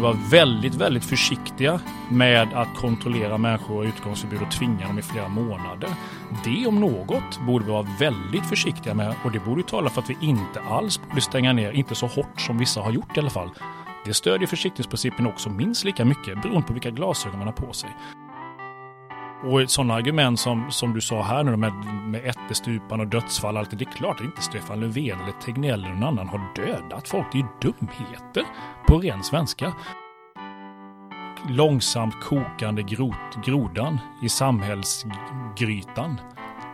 Borde vara väldigt, väldigt försiktiga med att kontrollera människor och utgångsförbud och tvinga dem i flera månader. Det om något borde vi vara väldigt försiktiga med och det borde tala för att vi inte alls borde stänga ner, inte så hårt som vissa har gjort i alla fall. Det stödjer försiktighetsprincipen också minst lika mycket beroende på vilka glasögon man har på sig. Och sådana argument som, som du sa här nu med, med ättestupan och dödsfall, allt det, det är klart att inte Stefan Löfven eller Tegnell eller någon annan har dödat folk. Det är ju dumheter på ren svenska. Långsamt kokande grot, grodan i samhällsgrytan.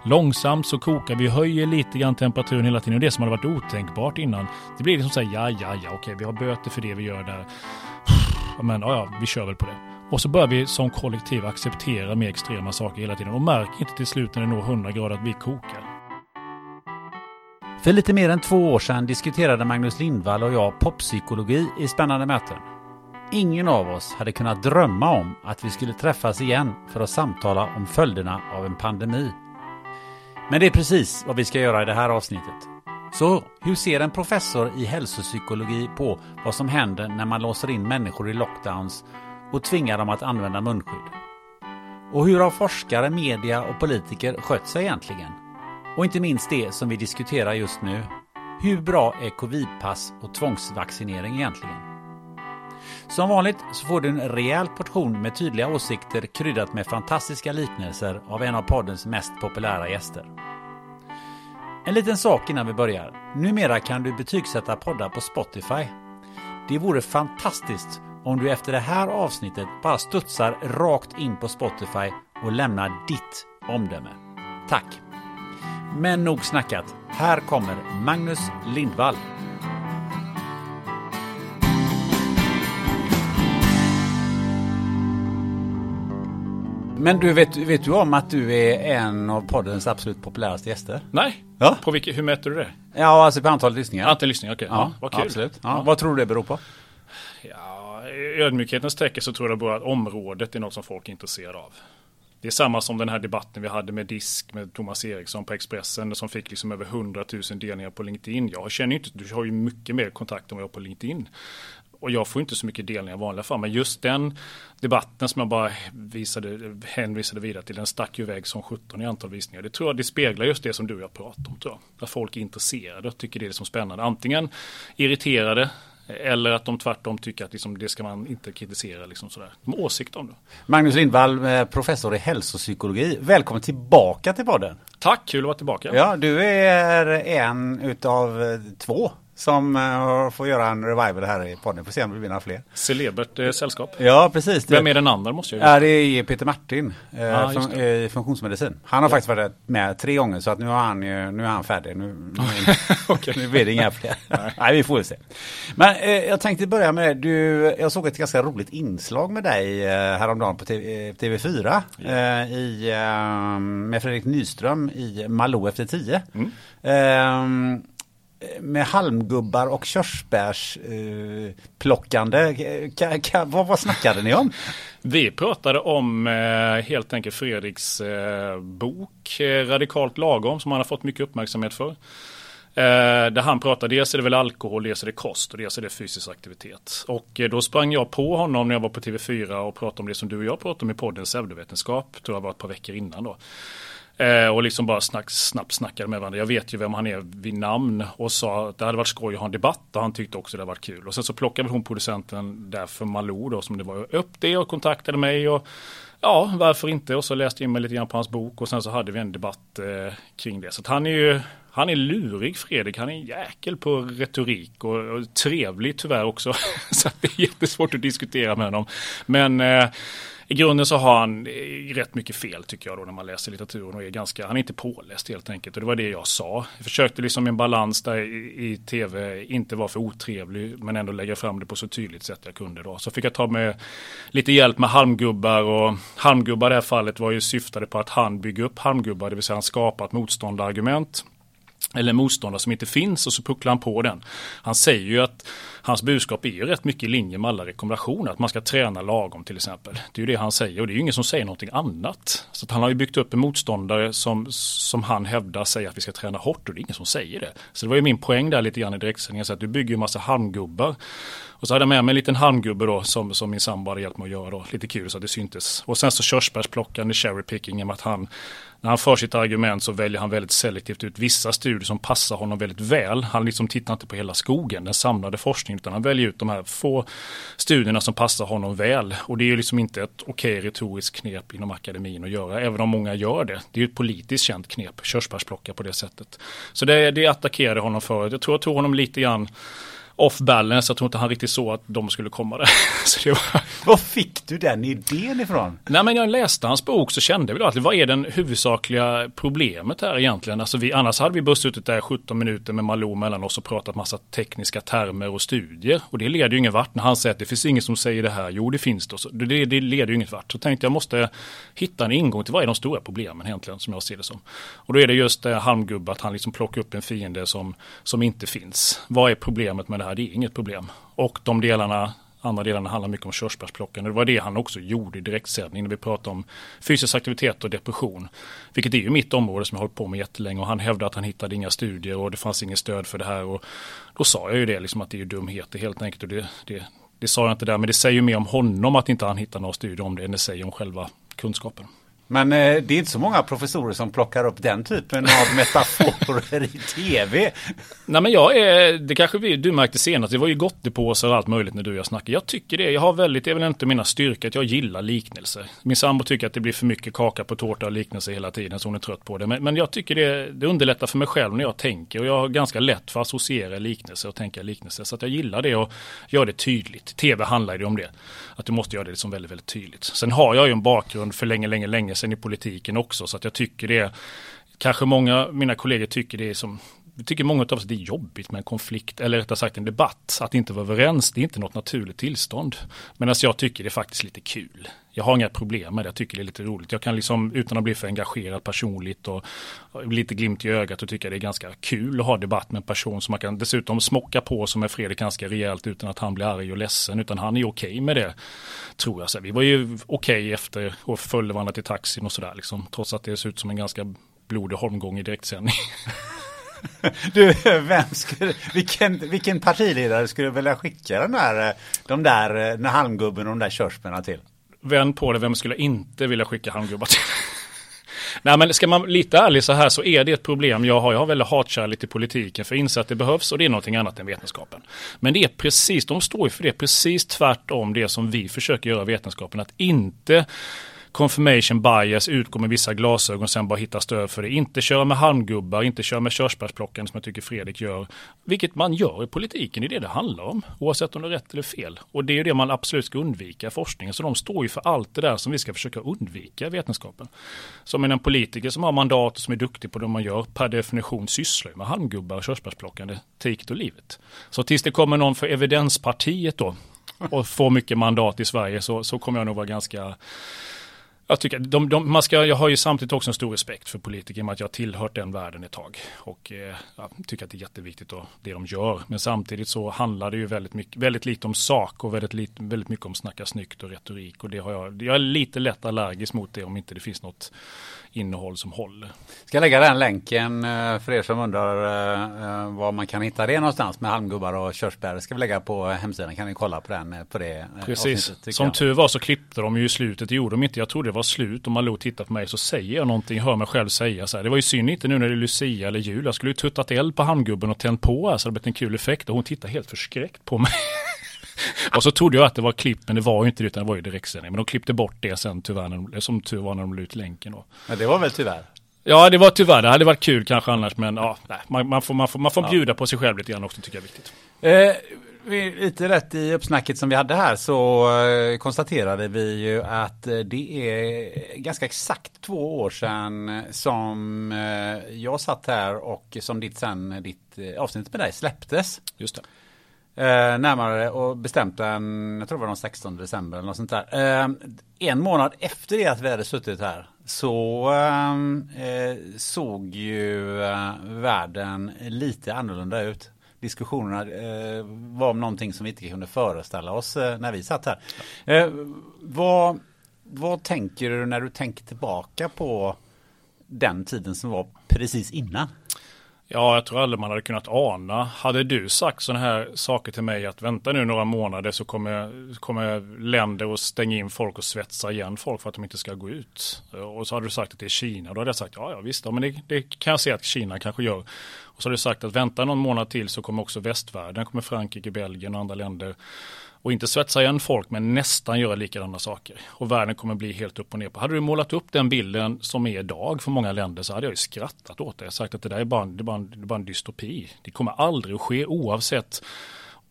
Långsamt så kokar vi, höjer lite grann temperaturen hela tiden och det som hade varit otänkbart innan. Det blir liksom så här, ja, ja, ja, okej, vi har böter för det vi gör där. Men ja, ja, vi kör väl på det. Och så börjar vi som kollektiv acceptera mer extrema saker hela tiden och märker inte till slut när det når 100 grader att vi kokar. För lite mer än två år sedan diskuterade Magnus Lindvall och jag poppsykologi i spännande möten. Ingen av oss hade kunnat drömma om att vi skulle träffas igen för att samtala om följderna av en pandemi. Men det är precis vad vi ska göra i det här avsnittet. Så hur ser en professor i hälsopsykologi på vad som händer när man låser in människor i lockdowns och tvinga dem att använda munskydd? Och hur har forskare, media och politiker skött sig egentligen? Och inte minst det som vi diskuterar just nu. Hur bra är covidpass och tvångsvaccinering egentligen? Som vanligt så får du en rejäl portion med tydliga åsikter kryddat med fantastiska liknelser av en av poddens mest populära gäster. En liten sak innan vi börjar. Numera kan du betygsätta poddar på Spotify. Det vore fantastiskt om du efter det här avsnittet bara studsar rakt in på Spotify och lämnar ditt omdöme. Tack! Men nog snackat. Här kommer Magnus Lindvall. Men du, vet, vet du om att du är en av poddens absolut populäraste gäster? Nej, Ja. på vilket, hur mäter du det? Ja, alltså på antalet lyssningar. Antal lyssningar, okej. Ja, Ja, vad kul. absolut. Ja. Vad tror du det beror på? I ödmjukhetens tecken så tror jag bara att området är något som folk är intresserade av. Det är samma som den här debatten vi hade med Disk med Thomas Eriksson på Expressen som fick liksom över 100 000 delningar på LinkedIn. Jag känner ju inte, du har ju mycket mer kontakt än vad jag har på LinkedIn. Och jag får inte så mycket delningar i vanliga fall. Men just den debatten som jag bara visade, hänvisade vidare till, den stack ju iväg som 17 i antal visningar. Det tror jag det speglar just det som du och jag pratar om. Tror jag. Att folk är intresserade och tycker det är liksom spännande. Antingen irriterade eller att de tvärtom tycker att liksom, det ska man inte kritisera. Liksom sådär. De har åsikt om det. Magnus Lindvall, eh, professor i hälsopsykologi. Välkommen tillbaka till podden. Tack, kul att vara tillbaka. Ja, du är en utav eh, två som eh, får göra en revival här i podden. Får se om det blir några fler. Celebert eh, sällskap. Ja, precis. Vem är den andra måste jag Ja, det är Peter Martin eh, Ah, just från, eh, funktionsmedicin. Han har faktiskt varit med tre gånger så att nu, har han, ju- nu är han färdig. Nu, nu, blir det inga fler. Nej. vi får väl se. Men eh, jag tänkte börja med, du, jag såg ett ganska roligt inslag med dig eh, häromdagen på TV, eh, TV4. Eh, i, eh, med Fredrik Nyström i Malou efter tio. Mm. Med halmgubbar och körsbärsplockande, eh, vad, vad snackade ni om? Vi pratade om eh, helt enkelt Fredriks eh, bok eh, Radikalt lagom som han har fått mycket uppmärksamhet för. Eh, där han pratar, dels är det väl alkohol, dels är det kost och dels är det fysisk aktivitet. Och eh, då sprang jag på honom när jag var på TV4 och pratade om det som du och jag pratade om i podden pseudovetenskap. Tror jag var ett par veckor innan då. Eh, och liksom bara snack, snabbt snackade med varandra. Jag vet ju vem han är vid namn och sa att det hade varit skoj att ha en debatt och han tyckte också det hade varit kul. Och sen så plockade hon producenten där för Malou då som det var upp det och kontaktade mig och ja, varför inte? Och så läste jag in mig lite grann på hans bok och sen så hade vi en debatt eh, kring det. Så att han är ju han är lurig Fredrik, han är en jäkel på retorik och, och trevlig tyvärr också. så det är jättesvårt att diskutera med honom. Men eh, i grunden så har han eh, rätt mycket fel tycker jag då när man läser litteraturen och är ganska, han är inte påläst helt enkelt och det var det jag sa. Jag försökte liksom en balans där i, i tv inte vara för otrevlig men ändå lägga fram det på så tydligt sätt jag kunde då. Så fick jag ta med lite hjälp med halmgubbar och halmgubbar i det här fallet var ju syftade på att han bygger upp halmgubbar, det vill säga han skapar ett motståndargument eller motståndare som inte finns och så pucklar han på den. Han säger ju att hans budskap är ju rätt mycket i linje med alla rekommendationer. Att man ska träna lagom till exempel. Det är ju det han säger och det är ju ingen som säger någonting annat. Så han har ju byggt upp en motståndare som, som han hävdar säger att vi ska träna hårt och det är ingen som säger det. Så det var ju min poäng där lite grann i direktsändningen. Så att du bygger ju massa halmgubbar. Och så hade jag med mig en liten halmgubbe då som, som min sambo hade hjälpt mig att göra då. Lite kul så att det syntes. Och sen så körsbärsplockande cherry picking med att han när han för sitt argument så väljer han väldigt selektivt ut vissa studier som passar honom väldigt väl. Han liksom tittar inte på hela skogen, den samlade forskningen, utan han väljer ut de här få studierna som passar honom väl. Och det är ju liksom inte ett okej retoriskt knep inom akademin att göra, även om många gör det. Det är ju ett politiskt känt knep, körsbärsplocka på det sättet. Så det, det attackerade honom för. Jag tror jag tog honom lite grann off balance. Jag tror inte han riktigt såg att de skulle komma där. så var... Var fick du den idén ifrån? Nej men jag läste hans bok så kände vi då att vad är den huvudsakliga problemet här egentligen? Alltså vi, annars hade vi bara suttit där 17 minuter med Malou mellan oss och pratat massa tekniska termer och studier. Och det leder ju ingen vart när han säger att det finns ingen som säger det här. Jo det finns det. Det, det leder ju inget vart. Så tänkte jag måste hitta en ingång till vad är de stora problemen egentligen som jag ser det som. Och då är det just det halmgubbe att han liksom plockar upp en fiende som, som inte finns. Vad är problemet med det här? Det är inget problem. Och de delarna andra delarna handlar mycket om körsbärsplockande. Det var det han också gjorde i direktsändning när vi pratade om fysisk aktivitet och depression. Vilket är ju mitt område som jag har hållit på med jättelänge och han hävdade att han hittade inga studier och det fanns inget stöd för det här. Och då sa jag ju det, liksom att det är dumheter helt enkelt. Och det, det, det sa jag inte där, men det säger ju mer om honom att inte han hittar några studier om det än det säger om själva kunskapen. Men eh, det är inte så många professorer som plockar upp den typen av metaforer i tv. Nej men jag är, det kanske vi, du märkte senast, det var ju gottepåsar och allt möjligt när du och jag snackade. Jag tycker det, jag har väldigt, det är väl inte mina styrkor att jag gillar liknelser. Min sambo tycker att det blir för mycket kaka på tårta och liknelser hela tiden så hon är trött på det. Men, men jag tycker det, det underlättar för mig själv när jag tänker och jag har ganska lätt för att associera liknelser och tänka liknelser. Så att jag gillar det och gör det tydligt. Tv handlar ju om det. Att du måste göra det liksom väldigt, väldigt tydligt. Sen har jag ju en bakgrund för länge, länge, länge sedan i politiken också. Så att jag tycker det, kanske många mina kollegor tycker det är som vi tycker många av oss att det är jobbigt med en konflikt, eller rättare sagt en debatt. Att inte vara överens, det är inte något naturligt tillstånd. Men alltså jag tycker det är faktiskt lite kul. Jag har inga problem med det, jag tycker det är lite roligt. Jag kan liksom, utan att bli för engagerad personligt och lite glimt i ögat och tycka det är ganska kul att ha debatt med en person som man kan dessutom smocka på som är Fredrik ganska rejält utan att han blir arg och ledsen. Utan han är okej okay med det, tror jag. Så vi var ju okej okay efter och följde varandra till taxin och sådär liksom. Trots att det ser ut som en ganska blodig holmgång i direktsändning. Du, vem skulle, vilken, vilken partiledare skulle vilja skicka den där, de där, eh, den halmgubben och de där körsbärna till? Vänd på det, vem skulle inte vilja skicka handgubbar till? Nej men ska man lite ärlig så här så är det ett problem jag har. Jag har väldigt hatkärlek till politiken för jag inser att det behövs och det är någonting annat än vetenskapen. Men det är precis, de står ju för det precis tvärtom det som vi försöker göra vetenskapen. Att inte confirmation bias, utgå med vissa glasögon och sen bara hitta stöd för det. Inte köra med halmgubbar, inte köra med körsbärsplockande som jag tycker Fredrik gör. Vilket man gör i politiken, det är det det handlar om. Oavsett om det är rätt eller fel. Och det är det man absolut ska undvika i forskningen. Så de står ju för allt det där som vi ska försöka undvika i vetenskapen. Som en politiker som har mandat och som är duktig på det man gör per definition sysslar med halmgubbar och körsbärsplockande tikt och livet. Så tills det kommer någon för evidenspartiet då och får mycket mandat i Sverige så, så kommer jag nog vara ganska jag, tycker, de, de, man ska, jag har ju samtidigt också en stor respekt för politiker i och med att jag har tillhört den världen ett tag. Och eh, jag tycker att det är jätteviktigt och det de gör. Men samtidigt så handlar det ju väldigt, mycket, väldigt lite om sak och väldigt, lite, väldigt mycket om snacka snyggt och retorik. Och det har jag, jag är lite lätt allergisk mot det om inte det finns något innehåll som håller. Ska jag lägga den länken eh, för er som undrar eh, var man kan hitta det någonstans med halmgubbar och körsbär. Ska vi lägga på hemsidan kan ni kolla på den på det Precis, som tur var så klippte de ju i slutet, det gjorde de inte. Jag trodde det var slut. Om man låg tittar på mig så säger jag någonting, hör mig själv säga så här. Det var ju synd inte nu när det är Lucia eller jul. Jag skulle ju tuttat eld på handgubben och tänt på här så det blivit en kul effekt. Och hon tittar helt förskräckt på mig. och så trodde jag att det var klipp, men det var ju inte det, utan det var ju direktsändning. Men de klippte bort det sen tyvärr, när de, som tur var när de la ut länken. Då. Men det var väl tyvärr? Ja, det var tyvärr. Det hade varit kul kanske annars, men ja, nej, man, man, får, man får, man får bjuda på sig själv lite grann också, tycker jag är viktigt. Eh, lite rätt i uppsnacket som vi hade här så eh, konstaterade vi ju att eh, det är ganska exakt två år sedan som eh, jag satt här och som ditt sen, ditt avsnitt med dig släpptes. Just det. Eh, närmare och bestämt den, jag tror det var den 16 december eller något sånt där. Eh, en månad efter det att vi hade suttit här så eh, såg ju världen lite annorlunda ut diskussionerna eh, var om någonting som vi inte kunde föreställa oss eh, när vi satt här. Eh, vad, vad tänker du när du tänker tillbaka på den tiden som var precis innan? Ja, jag tror aldrig man hade kunnat ana. Hade du sagt sådana här saker till mig att vänta nu några månader så kommer, kommer länder att stänga in folk och svetsa igen folk för att de inte ska gå ut. Och så hade du sagt att det är Kina. Då hade jag sagt ja, ja visst, ja, men det, det kan jag se att Kina kanske gör. Och så har du sagt att vänta någon månad till så kommer också västvärlden, kommer Frankrike, Belgien och andra länder och inte svetsa igen folk men nästan göra likadana saker. Och världen kommer bli helt upp och ner på. Hade du målat upp den bilden som är idag för många länder så hade jag ju skrattat åt det. Jag sagt att det där är bara, det är bara, det är bara en dystopi. Det kommer aldrig att ske oavsett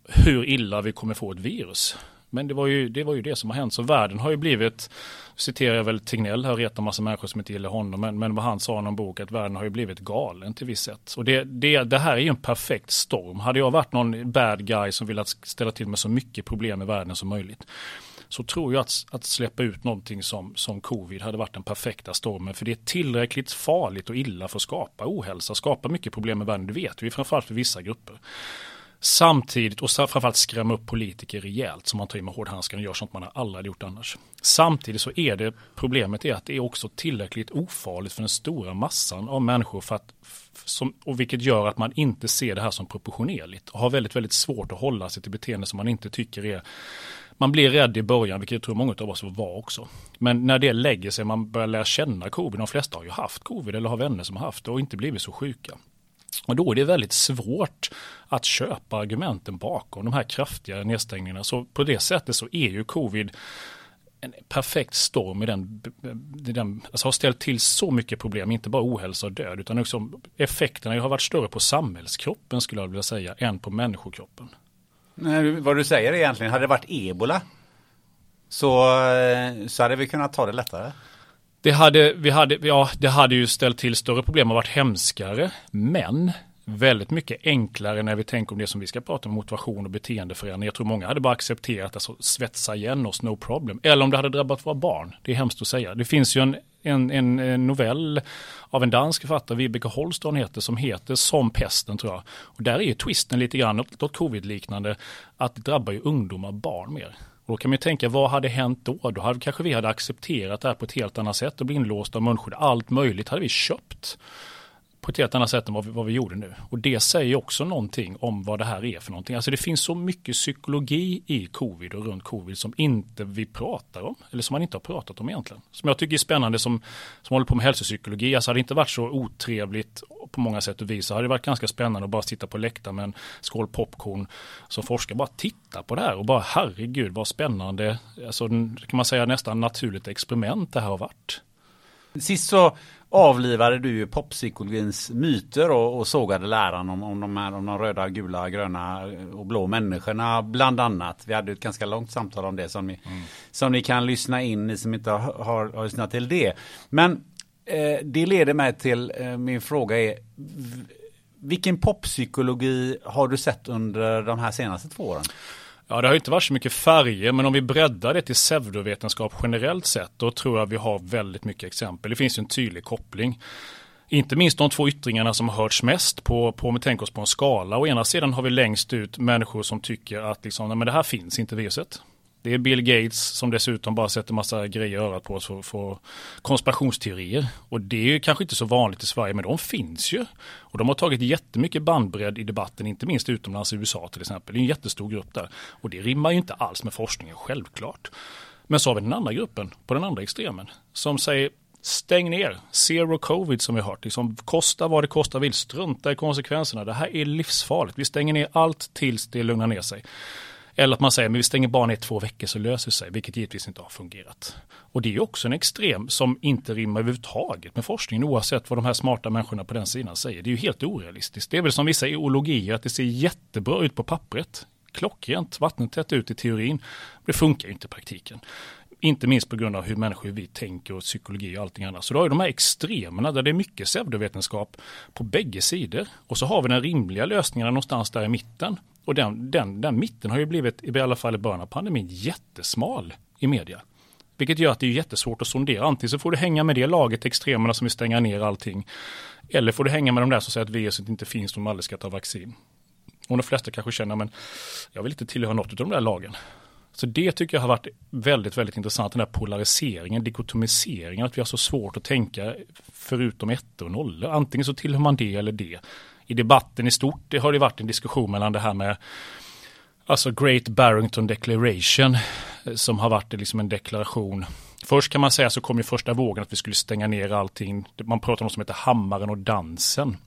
hur illa vi kommer få ett virus. Men det var, ju, det var ju det som har hänt. Så världen har ju blivit, citerar jag väl Tegnell här, retar massa människor som inte gillar honom, men, men vad han sa i någon bok, att världen har ju blivit galen till viss sätt. Och det, det, det här är ju en perfekt storm. Hade jag varit någon bad guy som ville ställa till med så mycket problem i världen som möjligt, så tror jag att, att släppa ut någonting som, som covid hade varit den perfekta stormen. För det är tillräckligt farligt och illa för att skapa ohälsa, skapa mycket problem i världen. Det vet vi framförallt för vissa grupper. Samtidigt, och framförallt skrämma upp politiker rejält som man tar in med hårdhandskarna och gör sånt man aldrig gjort annars. Samtidigt så är det problemet är att det är också tillräckligt ofarligt för den stora massan av människor för att som, och vilket gör att man inte ser det här som proportionerligt och har väldigt, väldigt svårt att hålla sig till beteende som man inte tycker är man blir rädd i början, vilket jag tror många av oss var också. Men när det lägger sig, man börjar lära känna covid, de flesta har ju haft covid eller har vänner som har haft det och inte blivit så sjuka. Och då är det väldigt svårt att köpa argumenten bakom de här kraftiga nedstängningarna. Så på det sättet så är ju covid en perfekt storm i den, i den alltså har ställt till så mycket problem, inte bara ohälsa och död, utan också effekterna har varit större på samhällskroppen skulle jag vilja säga, än på människokroppen. Nej, vad du säger är egentligen, hade det varit ebola så, så hade vi kunnat ta det lättare. Det hade, vi hade, ja, det hade ju ställt till större problem och varit hemskare. Men väldigt mycket enklare när vi tänker om det som vi ska prata om, motivation och beteendeförändring. Jag tror många hade bara accepterat, alltså svetsa igen oss, no problem. Eller om det hade drabbat våra barn. Det är hemskt att säga. Det finns ju en, en, en novell av en dansk författare, Vibeke Holston heter, som heter Som pesten tror jag. Och där är ju twisten lite grann, något covid-liknande, att det drabbar ju ungdomar, barn mer. Och då kan man ju tänka, vad hade hänt då? Då hade kanske vi hade accepterat det här på ett helt annat sätt och blivit inlåsta av munskydd. Allt möjligt hade vi köpt på ett helt annat sätt än vad vi, vad vi gjorde nu. Och det säger också någonting om vad det här är för någonting. Alltså det finns så mycket psykologi i covid och runt covid som inte vi pratar om, eller som man inte har pratat om egentligen. Som jag tycker är spännande som, som håller på med hälsopsykologi. Alltså hade det inte varit så otrevligt på många sätt och vis så hade det varit ganska spännande att bara sitta på läktaren med en skål popcorn som forskare. Bara titta på det här och bara herregud vad spännande, alltså kan man säga nästan naturligt experiment det här har varit. Sist så avlivade du ju poppsykologins myter och, och sågade läran om, om, de här, om de röda, gula, gröna och blå människorna bland annat. Vi hade ett ganska långt samtal om det som ni, mm. som ni kan lyssna in, ni som inte har, har, har lyssnat till det. Men eh, det leder mig till eh, min fråga är vilken poppsykologi har du sett under de här senaste två åren? Ja, det har inte varit så mycket färger, men om vi breddar det till pseudovetenskap generellt sett, då tror jag vi har väldigt mycket exempel. Det finns en tydlig koppling. Inte minst de två yttringarna som har hörts mest på, på om vi tänker oss på en skala. Å ena sidan har vi längst ut människor som tycker att liksom, nej, men det här finns inte viruset. Det är Bill Gates som dessutom bara sätter massa grejer i örat på oss för, för konspirationsteorier. Och det är ju kanske inte så vanligt i Sverige, men de finns ju. Och de har tagit jättemycket bandbredd i debatten, inte minst utomlands i USA till exempel. Det är en jättestor grupp där. Och det rimmar ju inte alls med forskningen, självklart. Men så har vi den andra gruppen, på den andra extremen, som säger stäng ner, zero covid som vi har hört, liksom, kosta vad det kostar vill, strunta i konsekvenserna, det här är livsfarligt, vi stänger ner allt tills det lugnar ner sig. Eller att man säger, men vi stänger bara ner två veckor så löser det sig, vilket givetvis inte har fungerat. Och det är också en extrem som inte rimmar överhuvudtaget med forskningen, oavsett vad de här smarta människorna på den sidan säger. Det är ju helt orealistiskt. Det är väl som vissa ideologier, att det ser jättebra ut på pappret. Klockrent, vattentätt ut i teorin. Det funkar ju inte i praktiken. Inte minst på grund av hur människor vi tänker och psykologi och allting annat. Så då har vi de här extremerna där det är mycket pseudovetenskap på bägge sidor. Och så har vi den rimliga lösningen någonstans där i mitten. Och den, den, den mitten har ju blivit, i alla fall i början av pandemin, jättesmal i media. Vilket gör att det är jättesvårt att sondera. Antingen så får du hänga med det laget, extremerna som vill stänga ner allting. Eller får du hänga med de där som säger att viruset inte finns, och de aldrig ska ta vaccin. Och de flesta kanske känner, men jag vill inte tillhöra något av de där lagen. Så det tycker jag har varit väldigt, väldigt intressant, den här polariseringen, dikotomiseringen, att vi har så svårt att tänka förutom ettor och nollor. Antingen så tillhör man det eller det. I debatten i stort det har det varit en diskussion mellan det här med alltså Great Barrington Declaration eh, som har varit liksom en deklaration. Först kan man säga så kom ju första vågen att vi skulle stänga ner allting. Man pratar om något som heter hammaren och dansen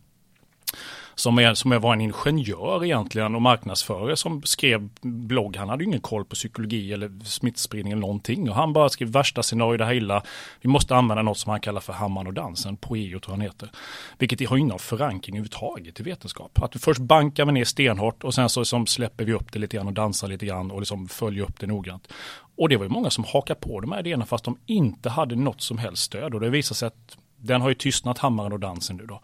som, är, som var en ingenjör egentligen och marknadsförare som skrev blogg. Han hade ju ingen koll på psykologi eller smittspridning eller någonting. Och han bara skrev värsta scenario, det här illa. Vi måste använda något som han kallar för hammaren och dansen, Poeo tror han heter. Vilket har ingen förankring överhuvudtaget i vetenskap. Att vi först bankar vi ner stenhårt och sen så liksom släpper vi upp det lite grann och dansar lite grann och liksom följer upp det noggrant. Och det var ju många som hakade på de här idéerna fast de inte hade något som helst stöd. Och det visar sig att den har ju tystnat, hammaren och dansen nu då.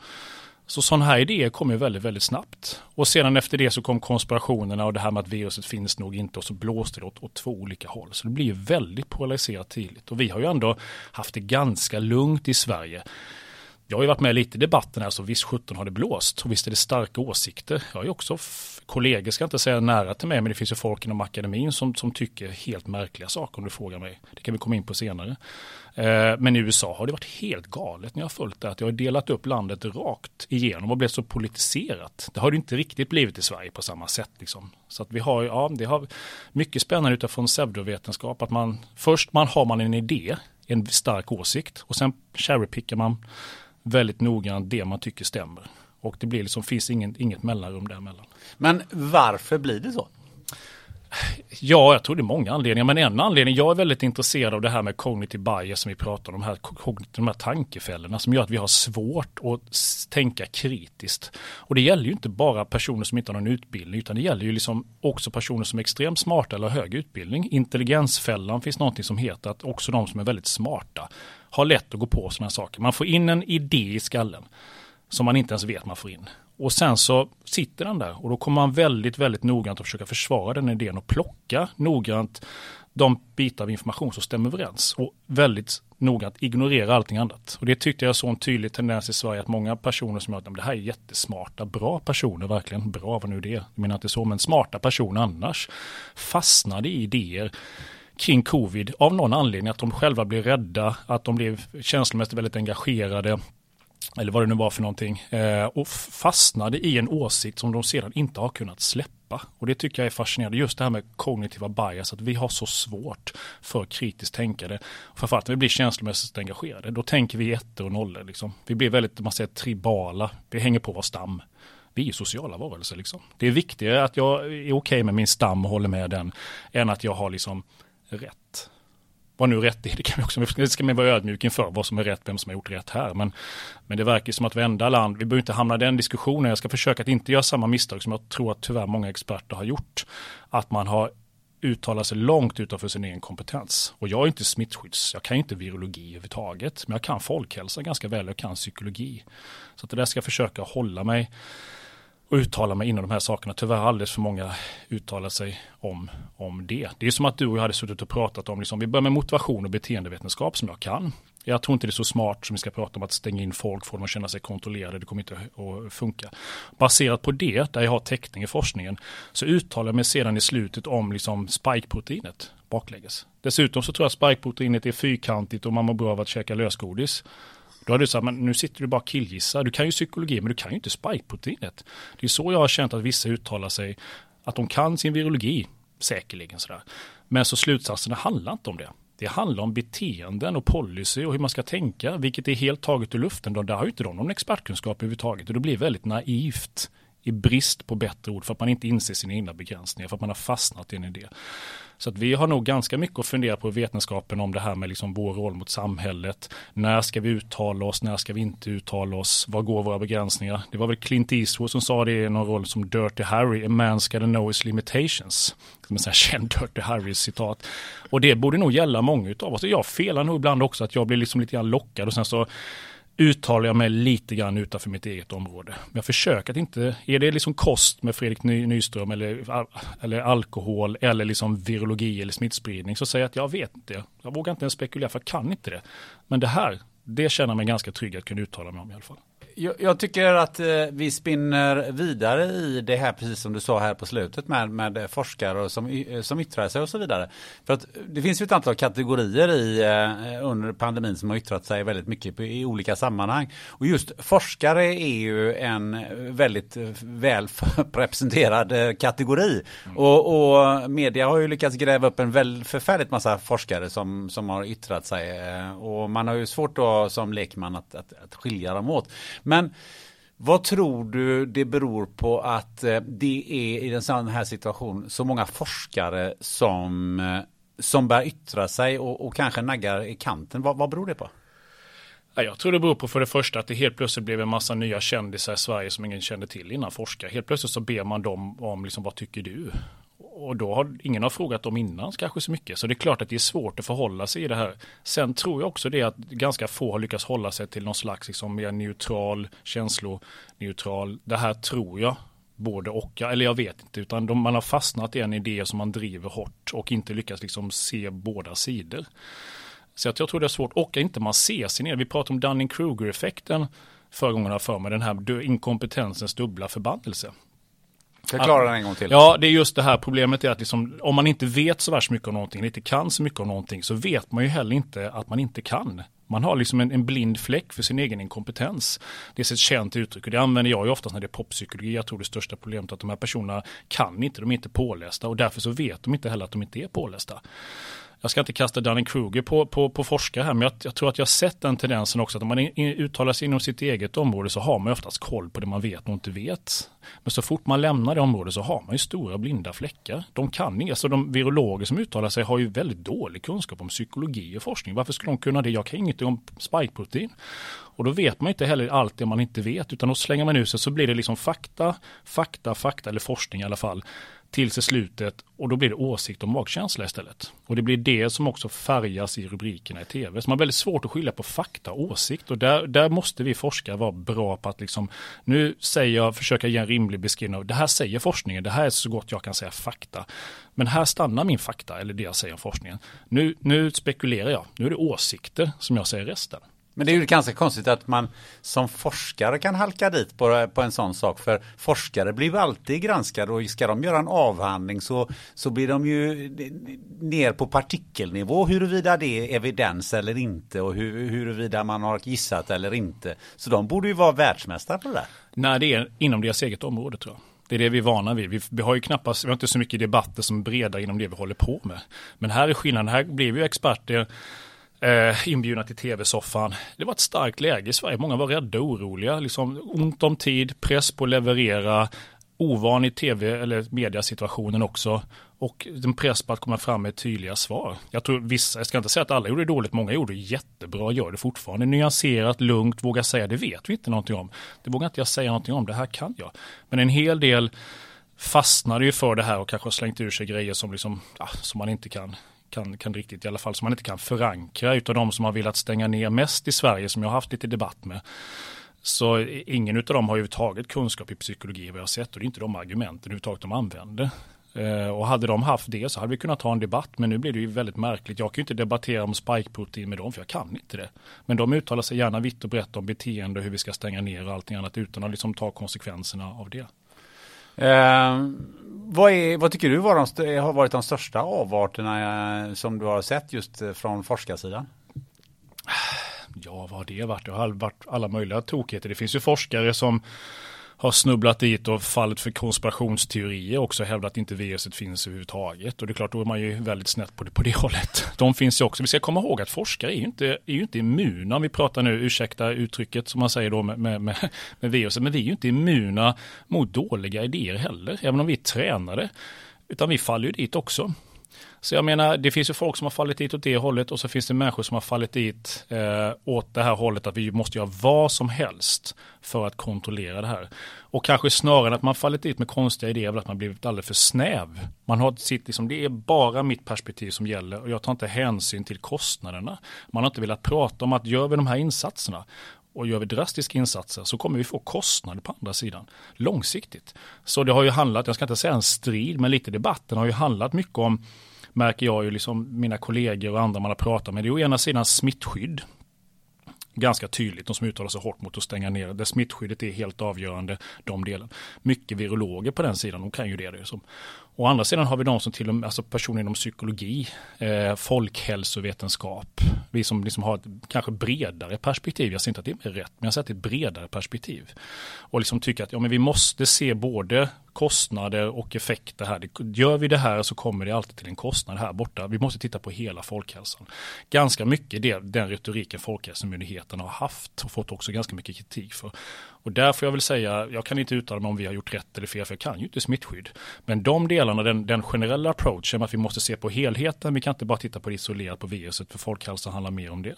Så sådana här idéer kom ju väldigt, väldigt snabbt. Och sedan efter det så kom konspirationerna och det här med att viruset finns nog inte och så blåste det åt, åt två olika håll. Så det blir ju väldigt polariserat tidigt. Och vi har ju ändå haft det ganska lugnt i Sverige. Jag har ju varit med lite i debatten här, så visst 17 har det blåst och visst är det starka åsikter. Jag har ju också kollegor, ska inte säga nära till mig, men det finns ju folk inom akademin som, som tycker helt märkliga saker om du frågar mig. Det kan vi komma in på senare. Eh, men i USA har det varit helt galet när jag har följt det. Att jag har delat upp landet rakt igenom och blivit så politiserat. Det har det inte riktigt blivit i Sverige på samma sätt. Liksom. Så att vi har, ja, det har mycket spännande utifrån pseudovetenskap. Att man, först man har man en idé, en stark åsikt och sen cherrypickar man väldigt noggrant det man tycker stämmer. Och det blir liksom, finns ingen, inget mellanrum däremellan. Men varför blir det så? Ja, jag tror det är många anledningar, men en anledning, jag är väldigt intresserad av det här med cognitive bias som vi pratar om, de här, de här tankefällorna som gör att vi har svårt att tänka kritiskt. Och det gäller ju inte bara personer som inte har någon utbildning, utan det gäller ju liksom också personer som är extremt smarta eller har hög utbildning. Intelligensfällan finns någonting som heter att också de som är väldigt smarta har lätt att gå på sådana saker. Man får in en idé i skallen som man inte ens vet man får in. Och sen så sitter den där och då kommer man väldigt, väldigt noggrant att försöka försvara den idén och plocka noggrant de bitar av information som stämmer överens och väldigt noggrant ignorera allting annat. Och det tyckte jag så en tydlig tendens i Sverige att många personer som jag det här är jättesmarta, bra personer, verkligen bra vad nu det är, jag menar inte så, men smarta personer annars fastnade i idéer kring covid av någon anledning, att de själva blev rädda, att de blev känslomässigt väldigt engagerade, eller vad det nu var för någonting, eh, och fastnade i en åsikt som de sedan inte har kunnat släppa. Och det tycker jag är fascinerande, just det här med kognitiva bias, att vi har så svårt för kritiskt tänkande. Framförallt när vi blir känslomässigt engagerade, då tänker vi ettor och nollor. Liksom. Vi blir väldigt, man säger tribala, vi hänger på vår stam. Vi är sociala varelser liksom. Det är viktigare att jag är okej okay med min stam och håller med den, än att jag har liksom rätt vad nu rätt är, det, kan vi också, det ska man vara ödmjuk inför, vad som är rätt, vem som har gjort rätt här. Men, men det verkar som att varenda land, vi behöver inte hamna i den diskussionen, jag ska försöka att inte göra samma misstag som jag tror att tyvärr många experter har gjort. Att man har uttalat sig långt utanför sin egen kompetens. Och jag är inte smittskydds, jag kan inte virologi överhuvudtaget, men jag kan folkhälsa ganska väl, jag kan psykologi. Så att det där ska jag försöka hålla mig och uttala mig inom de här sakerna. Tyvärr har alldeles för många uttalat sig om, om det. Det är som att du och jag hade suttit och pratat om, liksom, vi börjar med motivation och beteendevetenskap som jag kan. Jag tror inte det är så smart som vi ska prata om att stänga in folk, få dem att känna sig kontrollerade, det kommer inte att funka. Baserat på det, där jag har täckning i forskningen, så uttalar jag mig sedan i slutet om liksom spikeproteinet baklänges. Dessutom så tror jag att spikeproteinet är fyrkantigt och man mår bra av att käka lösgodis. Då har du sagt, men nu sitter du bara killgissar. Du kan ju psykologi, men du kan ju inte spikeproteinet. Det är så jag har känt att vissa uttalar sig, att de kan sin virologi, säkerligen sådär. Men så slutsatserna handlar inte om det. Det handlar om beteenden och policy och hur man ska tänka, vilket är helt taget ur luften. Där har ju inte de någon expertkunskap överhuvudtaget och det blir väldigt naivt i brist på bättre ord för att man inte inser sina egna begränsningar, för att man har fastnat i en idé. Så att vi har nog ganska mycket att fundera på i vetenskapen om det här med liksom vår roll mot samhället. När ska vi uttala oss? När ska vi inte uttala oss? Var går våra begränsningar? Det var väl Clint Eastwood som sa det i någon roll som Dirty Harry, a man ska know his limitations. Som en sån här känd Dirty Harry-citat. Och det borde nog gälla många av oss. Jag felar nog ibland också att jag blir liksom lite grann lockad och sen så uttalar jag mig lite grann utanför mitt eget område. Men jag försöker att inte, är det liksom kost med Fredrik Nyström eller, eller alkohol eller liksom virologi eller smittspridning så säger jag att jag vet inte. Jag vågar inte ens spekulera för jag kan inte det. Men det här, det känner jag mig ganska trygg att kunna uttala mig om i alla fall. Jag, jag, tycker att eh, vi spinner vidare i det här, precis som du sa här på slutet med, med forskare som, som yttrar sig och så vidare. För att det finns ju ett antal kategorier i, eh, under pandemin som har yttrat sig väldigt mycket i olika sammanhang. Och just forskare är ju en väldigt väl representerad eh, kategori. Mm. Och, och, media har ju lyckats gräva upp en väl förfärligt massa forskare som, som har yttrat sig. Eh, och man har ju svårt då som lekman att, att, att skilja dem åt. Men vad tror du det beror på att eh, det är i den sån här situationen så många forskare som, eh, som börjar yttra sig och, och kanske naggar i kanten? Vad, vad beror det på? Jag tror det beror på för det första att det helt plötsligt blev en massa nya kändisar i Sverige som ingen kände till innan forskare. Helt plötsligt så ber man dem om liksom, vad tycker du? Och då har ingen har frågat dem innan kanske så mycket. Så det är klart att det är svårt att förhålla sig i det här. Sen tror jag också det att ganska få har lyckats hålla sig till någon slags liksom mer neutral, känsloneutral. Det här tror jag både och, eller jag vet inte, utan de, man har fastnat i en idé som man driver hårt och inte lyckats liksom se båda sidor. Så att jag tror det är svårt, och inte man ser sin egen, vi pratade om Dunning-Kruger-effekten förra gången jag för mig, den här inkompetensens dubbla förbannelse. Förklara den en gång till. Ja, det är just det här problemet är att liksom, om man inte vet så värst mycket om någonting, inte kan så mycket om någonting, så vet man ju heller inte att man inte kan. Man har liksom en, en, blind fläck för sin egen inkompetens. Det är ett känt uttryck och det använder jag ju oftast när det är poppsykologi. Jag tror det största problemet är att de här personerna kan inte, de är inte pålästa och därför så vet de inte heller att de inte är pålästa jag ska inte kasta Dunning-Kruger på, på, på forskare här, men jag, jag, tror att jag sett den tendensen också, att om man in, uttalar sig inom sitt eget område så har man oftast koll på det man vet och inte vet. Men så fort man lämnar det området så har man ju stora blinda fläckar. De kan inga, så de virologer som uttalar sig har ju väldigt dålig kunskap om psykologi och forskning. Varför skulle de kunna det? Jag kan ingenting om spikeprotein. Och då vet man inte heller allt det man inte vet, utan då slänger man ut sig så blir det liksom fakta, fakta, fakta, eller forskning i alla fall tills i slutet och då blir det åsikt och magkänsla istället. Och det blir det som också färgas i rubrikerna i tv. Så man har väldigt svårt att skilja på fakta och åsikt och där, där måste vi forskare vara bra på att liksom, nu säger jag, försöka ge en rimlig beskrivning av, det här säger forskningen, det här är så gott jag kan säga fakta. Men här stannar min fakta, eller det jag säger om forskningen. Nu, nu spekulerar jag, nu är det åsikter som jag säger resten. Men det är ju ganska konstigt att man som forskare kan halka dit på, på en sån sak. För forskare blir ju alltid granskade och ska de göra en avhandling så, så blir de ju ner på partikelnivå huruvida det är evidens eller inte och hur, huruvida man har gissat eller inte. Så de borde ju vara världsmästare på det där. Nej, det är inom deras eget område tror jag. Det är det vi är vana vid. Vi, vi, har ju knappast, vi har inte så mycket debatter som breda inom det vi håller på med. Men här är skillnaden, här blir vi ju experter eh, inbjudna till tv-soffan. Det var ett starkt läge i Sverige. Många var rädda och oroliga. Liksom, ont om tid, press på att leverera, ovan i tv eller mediasituationen också. Och en press på att komma fram med tydliga svar. Jag tror vissa, jag ska inte säga att alla gjorde det dåligt, många gjorde det jättebra, gör det fortfarande. Nyanserat, lugnt, vågar säga, det vet vi inte någonting om. Det vågar inte jag säga någonting om, det här kan jag. Men en hel del fastnade ju för det här och kanske slängt ur sig grejer som, liksom, ja, som man inte kan kan, kan riktigt, i alla fall som man inte kan förankra utav de som har velat stänga ner mest i Sverige som jag har haft lite debatt med. Så ingen av dem har överhuvudtaget kunskap i psykologi vad jag har sett och det är inte de argumenten överhuvudtaget de använder. Eh, och hade de haft det så hade vi kunnat ha en debatt. Men nu blir det ju väldigt märkligt. Jag kan ju inte debattera om spikeprotein med dem för jag kan inte det. Men de uttalar sig gärna vitt och brett om beteende och hur vi ska stänga ner och allting annat utan att liksom ta konsekvenserna av det. Eh, vad, är, vad, tycker du var de, har varit de största avarterna eh, som du har sett just eh, från forskarsidan? Ja, vad har det varit? Det har varit alla möjliga tokigheter. Det finns ju forskare som har snubblat dit och fallit för konspirationsteorier också hävdat att inte viruset finns överhuvudtaget. Och det är klart, då är man ju väldigt snett på det, på det hållet. De finns ju också. Vi ska komma ihåg att forskare är ju inte, är ju inte immuna, om vi pratar nu, ursäkta uttrycket som man säger då med, med, med, med viruset, men vi är ju inte immuna mot dåliga idéer heller, även om vi är tränade. Utan vi faller ju dit också. Så jag menar, det finns ju folk som har fallit dit åt det hållet och så finns det människor som har fallit dit eh, åt det här hållet att vi måste göra vad som helst för att kontrollera det här. Och kanske snarare än att man fallit dit med konstiga idéer att man blivit alldeles för snäv. Man har sitt, liksom, det är bara mitt perspektiv som gäller och jag tar inte hänsyn till kostnaderna. Man har inte velat prata om att gör vi de här insatserna och gör vi drastiska insatser så kommer vi få kostnader på andra sidan långsiktigt. Så det har ju handlat, jag ska inte säga en strid, men lite debatten har ju handlat mycket om märker jag ju liksom mina kollegor och andra man har pratat med. Det är å ena sidan smittskydd. Ganska tydligt, de som uttalar sig hårt mot att stänga ner. Där smittskyddet är helt avgörande, de delen. Mycket virologer på den sidan, de kan ju det. det som. Å andra sidan har vi de som till och med, alltså personer inom psykologi, eh, folkhälsovetenskap, vi som liksom har ett kanske bredare perspektiv. Jag säger inte att det är rätt, men jag säger att det är ett bredare perspektiv. Och liksom tycker att ja, men vi måste se både kostnader och effekter här. Gör vi det här så kommer det alltid till en kostnad här borta. Vi måste titta på hela folkhälsan. Ganska mycket det, den retoriken Folkhälsomyndigheten har haft och fått också ganska mycket kritik för. Och där får jag väl säga, jag kan inte uttala mig om vi har gjort rätt eller fel, för jag kan ju inte smittskydd. Men de delarna, den, den generella approachen, att vi måste se på helheten, vi kan inte bara titta på det isolerat på viruset, för folkhälsan handlar mer om det.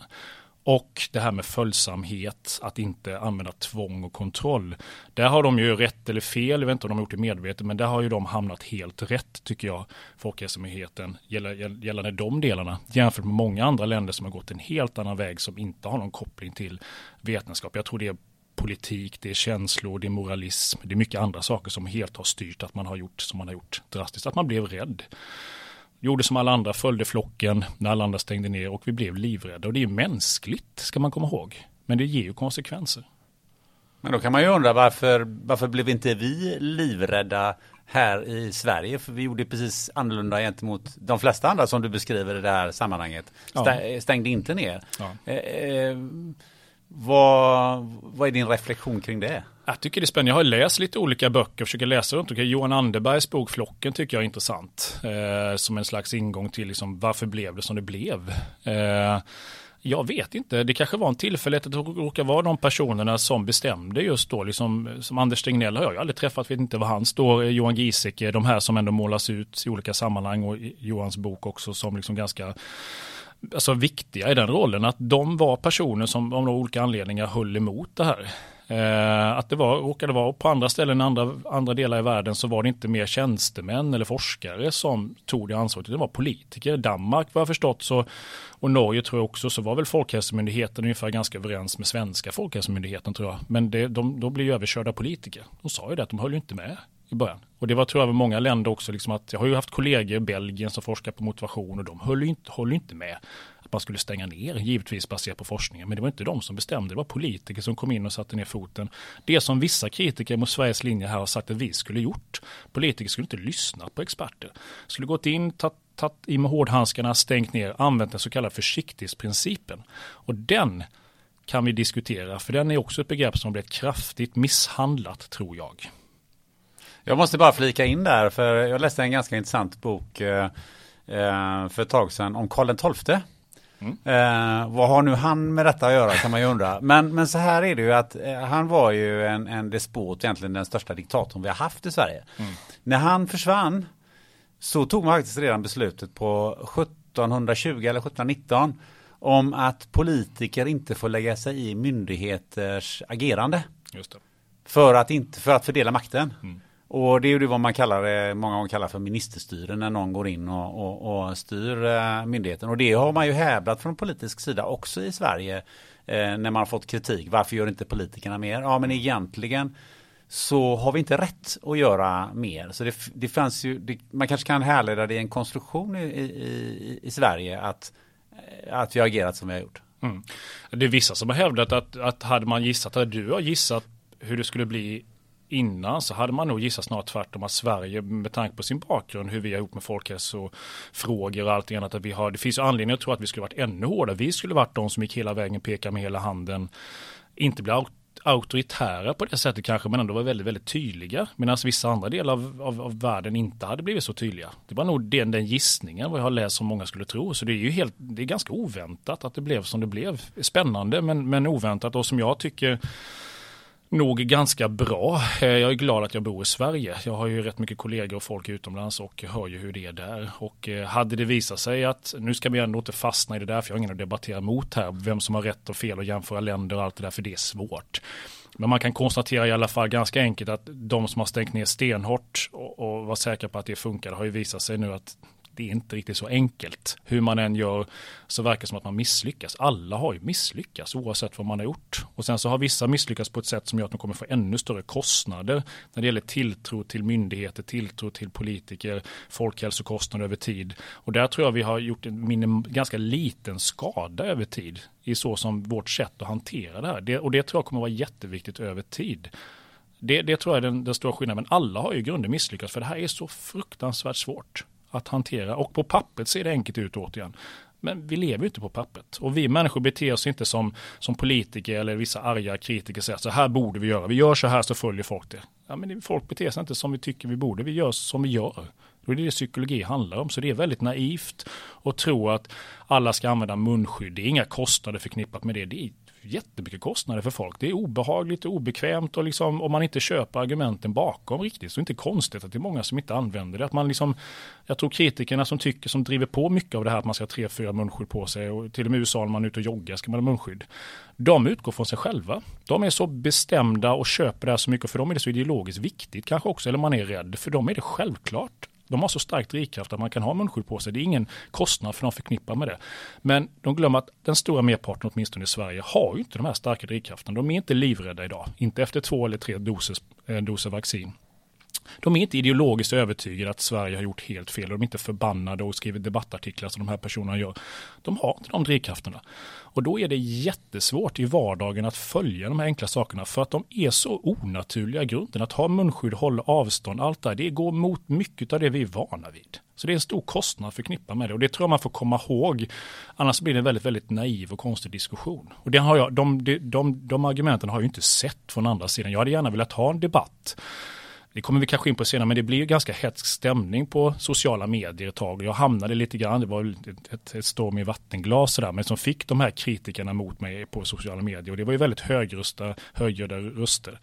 Och det här med följsamhet, att inte använda tvång och kontroll. Där har de ju rätt eller fel, jag vet inte om de har gjort det medvetet, men där har ju de hamnat helt rätt tycker jag, Folkhälsomyndigheten, gällande de delarna, jämfört med många andra länder som har gått en helt annan väg som inte har någon koppling till vetenskap. Jag tror det är politik, det är känslor, det är moralism, det är mycket andra saker som helt har styrt att man har gjort som man har gjort drastiskt, att man blev rädd. Gjorde som alla andra, följde flocken när alla andra stängde ner och vi blev livrädda. Och det är mänskligt, ska man komma ihåg. Men det ger ju konsekvenser. Men då kan man ju undra varför, varför blev inte vi livrädda här i Sverige? För vi gjorde precis annorlunda gentemot de flesta andra som du beskriver i det här sammanhanget. Stängde inte ner. Ja. Eh, eh, vad, vad är din reflektion kring det? Jag tycker det är spännande. Jag har läst lite olika böcker, och försöker läsa runt omkring. Johan Anderbergs bok Flocken tycker jag är intressant. Eh, som en slags ingång till liksom, varför blev det som det blev. Eh, jag vet inte, det kanske var en tillfällighet att det råkar vara de personerna som bestämde just då. Liksom, som Anders Tegnell har jag aldrig träffat, vet inte var han står. Eh, Johan Giesecke, de här som ändå målas ut i olika sammanhang och Johans bok också som liksom ganska alltså, viktiga i den rollen. Att de var personer som av olika anledningar höll emot det här. Eh, att det var, råkade vara på andra ställen, andra, andra delar i världen så var det inte mer tjänstemän eller forskare som tog det ansvaret, det var politiker. Danmark vad jag förstått så, och Norge tror jag också, så var väl Folkhälsomyndigheten ungefär ganska överens med svenska Folkhälsomyndigheten tror jag. Men det, de, de blev ju överkörda politiker. De sa ju det att de höll ju inte med i början. Och det var tror jag många länder också, liksom att jag har ju haft kollegor i Belgien som forskar på motivation och de höll ju inte, höll inte med att man skulle stänga ner, givetvis baserat på forskningen. Men det var inte de som bestämde, det var politiker som kom in och satte ner foten. Det som vissa kritiker mot Sveriges linje här har sagt att vi skulle gjort. Politiker skulle inte lyssna på experter. Skulle gått in, tagit i med hårdhandskarna, stängt ner, använt den så kallade försiktighetsprincipen. Och den kan vi diskutera, för den är också ett begrepp som blivit kraftigt misshandlat, tror jag. Jag måste bara flika in där, för jag läste en ganska intressant bok eh, eh för ett tag sedan om Karl XII. Mm. Eh, vad har nu han med detta att göra kan man ju undra. Men, men så här är det ju att eh, han var ju en, en despot, egentligen den största diktatorn vi har haft i Sverige. Mm. När han försvann så tog man faktiskt redan beslutet på 1720 eller 1719 om att politiker inte får lägga sig i myndigheters agerande. För att, inte, för att fördela makten. Mm. Och det är ju vad man kallar det, många gånger kallar för ministerstyre när någon går in och, och, och styr eh, myndigheten. Och det har man ju hävdat från politisk sida också i Sverige eh, när man har fått kritik. Varför gör inte politikerna mer? Ja men egentligen så har vi inte rätt att göra mer. Så det, det fanns ju, det, man kanske kan härleda det i en konstruktion i, i, i Sverige att, eh, att vi har agerat som vi har gjort. Mm. Det är vissa som har hävdat att, att hade man gissat, hade du har gissat hur det skulle bli innan så hade man nog gissat snart tvärtom att Sverige med tanke på sin bakgrund hur vi har gjort med folkhälsofrågor och allting annat att vi har det finns ju anledning att tro att vi skulle varit ännu hårdare. Vi skulle varit de som gick hela vägen pekar med hela handen inte bli auktoritära på det sättet kanske men ändå var väldigt, väldigt tydliga. Medan vissa andra delar av, av, av, världen inte hade blivit så tydliga. Det var nog den, den gissningen vad jag har läst som många skulle tro. Så det är ju helt, det är ganska oväntat att det blev som det blev. Spännande men, men oväntat och som jag tycker nog ganska bra. Eh, jag är glad att jag bor i Sverige. Jag har ju rätt mycket kollegor och folk utomlands och hör ju hur det är där. Och eh, hade det visat sig att, nu ska vi ändå inte fastna i det där, för jag har ingen att debattera mot här, vem som har rätt och fel och jämföra länder och allt det där, för det är svårt. Men man kan konstatera i alla fall ganska enkelt att de som har stängt ner stenhårt och, och var säkra på att det funkar har ju visat sig nu att det är inte riktigt så enkelt. Hur man än gör så verkar det som att man misslyckas. Alla har ju misslyckats oavsett vad man har gjort. Och sen så har vissa misslyckats på ett sätt som gör att de kommer få ännu större kostnader när det gäller tilltro till myndigheter, tilltro till politiker, folkhälsokostnader över tid. Och där tror jag vi har gjort en minim, ganska liten skada över tid i så som vårt sätt att hantera det här. Det, och det tror jag kommer vara jätteviktigt över tid. Det, det, tror jag är den, den stora skillnaden. Men alla har ju i grunden misslyckats för det här är så fruktansvärt svårt att hantera. Och på pappret ser det enkelt ut återigen. Men vi lever ju inte på pappret. Och vi människor beter oss inte som, som politiker eller vissa arga kritiker säger så här borde vi göra. Vi gör så här så följer folk det. Ja, men folk beter sig inte som vi tycker vi borde. Vi gör som vi gör. Då är det det psykologi handlar om. Så det är väldigt naivt att tro att alla ska använda munskydd. Det är inga kostnader förknippat med det. Det är jättemycket kostnader för folk. Det är obehagligt och obekvämt och liksom, om man inte köper argumenten bakom riktigt så är det inte konstigt att det är många som inte använder det. Att man liksom, jag tror kritikerna som tycker, som driver på mycket av det här att man ska ha tre, fyra munskydd på sig och till och med i USA när man är ute och joggar ska man ha munskydd. De utgår från sig själva. De är så bestämda och köper det här så mycket för dem är det så ideologiskt viktigt kanske också, eller man är rädd. För dem är det självklart de har så stark drivkraft att man kan ha munskydd på sig. Det är ingen kostnad för de förknippar med det. Men de glömmer att den stora merparten, åtminstone i Sverige, har ju inte de här starka drivkrafterna. De är inte livrädda idag. Inte efter två eller tre doser, eh, doser vaccin. De är inte ideologiskt övertygade att Sverige har gjort helt fel. De är inte förbannade och skriver debattartiklar som de här personerna gör. De har inte de drivkrafterna. Och då är det jättesvårt i vardagen att följa de här enkla sakerna för att de är så onaturliga i grunden. Att ha munskydd, hålla avstånd, allt det här, det går mot mycket av det vi är vana vid. Så det är en stor kostnad förknippad med det och det tror jag man får komma ihåg. Annars blir det en väldigt, väldigt naiv och konstig diskussion. Och det har jag, de, de, de, de argumenten har jag inte sett från andra sidan. Jag hade gärna velat ha en debatt det kommer vi kanske in på senare, men det blir ju ganska hetsk stämning på sociala medier ett tag. Jag hamnade lite grann, det var ett, ett, ett storm i vattenglas sådär, men som fick de här kritikerna mot mig på sociala medier. Och det var ju väldigt högrösta, högljudda röster.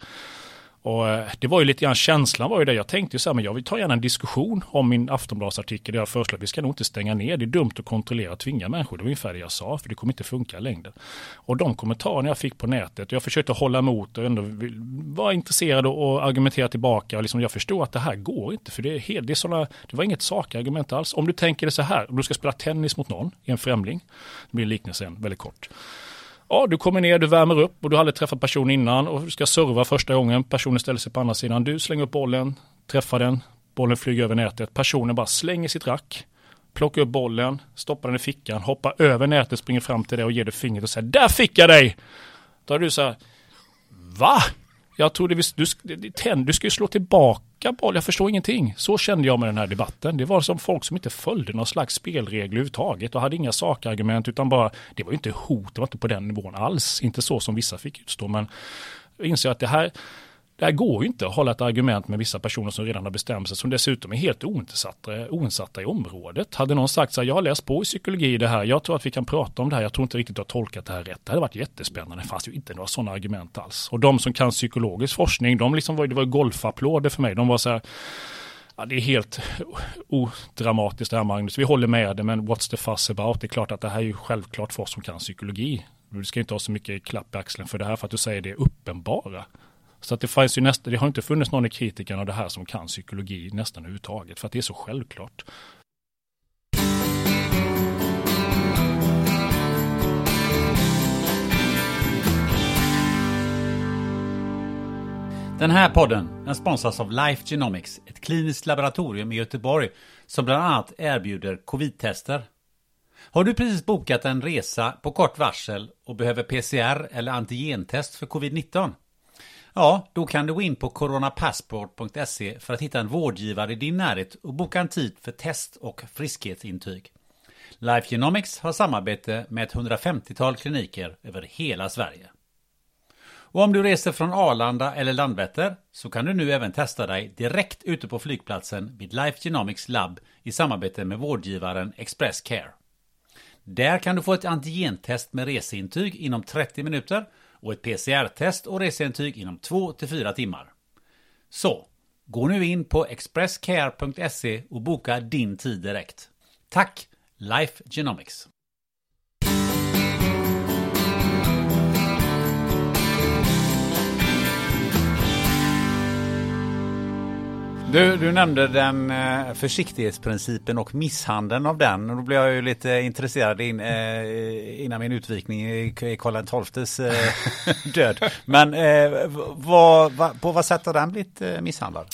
Och eh, det var ju lite grann känslan var ju det. Jag tänkte ju så här, men jag vill ta gärna en diskussion om min Aftonbladsartikel där jag föreslår att vi ska nog inte stänga ner. Det är dumt att kontrollera och tvinga människor. Det var ungefär det jag sa, för det kommer inte funka längre. Och de kommentarerna jag fick på nätet, jag försökte hålla emot och ändå vara intresserad och argumentera tillbaka. Och liksom jag förstod att det här går inte, för det, är helt, det, är såna, det var inget sakargument alls. Om du tänker det så här, om du ska spela tennis mot någon, en främling, det blir liknelsen väldigt kort. Ja, du kommer ner, du värmer upp och du har aldrig träffat personen innan och du ska serva första gången. Personen ställer sig på andra sidan. Du slänger upp bollen, träffar den, bollen flyger över nätet. Personen bara slänger sitt rack, plockar upp bollen, stoppar den i fickan, hoppar över nätet, springer fram till dig och ger dig fingret och säger där fick jag dig! Då är du så här, va? Jag trodde vi, du, du ska ju slå tillbaka boll, jag förstår ingenting. Så kände jag med den här debatten. Det var som folk som inte följde någon slags spelregler överhuvudtaget och hade inga sakargument utan bara, det var ju inte hot, det var inte på den nivån alls. Inte så som vissa fick utstå, men jag inser att det här, det här går ju inte att hålla ett argument med vissa personer som redan har bestämt sig, som dessutom är helt oinsatta, oinsatta i området. Hade någon sagt så här, jag har läst på i psykologi det här, jag tror att vi kan prata om det här, jag tror inte riktigt du har tolkat det här rätt. Det hade varit jättespännande, det fanns ju inte några sådana argument alls. Och de som kan psykologisk forskning, de liksom var, det var golfapplåder för mig, de var så här, Ja, det är helt odramatiskt det här Magnus. Vi håller med dig, men what's the fuss about? Det är klart att det här är ju självklart för oss som kan psykologi. Du ska inte ha så mycket klapp i axeln för det här för att du säger det uppenbara. Så att det, fanns ju nästa, det har inte funnits någon i kritikerna av det här som kan psykologi nästan överhuvudtaget. För att det är så självklart. Den här podden den sponsras av Life Genomics, ett kliniskt laboratorium i Göteborg som bland annat erbjuder covid-tester. Har du precis bokat en resa på kort varsel och behöver PCR eller antigentest för covid-19? Ja, då kan du gå in på coronapassport.se för att hitta en vårdgivare i din närhet och boka en tid för test och friskhetsintyg. Life Genomics har samarbete med ett 150-tal kliniker över hela Sverige. Och om du reser från Arlanda eller Landvetter så kan du nu även testa dig direkt ute på flygplatsen vid Life Genomics Lab i samarbete med vårdgivaren Express Care. Där kan du få ett antigentest med reseintyg inom 30 minuter och ett PCR-test och reseintyg inom 2-4 timmar. Så, gå nu in på expresscare.se och boka din tid direkt. Tack, Life Genomics! Du, du nämnde den eh, försiktighetsprincipen och misshandeln av den. Och då blev jag ju lite intresserad in, eh, innan min utvikning i Karl XIIs eh, död. Men vad, på vad sätt har den blivit misshandlad?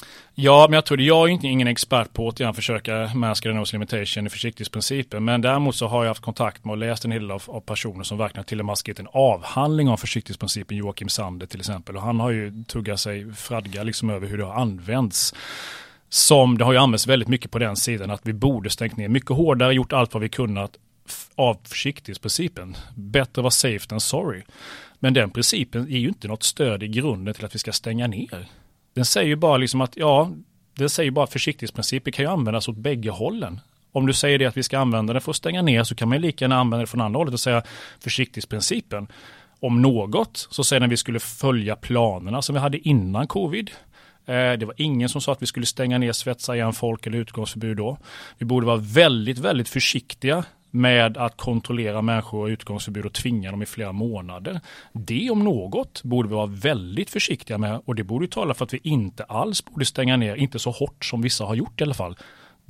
Ja, men jag tror det. Jag är inte ingen expert på att försöka maska the nose limitation i försiktighetsprincipen. Men däremot så har jag haft kontakt med och läst en hel del av, av personer som verkligen till och med har skrivit en avhandling om försiktighetsprincipen. Joakim Sander till exempel. Och han har ju tuggat sig fradga liksom över hur det har använts som det har ju använts väldigt mycket på den sidan att vi borde stängt ner mycket hårdare, gjort allt vad vi kunnat av försiktighetsprincipen. Bättre vara safe than sorry. Men den principen är ju inte något stöd i grunden till att vi ska stänga ner. Den säger ju bara liksom att, ja, den säger bara att försiktighetsprincipen kan ju användas åt bägge hållen. Om du säger det att vi ska använda den för att stänga ner så kan man ju lika gärna använda det från andra hållet och säga försiktighetsprincipen. Om något så säger den att vi skulle följa planerna som vi hade innan covid. Eh, det var ingen som sa att vi skulle stänga ner, svetsa igen folk eller utgångsförbud då. Vi borde vara väldigt, väldigt försiktiga med att kontrollera människor och utgångsförbud och tvinga dem i flera månader. Det om något borde vi vara väldigt försiktiga med och det borde tala för att vi inte alls borde stänga ner, inte så hårt som vissa har gjort i alla fall.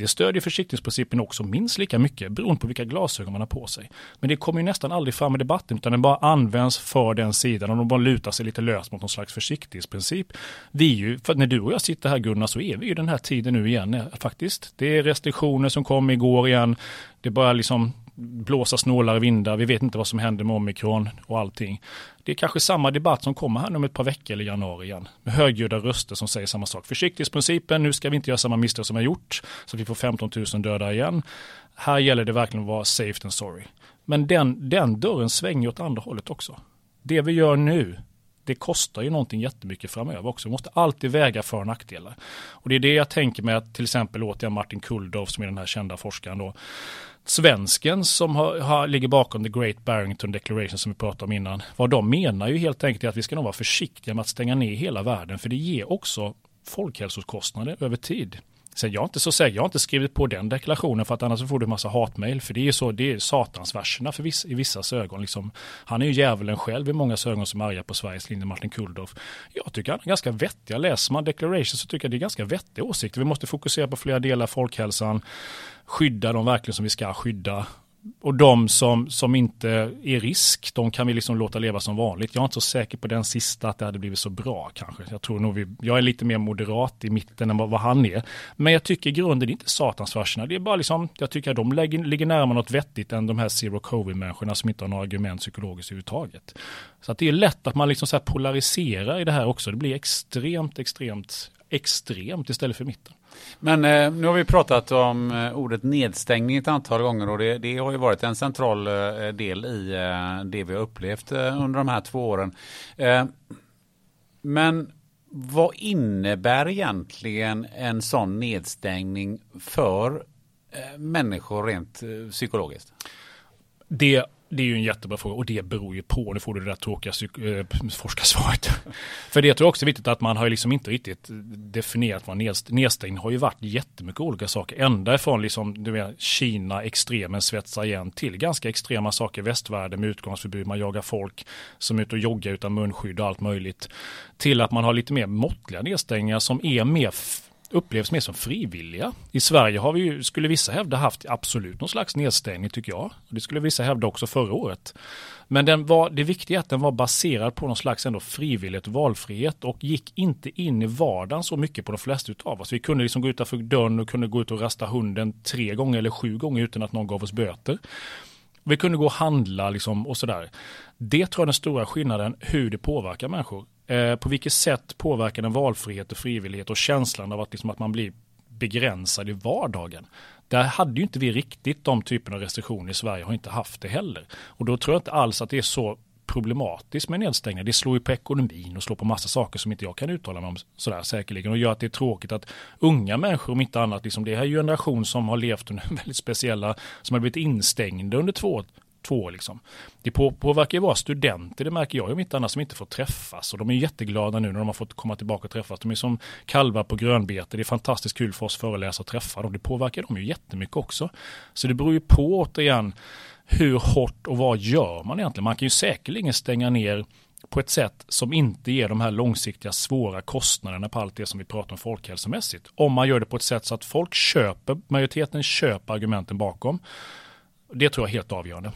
Det stödjer försiktighetsprincipen också minst lika mycket beroende på vilka glasögon man har på sig. Men det kommer ju nästan aldrig fram i debatten utan den bara används för den sidan och de bara lutar sig lite löst mot någon slags försiktighetsprincip. Vi ju, för när du och jag sitter här Gunnar så är vi ju den här tiden nu igen eh, faktiskt. Det är restriktioner som kom igår igen. Det börjar liksom blåsa snålare vindar, vi vet inte vad som händer med omikron och allting. Det är kanske samma debatt som kommer här om ett par veckor eller januari igen. Med högljudda röster som säger samma sak. Försiktighetsprincipen, nu ska vi inte göra samma misstag som vi har gjort, så att vi får 15 000 döda igen. Här gäller det verkligen att vara safe and sorry. Men den, den dörren svänger åt andra hållet också. Det vi gör nu, det kostar ju någonting jättemycket framöver också. Vi måste alltid väga för och nackdelar. Och det är det jag tänker med att till exempel återigen Martin Kulldorff som är den här kända forskaren då svensken som har, har, ligger bakom The Great Barrington Declaration som vi pratade om innan. Vad de menar ju helt enkelt är att vi ska nog vara försiktiga med att stänga ner hela världen för det ger också folkhälsokostnader över tid. Sen jag är inte så säker, jag har inte skrivit på den deklarationen för att annars får du en massa hatmejl. För det är ju så, det är satansverserna för viss, i vissas ögon. Liksom. Han är ju djävulen själv i många ögon som är arga på Sveriges linje, Martin Kulldorff. Jag tycker han är ganska vettiga. Läser man declaration så tycker jag det är ganska vettiga åsikter. Vi måste fokusera på flera delar av folkhälsan, skydda de verkligen som vi ska skydda och de som, som inte är risk, de kan vi liksom låta leva som vanligt. Jag är inte så säker på den sista att det hade blivit så bra kanske. Jag tror nog vi, jag är lite mer moderat i mitten än vad, vad han är. Men jag tycker i grunden det är inte satansverserna. Det är bara liksom, jag tycker att de lägger, ligger närmare något vettigt än de här zero covid-människorna som inte har några argument psykologiskt överhuvudtaget. Så att det är lätt att man liksom så polariserar i det här också. Det blir extremt, extremt, extremt istället för mitten. Men eh, nu har vi pratat om eh, ordet nedstängning ett antal gånger och det, det har ju varit en central eh, del i eh, det vi har upplevt eh, under de här två åren. Eh, men vad innebär egentligen en sån nedstängning för eh, människor rent eh, psykologiskt? Det det är ju en jättebra fråga och det beror ju på, nu får du det där tråkiga äh, eh, forskarsvaret. För det tror jag också är viktigt att man har ju liksom inte riktigt definierat vad nedstängning har ju varit jättemycket olika saker. Ända ifrån liksom, du vet, Kina, extremen svetsar igen till ganska extrema saker i västvärlden med utgångsförbud, man jagar folk som är ute och joggar utan munskydd och allt möjligt. Till att man har lite mer måttliga nedstängningar som är mer upplevs mer som frivilliga. I Sverige har vi ju, skulle vissa hävda, haft absolut någon slags nedstängning tycker jag. Det skulle vissa hävda också förra året. Men den var, det viktiga är att den var baserad på någon slags ändå frivillighet och valfrihet och gick inte in i vardagen så mycket på de flesta av oss. Vi kunde liksom gå utanför dörren och kunde gå ut och rasta hunden tre gånger eller sju gånger utan att någon gav oss böter. Vi kunde gå och handla liksom och sådär. Det tror jag är den stora skillnaden hur det påverkar människor. Eh, på vilket sätt påverkar den valfrihet och frivillighet och känslan av att, liksom, att man blir begränsad i vardagen. Där hade ju inte vi riktigt de typerna av restriktioner i Sverige, har inte haft det heller. Och då tror jag inte alls att det är så problematiskt med nedstängning. Det slår ju på ekonomin och slår på massa saker som inte jag kan uttala mig om sådär säkerligen och gör att det är tråkigt att unga människor om inte annat, liksom, det här är ju en generation som har levt under väldigt speciella, som har blivit instängda under två två år liksom. Det påverkar ju våra studenter, det märker jag ju inte annat som inte får träffas. Och de är jätteglada nu när de har fått komma tillbaka och träffas. De är som kalvar på grönbete, det är fantastiskt kul för oss föreläsare att träffa dem. Det påverkar dem ju jättemycket också. Så det beror ju på återigen hur hårt och vad gör man egentligen? Man kan ju säkerligen stänga ner på ett sätt som inte ger de här långsiktiga svåra kostnaderna på allt det som vi pratar om folkhälsomässigt. Om man gör det på ett sätt så att folk köper, majoriteten köper argumenten bakom. Det tror jag är helt avgörande.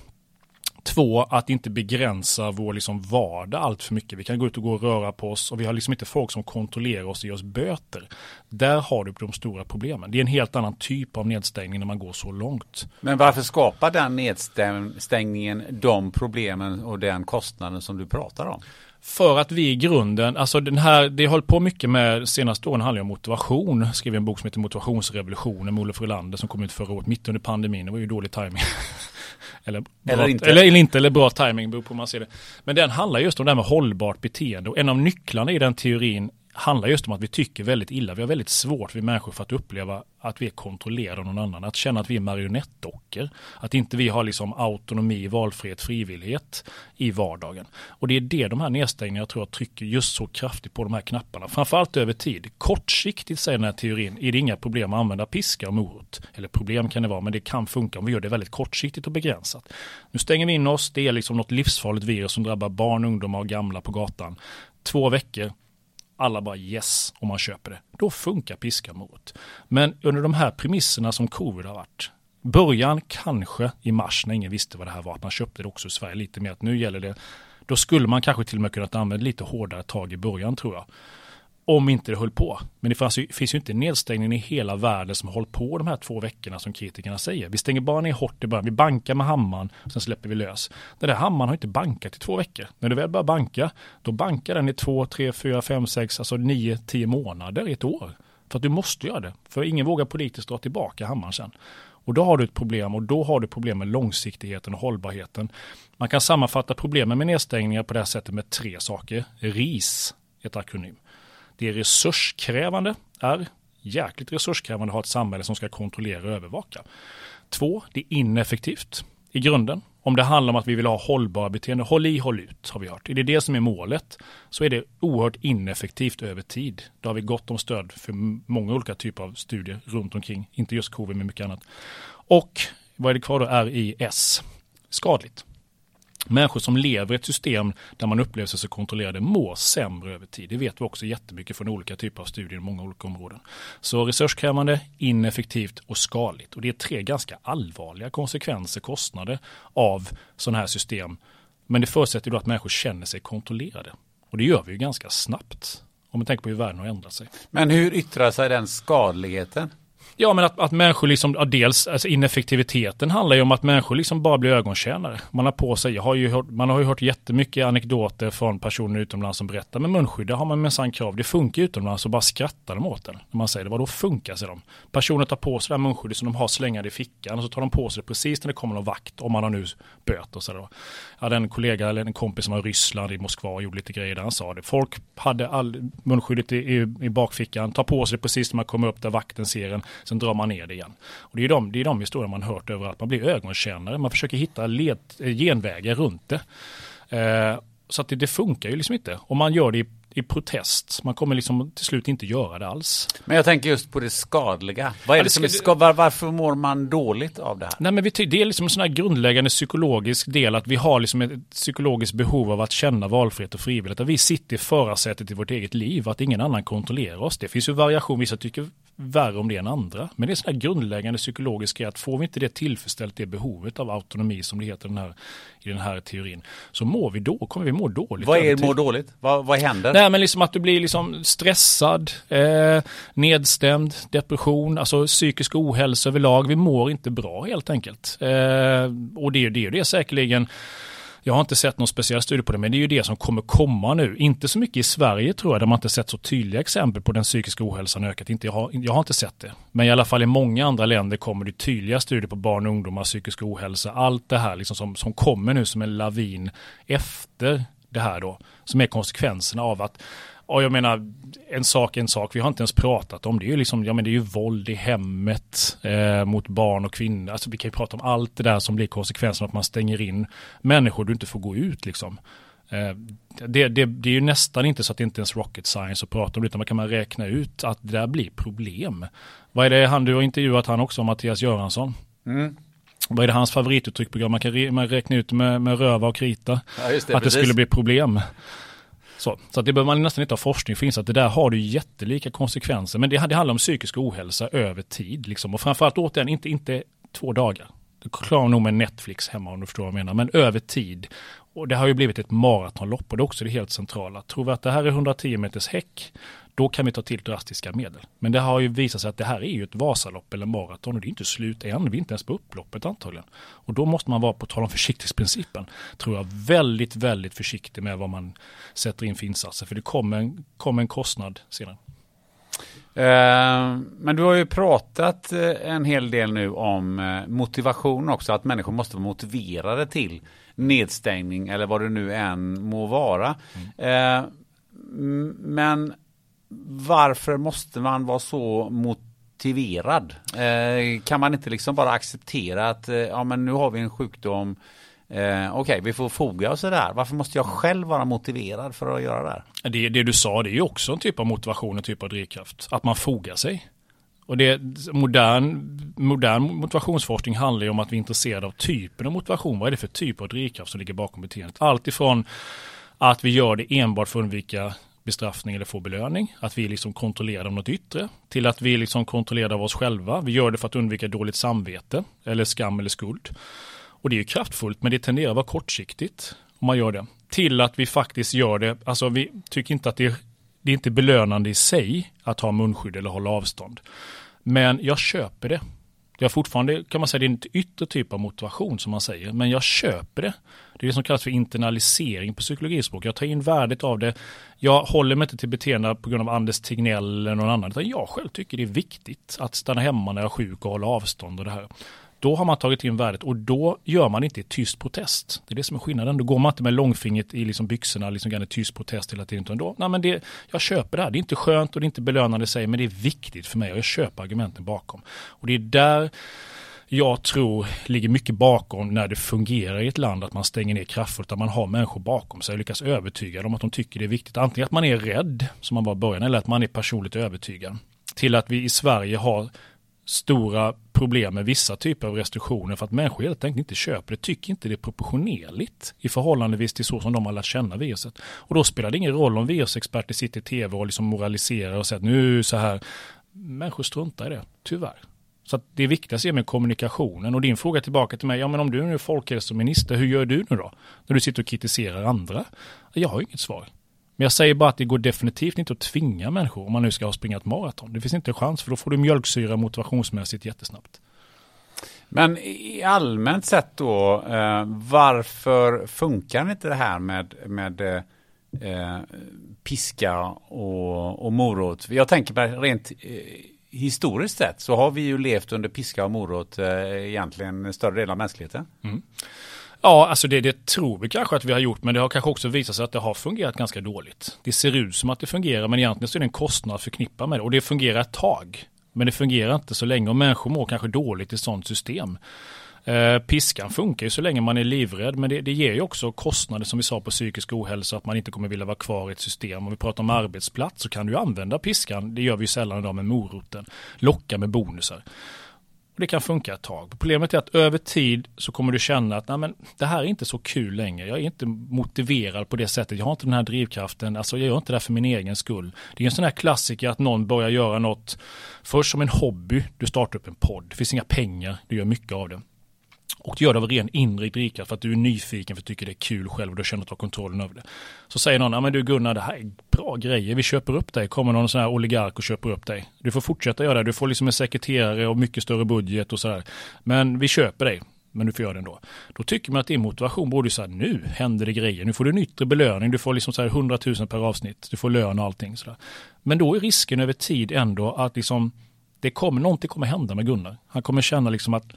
Två, att inte begränsa vår liksom vardag allt för mycket. Vi kan gå ut och gå och röra på oss och vi har liksom inte folk som kontrollerar oss och ger oss böter. Där har du de stora problemen. Det är en helt annan typ av nedstängning när man går så långt. Men varför skapar den nedstängningen de problemen och den kostnaden som du pratar om? För att vi i grunden, alltså den här, det har hållit på mycket med senaste åren handlar om motivation. Skrev en bok som heter Motivationsrevolutionen med Olof Frölander som kom ut förra året mitt under pandemin. Det var ju dålig timing. eller, bra, eller, inte. Eller, eller, inte, eller bra timing beror på hur man ser det. Men den handlar just om det här med hållbart beteende och en av nycklarna i den teorin handlar just om att vi tycker väldigt illa. Vi har väldigt svårt, vi människor, för att uppleva att vi är kontrollerade av någon annan. Att känna att vi är marionettdockor. Att inte vi har liksom autonomi, valfrihet, frivillighet i vardagen. Och det är det de här nedstängningarna tror jag trycker just så kraftigt på de här knapparna. Framförallt över tid. Kortsiktigt säger den här teorin är det inga problem att använda piska och morot. Eller problem kan det vara, men det kan funka om vi gör det väldigt kortsiktigt och begränsat. Nu stänger vi in oss, det är liksom något livsfarligt virus som drabbar barn, ungdomar och gamla på gatan. Två veckor, alla bara yes om man köper det. Då funkar piska mot. Men under de här premisserna som covid har varit, början kanske i mars när ingen visste vad det här var, att man köpte det också i Sverige lite mer, att nu gäller det, då skulle man kanske till och med kunnat använda lite hårdare tag i början tror jag. Om inte det höll på. Men det fanns ju, finns ju inte nedstängning i hela världen som har hållit på de här två veckorna som kritikerna säger. Vi stänger bara ner hårt i början. Vi bankar med hammaren, sen släpper vi lös. Den där hammaren har inte bankat i två veckor. När du väl börjar banka, då bankar den i två, tre, fyra, fem, sex, alltså nio, tio månader i ett år. För att du måste göra det. För ingen vågar politiskt dra tillbaka hammaren sen. Och då har du ett problem och då har du problem med långsiktigheten och hållbarheten. Man kan sammanfatta problemen med nedstängningar på det här sättet med tre saker. RIS, ett akronym. Det är resurskrävande, är jäkligt resurskrävande att ha ett samhälle som ska kontrollera och övervaka. Två, det är ineffektivt i grunden. Om det handlar om att vi vill ha hållbara beteenden, håll i, håll ut har vi hört. Är det det som är målet så är det oerhört ineffektivt över tid. Då har vi gott om stöd för många olika typer av studier runt omkring, inte just covid men mycket annat. Och vad är det kvar då? RIS, skadligt. Människor som lever i ett system där man upplever sig så kontrollerade mår sämre över tid. Det vet vi också jättemycket från olika typer av studier i många olika områden. Så resurskrävande, ineffektivt och skadligt. Och det är tre ganska allvarliga konsekvenser, kostnader av sådana här system. Men det förutsätter då att människor känner sig kontrollerade. Och det gör vi ju ganska snabbt. Om man tänker på hur världen har ändrat sig. Men hur yttrar sig den skadligheten? Ja, men att, att människor liksom, ja, dels alltså ineffektiviteten handlar ju om att människor liksom bara blir ögontjänare. Man har på sig, jag har ju hört, man har ju hört jättemycket anekdoter från personer utomlands som berättar, men munskydd, det har man minsann krav, det funkar utomlands och bara skrattar de åt den. När man säger det, vadå funkar sig de? Personer tar på sig det här munskyddet som de har slängande i fickan och så tar de på sig det precis när det kommer någon vakt, om man har nu böter och sådär. Jag hade en kollega eller en kompis som var i Ryssland, i Moskva och gjorde lite grejer där han sa det. Folk hade all munskyddet i, i, i bakfickan, tar på sig det precis när man kommer upp där vakten ser en Sen drar man ner det igen. Och det är de, det är de historier man hört överallt. Man blir ögonkännare, man försöker hitta led, genvägar runt det. Eh, så att det, det, funkar ju liksom inte. Och man gör det i, i protest. Man kommer liksom till slut inte göra det alls. Men jag tänker just på det skadliga. Vad är ja, det, som är var, varför mår man dåligt av det här? Nej men vi, det är liksom en sån här grundläggande psykologisk del att vi har liksom ett psykologiskt behov av att känna valfrihet och frivillighet. Att vi sitter i förarsätet i vårt eget liv, att ingen annan kontrollerar oss. Det finns ju variation, vissa tycker värre om det än andra. Men det är här grundläggande psykologisk att får vi inte det tillfredsställt, det behovet av autonomi som det heter den här, i den här teorin, så mår vi då, kommer vi må dåligt. Vad är må dåligt? Vad, vad händer? Nej men liksom att du blir liksom stressad, eh, nedstämd, depression, alltså psykisk ohälsa överlag. Vi mår inte bra helt enkelt. Eh, och det det, det är säkerligen jag har inte sett någon speciell studie på det, men det är ju det som kommer komma nu. Inte så mycket i Sverige tror jag, där man inte sett så tydliga exempel på den psykiska ohälsan ökat. Inte, jag, har, jag har inte sett det. Men i alla fall i många andra länder kommer det tydliga studier på barn och ungdomars psykiska ohälsa, allt det här liksom som, som kommer nu som en lavin efter det här då, som är konsekvenserna av att och jag menar, en sak en sak, vi har inte ens pratat om det. är ju liksom, ja men det är ju våld i hemmet eh, mot barn och kvinnor. Alltså vi kan ju prata om allt det där som blir konsekvensen av att man stänger in människor du inte får gå ut liksom. Eh, det, det, det, är ju nästan inte så att det inte ens rocket science att prata om det, utan man kan man räkna ut att det där blir problem. Vad är det han, du har intervjuat han också, Mattias Göransson. Mm. Vad är det hans favorituttryckprogram? Man kan re, man räkna ut med, med röva och krita. Ja, det, att precis. det skulle bli problem. Så, så det behöver man nästan inte ha forskning för att det där har du jättelika konsekvenser. Men det, det handlar om psykisk ohälsa över tid. Liksom. Och framförallt återigen, inte, inte två dagar. Du klarar nog med Netflix hemma om du förstår vad jag menar. Men över tid. Och det har ju blivit ett maratonlopp och det är också det helt centrala. Tror vi att det här är 110 meters häck, då kan vi ta till drastiska medel. Men det har ju visat sig att det här är ju ett Vasalopp eller maraton och det är inte slut än. Vi är inte ens på upploppet antagligen. Och då måste man vara, på tal om försiktighetsprincipen, tror jag väldigt, väldigt försiktig med vad man sätter in för insatser. För det kommer en, kommer en kostnad senare. Eh, men du har ju pratat eh, en hel del nu om eh, motivation också, att människor måste vara motiverade till nedstängning eller vad det nu än må vara. Mm. Men varför måste man vara så motiverad? Eh, kan man inte liksom bara acceptera att eh, ja, men nu har vi en sjukdom Eh, Okej, okay, vi får foga oss i det här. Varför måste jag själv vara motiverad för att göra det här? Det, det du sa, det är ju också en typ av motivation, en typ av drivkraft. Att man fogar sig. Och det, modern, modern motivationsforskning handlar ju om att vi är intresserade av typen av motivation. Vad är det för typ av drivkraft som ligger bakom beteendet? Allt ifrån att vi gör det enbart för att undvika bestraffning eller få belöning. Att vi liksom kontrollerar något yttre. Till att vi liksom kontrollerar av oss själva. Vi gör det för att undvika dåligt samvete eller skam eller skuld. Och det är ju kraftfullt men det tenderar att vara kortsiktigt om man gör det. Till att vi faktiskt gör det, alltså vi tycker inte att det är, det är inte belönande i sig att ha munskydd eller hålla avstånd. Men jag köper det. Jag fortfarande kan man säga det är en yttre typ av motivation som man säger, men jag köper det. Det är det som kallas för internalisering på psykologispråk. Jag tar in värdet av det. Jag håller mig inte till beteende på grund av Anders Tegnell eller någon annan, utan jag själv tycker det är viktigt att stanna hemma när jag är sjuk och hålla avstånd och det här. Då har man tagit in värdet och då gör man inte tyst protest. Det är det som är skillnaden. Då går man inte med långfingret i liksom byxorna, liksom en tyst protest hela tiden. Utan då, nej men det, jag köper det här. Det är inte skönt och det är inte belönande i sig, men det är viktigt för mig och jag köper argumenten bakom. Och det är där jag tror ligger mycket bakom när det fungerar i ett land att man stänger ner kraftfullt, att man har människor bakom sig och lyckas övertyga dem att de tycker det är viktigt. Antingen att man är rädd, som man var i början, eller att man är personligt övertygad. Till att vi i Sverige har stora problem med vissa typer av restriktioner för att människor helt enkelt inte köper det, tycker inte det är proportionerligt i förhållandevis till så som de har lärt känna viruset. Och då spelar det ingen roll om virusexperter sitter i tv och liksom moraliserar och säger att nu så här. Människor struntar i det, tyvärr. Så att det viktigaste är med kommunikationen och din fråga tillbaka till mig, ja men om du nu är folkhälsominister, hur gör du nu då? När du sitter och kritiserar andra? Jag har inget svar. Men jag säger bara att det går definitivt inte att tvinga människor om man nu ska springa ett maraton. Det finns inte en chans för då får du mjölksyra motivationsmässigt jättesnabbt. Men i allmänt sett då, eh, varför funkar inte det här med, med eh, piska och, och morot? Jag tänker bara rent eh, historiskt sett så har vi ju levt under piska och morot eh, egentligen större del av mänskligheten. Mm. Ja, alltså det, det tror vi kanske att vi har gjort, men det har kanske också visat sig att det har fungerat ganska dåligt. Det ser ut som att det fungerar, men egentligen så är det en kostnad förknippad med det och det fungerar ett tag. Men det fungerar inte så länge och människor mår kanske dåligt i sådant system. Eh, piskan funkar ju så länge man är livrädd men det, det, ger ju också kostnader som vi sa på psykisk ohälsa att man inte kommer vilja vara kvar i ett system. Om vi pratar om arbetsplats så kan du använda piskan, det gör vi ju sällan idag med moroten, locka med bonusar. Och det kan funka ett tag. Problemet är att över tid så kommer du känna att Nej, men, det här är inte så kul längre. Jag är inte motiverad på det sättet. Jag har inte den här drivkraften. Alltså, jag gör inte det här för min egen skull. Det är en sån här klassiker att någon börjar göra något först som en hobby. Du startar upp en podd. Det finns inga pengar. Du gör mycket av det. Och du gör det av ren inre drivkraft för att du är nyfiken för att du tycker det är kul själv och du känner att du har kontrollen över det. Så säger någon, ja men du Gunnar det här är bra grejer, vi köper upp dig. Kommer någon sån här oligark och köper upp dig. Du får fortsätta göra det, du får liksom en sekreterare och mycket större budget och sådär. Men vi köper dig men du får göra det ändå. Då tycker man att din motivation borde säga nu händer det grejer, nu får du en yttre belöning, du får liksom så här 100 000 per avsnitt, du får lön och allting. Så där. Men då är risken över tid ändå att liksom det kommer, någonting kommer hända med Gunnar. Han kommer känna liksom att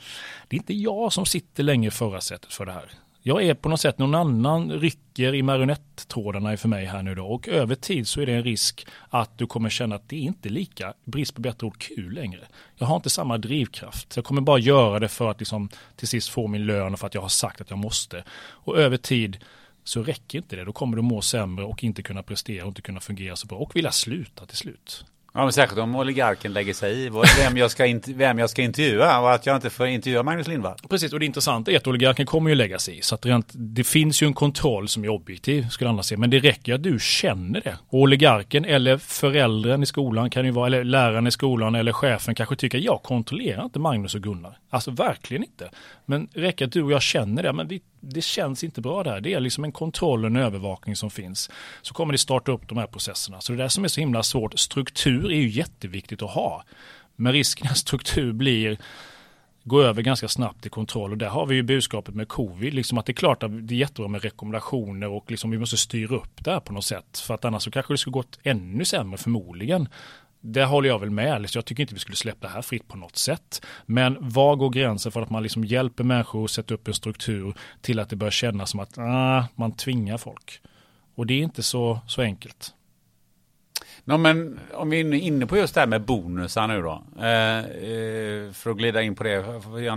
det är inte jag som sitter längre i förarsätet för det här. Jag är på något sätt, någon annan rycker i marionettrådarna för mig här nu då och över tid så är det en risk att du kommer känna att det är inte lika, brist på bättre ord, kul längre. Jag har inte samma drivkraft. Jag kommer bara göra det för att liksom till sist få min lön och för att jag har sagt att jag måste. Och över tid så räcker inte det. Då kommer du må sämre och inte kunna prestera och inte kunna fungera så bra och vilja sluta till slut. Ja, men särskilt om oligarken lägger sig i vem jag, ska vem jag ska intervjua och att jag inte får intervjua Magnus Lindvall. Precis, och det intressanta är att oligarken kommer ju lägga sig i. Så att rent, det finns ju en kontroll som är objektiv, skulle andra säga. Men det räcker att du känner det. Och oligarken eller föräldern i skolan kan ju vara, eller läraren i skolan eller chefen kanske tycker jag kontrollerar inte Magnus och Gunnar. Alltså verkligen inte. Men räcker att du och jag känner det, men vi, det känns inte bra där. Det är liksom en kontroll och en övervakning som finns. Så kommer det starta upp de här processerna. Så det där som är så himla svårt, struktur är ju jätteviktigt att ha. Men risken att struktur blir gå över ganska snabbt i kontroll och där har vi ju budskapet med covid, liksom att det är klart att det är jättebra med rekommendationer och liksom vi måste styra upp det här på något sätt för att annars så kanske det skulle gått ännu sämre förmodligen det håller jag väl med. Jag tycker inte vi skulle släppa det här fritt på något sätt. Men var går gränsen för att man liksom hjälper människor att sätta upp en struktur till att det börjar kännas som att ah, man tvingar folk. Och det är inte så, så enkelt. No, men om vi är inne på just det här med bonusar nu då. Eh, eh för att glida in på det.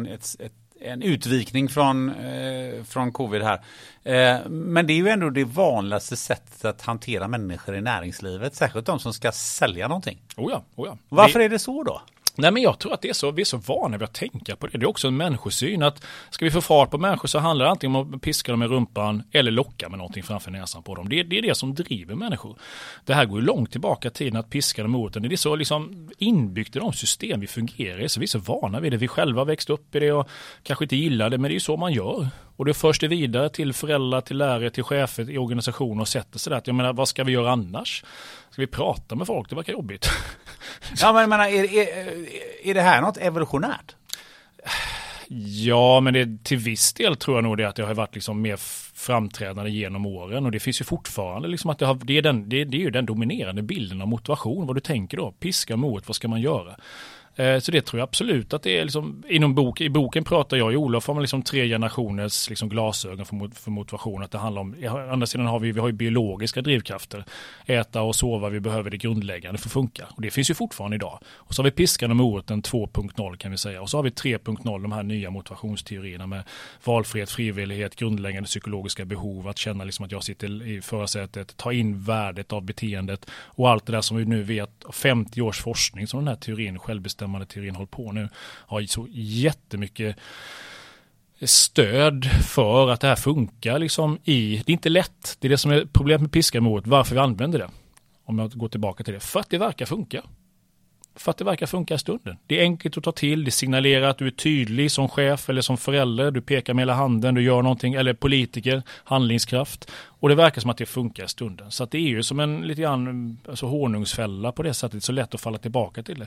Ett, ett en utvikning från, eh, från covid här. Eh, men det är ju ändå det vanligaste sättet att hantera människor i näringslivet, särskilt de som ska sälja någonting. Oh ja, oh ja. Varför det... är det så då? Nej men jag tror att det är så, vi är så vana vid att tänka på det. Det är också en människosyn att ska vi få fart på människor så handlar det antingen om att piska dem i rumpan eller locka med någonting framför näsan på dem. Det, det är det som driver människor. Det här går ju långt tillbaka i tiden att piska dem mot den. Det är så liksom inbyggt i de system vi fungerar i. Så vi är så vana vid det. Vi själva växt upp i det och kanske inte gillar det men det är ju så man gör. Och det förs det vidare till föräldrar, till lärare, till chefer i organisationer och sätter sig där jag menar vad ska vi göra annars? Ska vi prata med folk? Det verkar jobbigt. ja men menar, är, är, är det här något evolutionärt? Ja, men det, till viss del tror jag nog det att det har varit liksom mer framträdande genom åren och det finns ju fortfarande liksom att det, har, det, är den, det, det är ju den dominerande bilden av motivation, vad du tänker då, piska mot, vad ska man göra? Eh, så det tror jag absolut att det är liksom, inom bok, i boken pratar jag och Olof om liksom tre generationers liksom glasögon för, för motivation. Att det handlar om, å andra sidan har vi, vi har ju biologiska drivkrafter. Äta och sova, vi behöver det grundläggande för att funka. Och det finns ju fortfarande idag. Och så har vi piskan och moroten 2.0 kan vi säga. Och så har vi 3.0, de här nya motivationsteorierna med valfrihet, frivillighet, grundläggande psykologiska behov, att känna liksom att jag sitter i förarsätet, ta in värdet av beteendet och allt det där som vi nu vet, 50 års forskning som den här teorin självbestämmande självbestämmande teorin håller på nu har så jättemycket stöd för att det här funkar liksom i, det är inte lätt, det är det som är problemet med piska mot varför vi använder det. Om jag går tillbaka till det, för att det verkar funka. För att det verkar funka i stunden. Det är enkelt att ta till, det signalerar att du är tydlig som chef eller som förälder, du pekar med hela handen, du gör någonting, eller politiker, handlingskraft. Och det verkar som att det funkar i stunden. Så att det är ju som en lite grann alltså honungsfälla på det sättet, så lätt att falla tillbaka till det.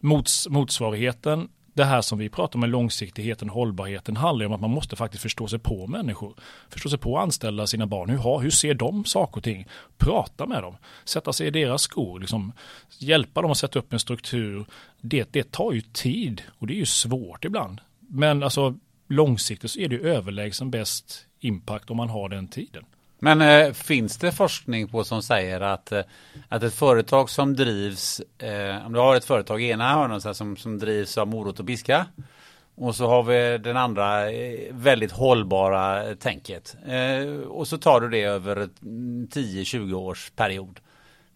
Mots, motsvarigheten det här som vi pratar om med långsiktigheten och hållbarheten handlar om att man måste faktiskt förstå sig på människor. Förstå sig på anställda, sina barn. Hur, har, hur ser de saker och ting? Prata med dem. Sätta sig i deras skor. Liksom, hjälpa dem att sätta upp en struktur. Det, det tar ju tid och det är ju svårt ibland. Men alltså långsiktigt så är det ju överlägsen bäst impact om man har den tiden. Men eh, finns det forskning på som säger att, eh, att ett företag som drivs, eh, om du har ett företag i ena hörnan som, som drivs av morot och piska och så har vi den andra eh, väldigt hållbara tänket. Eh, och så tar du det över 10-20 mm, års period.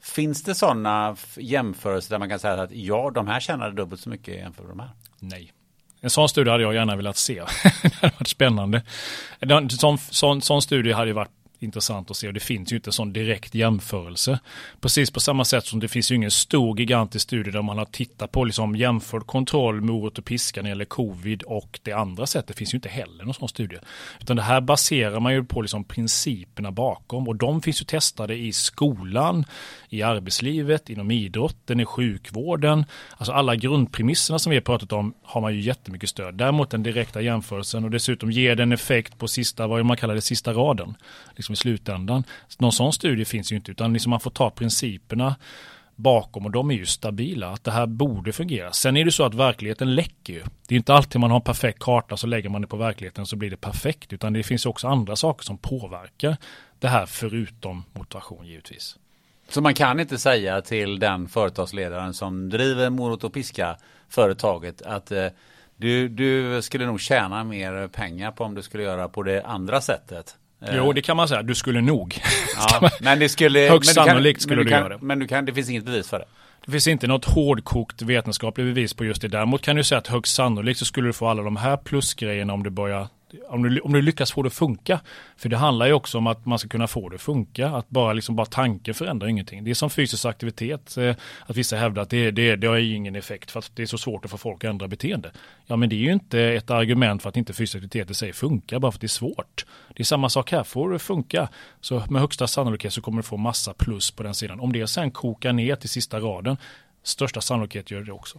Finns det sådana jämförelser där man kan säga att ja, de här tjänade dubbelt så mycket jämfört med de här? Nej. En sån studie hade jag gärna velat se. det hade varit spännande. En sån, sån, sån studie hade ju varit intressant att se och det finns ju inte en sån direkt jämförelse. Precis på samma sätt som det finns ju ingen stor gigantisk studie där man har tittat på liksom jämförd kontroll, morot och piska när det gäller covid och det andra sättet det finns ju inte heller någon sån studie. Utan det här baserar man ju på liksom principerna bakom och de finns ju testade i skolan, i arbetslivet, inom idrotten, i sjukvården. Alltså alla grundpremisserna som vi har pratat om har man ju jättemycket stöd. Däremot den direkta jämförelsen och dessutom ger den effekt på sista, vad man kallar det, sista raden. Liksom i slutändan. Någon sån studie finns ju inte utan liksom man får ta principerna bakom och de är ju stabila. Att det här borde fungera. Sen är det så att verkligheten läcker ju. Det är inte alltid man har en perfekt karta så lägger man det på verkligheten så blir det perfekt. Utan det finns också andra saker som påverkar det här förutom motivation givetvis. Så man kan inte säga till den företagsledaren som driver morot och piska företaget att eh, du, du skulle nog tjäna mer pengar på om du skulle göra på det andra sättet. Jo, det kan man säga. Du skulle nog. Ja, men det skulle... Högst sannolikt skulle du, du, kan, göra det. Men du kan, det finns inget bevis för det. Det finns inte något hårdkokt vetenskapligt bevis på just det. Däremot kan du säga att högst sannolikt så skulle du få alla de här plusgrejerna om du börjar om du, om du lyckas få det att funka. För det handlar ju också om att man ska kunna få det att funka. Att bara, liksom, bara tanken förändrar ingenting. Det är som fysisk aktivitet. Eh, att vissa hävdar att det, det, det har ingen effekt för att det är så svårt att få folk att ändra beteende. Ja men det är ju inte ett argument för att inte fysisk aktivitet i sig funkar bara för att det är svårt. Det är samma sak här. Får det funka så med högsta sannolikhet så kommer du få massa plus på den sidan. Om det sen kokar ner till sista raden största sannolikhet gör det också.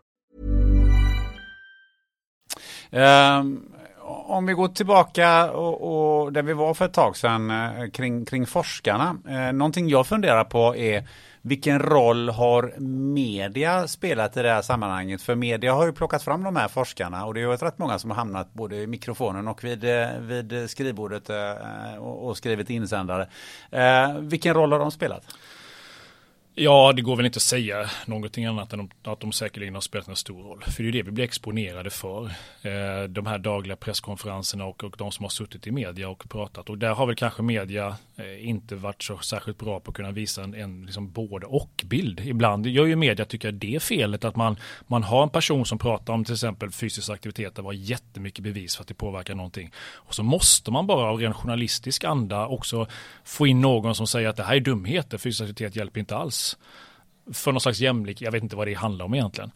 Um, om vi går tillbaka och, och, där vi var för ett tag sedan eh, kring, kring forskarna. Eh, någonting jag funderar på är vilken roll har media spelat i det här sammanhanget? För media har ju plockat fram de här forskarna och det har varit rätt många som har hamnat både i mikrofonen och vid, eh, vid skrivbordet eh, och, och skrivit insändare. Eh, vilken roll har de spelat? Ja, det går väl inte att säga någonting annat än att de säkerligen har spelat en stor roll. För det är det vi blir exponerade för. Eh, de här dagliga presskonferenserna och, och de som har suttit i media och pratat. Och där har väl kanske media eh, inte varit så särskilt bra på att kunna visa en, en liksom både och bild. Ibland gör ju media, tycker jag, det felet att man, man har en person som pratar om till exempel fysisk aktivitet. Det var jättemycket bevis för att det påverkar någonting. Och så måste man bara av ren journalistisk anda också få in någon som säger att det här är dumheter, fysisk aktivitet hjälper inte alls för någon slags jämlik, jag vet inte vad det handlar om egentligen.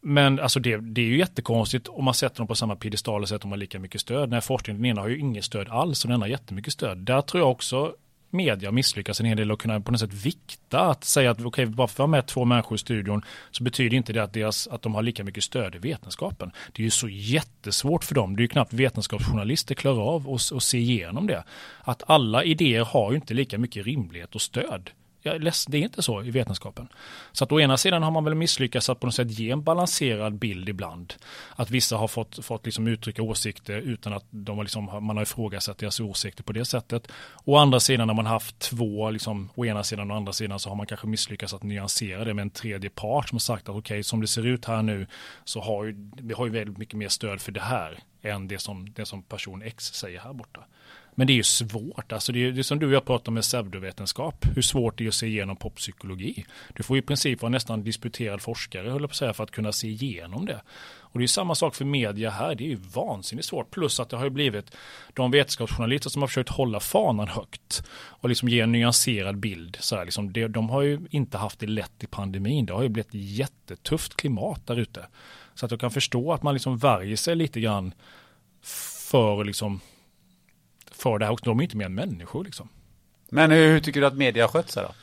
Men alltså det, det, är ju jättekonstigt om man sätter dem på samma piedestal och säger att de har lika mycket stöd. När forskningen, den ena har ju inget stöd alls och den andra har jättemycket stöd. Där tror jag också media misslyckas en hel del och kunna på något sätt vikta att säga att okej, okay, bara för att ha med två människor i studion så betyder inte det att, deras, att de har lika mycket stöd i vetenskapen. Det är ju så jättesvårt för dem. Det är ju knappt vetenskapsjournalister klarar av att se igenom det. Att alla idéer har ju inte lika mycket rimlighet och stöd jag är ledsen, det är inte så i vetenskapen. Så att å ena sidan har man väl misslyckats att på något sätt ge en balanserad bild ibland. Att vissa har fått, fått liksom uttrycka åsikter utan att de har liksom, man har ifrågasatt deras åsikter på det sättet. Å andra sidan när man haft två, liksom, å ena sidan och å andra sidan så har man kanske misslyckats att nyansera det med en tredje part som har sagt att okej, okay, som det ser ut här nu så har ju, vi har ju väldigt mycket mer stöd för det här än det som, det som person X säger här borta. Men det är ju svårt, alltså det är, det är som du och jag pratar med pseudovetenskap, hur svårt det är att se igenom poppsykologi. Du får i princip vara nästan disputerad forskare, höll jag på att säga, för att kunna se igenom det. Och det är samma sak för media här, det är ju vansinnigt svårt. Plus att det har ju blivit de vetenskapsjournalister som har försökt hålla fanan högt och liksom ge en nyanserad bild. Så här, liksom, det, de har ju inte haft det lätt i pandemin, det har ju blivit jättetufft klimat där ute. Så att jag kan förstå att man liksom värjer sig lite grann för liksom för det här också. De är inte mer än människor liksom. Men hur, hur tycker du att media har skött sig då?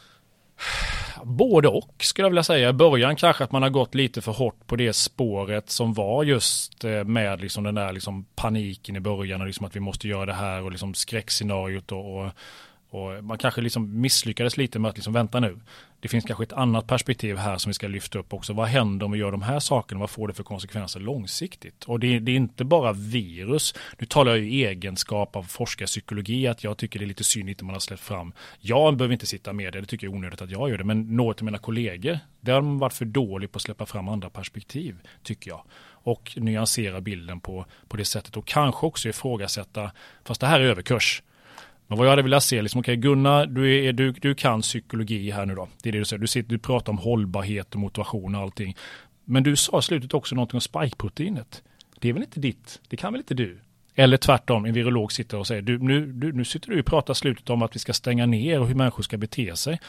Både och skulle jag vilja säga. I början kanske att man har gått lite för hårt på det spåret som var just eh, med liksom den där liksom paniken i början och liksom att vi måste göra det här och liksom skräckscenariot och, och och man kanske liksom misslyckades lite med att liksom vänta nu. Det finns kanske ett annat perspektiv här som vi ska lyfta upp också. Vad händer om vi gör de här sakerna? Vad får det för konsekvenser långsiktigt? Och det, det är inte bara virus. Nu talar jag i egenskap av forskarpsykologi att jag tycker det är lite synd att man har släppt fram. Jag behöver inte sitta med det, det tycker jag är onödigt att jag gör det. Men något av mina kollegor, där har de varit för dålig på att släppa fram andra perspektiv, tycker jag och nyansera bilden på, på det sättet och kanske också ifrågasätta, fast det här är överkurs, men vad jag hade velat se, liksom, okay, Gunnar, du, är, du, du kan psykologi här nu då. Det är det du säger. Du, sitter, du pratar om hållbarhet och motivation och allting. Men du sa i slutet också någonting om spikeproteinet. Det är väl inte ditt, det kan väl inte du? Eller tvärtom, en virolog sitter och säger, du, nu, du, nu sitter du och pratar slutet om att vi ska stänga ner och hur människor ska bete sig.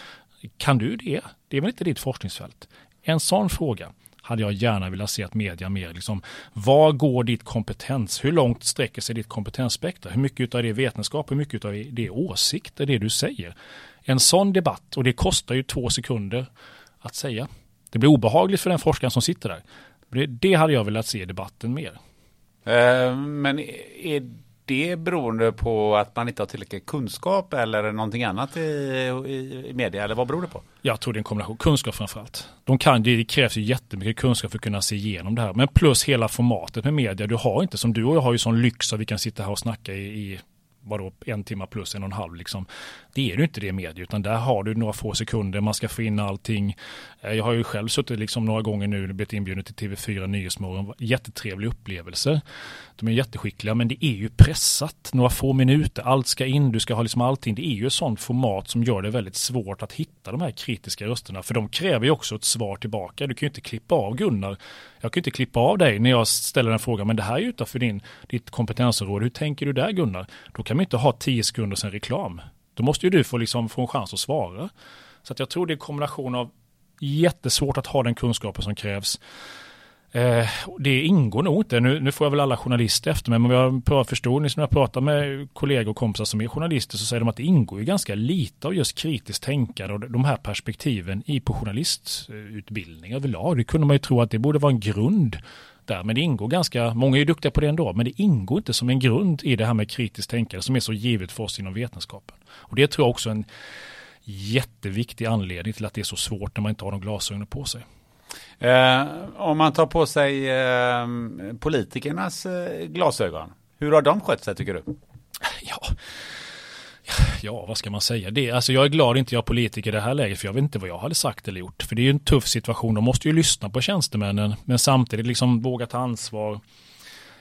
Kan du det? Det är väl inte ditt forskningsfält? En sån fråga hade jag gärna velat se att media mer liksom, var går ditt kompetens? Hur långt sträcker sig ditt kompetensspektra? Hur mycket av det är vetenskap? Hur mycket av det är åsikter, det du säger? En sån debatt, och det kostar ju två sekunder att säga. Det blir obehagligt för den forskaren som sitter där. Det hade jag velat se i debatten mer. Eh, men är det beroende på att man inte har tillräcklig kunskap eller någonting annat i, i, media? Eller vad beror det på? Jag tror det är en kombination. Kunskap framförallt. De kan, det krävs ju jättemycket kunskap för att kunna se igenom det här. Men plus hela formatet med media. Du har inte, som du och jag har ju sån lyx att vi kan sitta här och snacka i, i vadå, en timme plus en och en halv liksom. Det är ju inte det med utan där har du några få sekunder, man ska få in allting. Eh, jag har ju själv suttit liksom några gånger nu, blivit inbjuden till TV4 Nyhetsmorgon, jättetrevlig upplevelse. De är jätteskickliga, men det är ju pressat, några få minuter, allt ska in, du ska ha liksom allting. Det är ju ett sånt format som gör det väldigt svårt att hitta de här kritiska rösterna, för de kräver ju också ett svar tillbaka. Du kan ju inte klippa av Gunnar jag kan ju inte klippa av dig när jag ställer en fråga, men det här är ju utanför din, ditt kompetensområde. Hur tänker du där Gunnar? Då kan man inte ha tio sekunder sen reklam. Då måste ju du få, liksom, få en chans att svara. Så att jag tror det är en kombination av jättesvårt att ha den kunskapen som krävs. Eh, det ingår nog inte, nu, nu, får jag väl alla journalister efter mig, men jag förstår, när jag pratar med kollegor och kompisar som är journalister så säger de att det ingår ju ganska lite av just kritiskt tänkande och de här perspektiven i på journalistutbildning överlag. Det kunde man ju tro att det borde vara en grund där, men det ingår ganska, många är ju duktiga på det ändå, men det ingår inte som en grund i det här med kritiskt tänkande som är så givet för oss inom vetenskapen. Och det tror jag också är en jätteviktig anledning till att det är så svårt när man inte har de glasögonen på sig. Eh, om man tar på sig eh, politikernas eh, glasögon, hur har de skött sig tycker du? Ja, Ja, vad ska man säga? Det, alltså jag är glad inte jag är politiker i det här läget, för jag vet inte vad jag hade sagt eller gjort. För det är ju en tuff situation, de måste ju lyssna på tjänstemännen, men samtidigt liksom våga ta ansvar.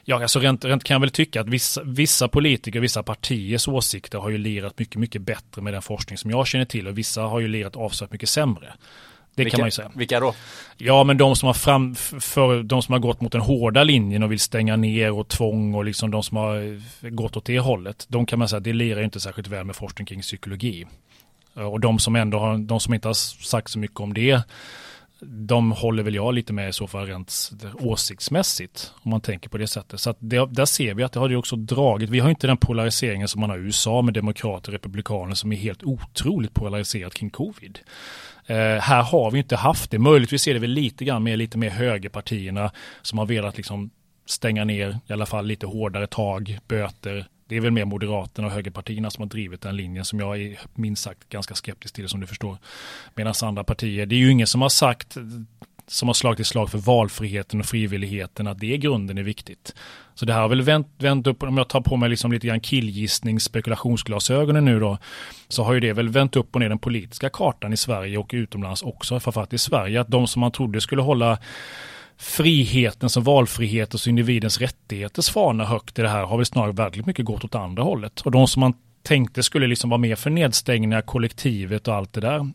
Ja, alltså rent, rent kan jag väl tycka att vissa, vissa politiker, vissa partiers åsikter har ju lirat mycket, mycket bättre med den forskning som jag känner till och vissa har ju lirat avsevärt mycket sämre. Det vilka, kan man ju säga. Vilka då? Ja, men de som har fram, för de som har gått mot den hårda linjen och vill stänga ner och tvång och liksom de som har gått åt det hållet. De kan man säga, det lirar inte särskilt väl med forskning kring psykologi. Och de som ändå har, de som inte har sagt så mycket om det, de håller väl jag lite med i så fall rent åsiktsmässigt. Om man tänker på det sättet. Så det, där ser vi att det har ju också dragit. Vi har inte den polariseringen som man har i USA med demokrater och republikaner som är helt otroligt polariserat kring covid. Eh, här har vi inte haft det. Möjligtvis är det väl lite grann med lite mer högerpartierna som har velat liksom stänga ner, i alla fall lite hårdare tag, böter. Det är väl mer Moderaterna och högerpartierna som har drivit den linjen som jag är minst sagt ganska skeptisk till som du förstår. Medan andra partier, det är ju ingen som har sagt som har slagit ett slag för valfriheten och frivilligheten, att det i grunden är viktigt. Så det här har väl vänt, vänt upp, om jag tar på mig liksom lite grann killgissnings spekulationsglasögonen nu då, så har ju det väl vänt upp och ner den politiska kartan i Sverige och utomlands också, framförallt i Sverige, att de som man trodde skulle hålla friheten som valfrihet och individens rättigheters fana högt i det här har väl snarare väldigt mycket gått åt andra hållet. Och de som man tänkte skulle liksom vara med för nedstängningar, kollektivet och allt det där,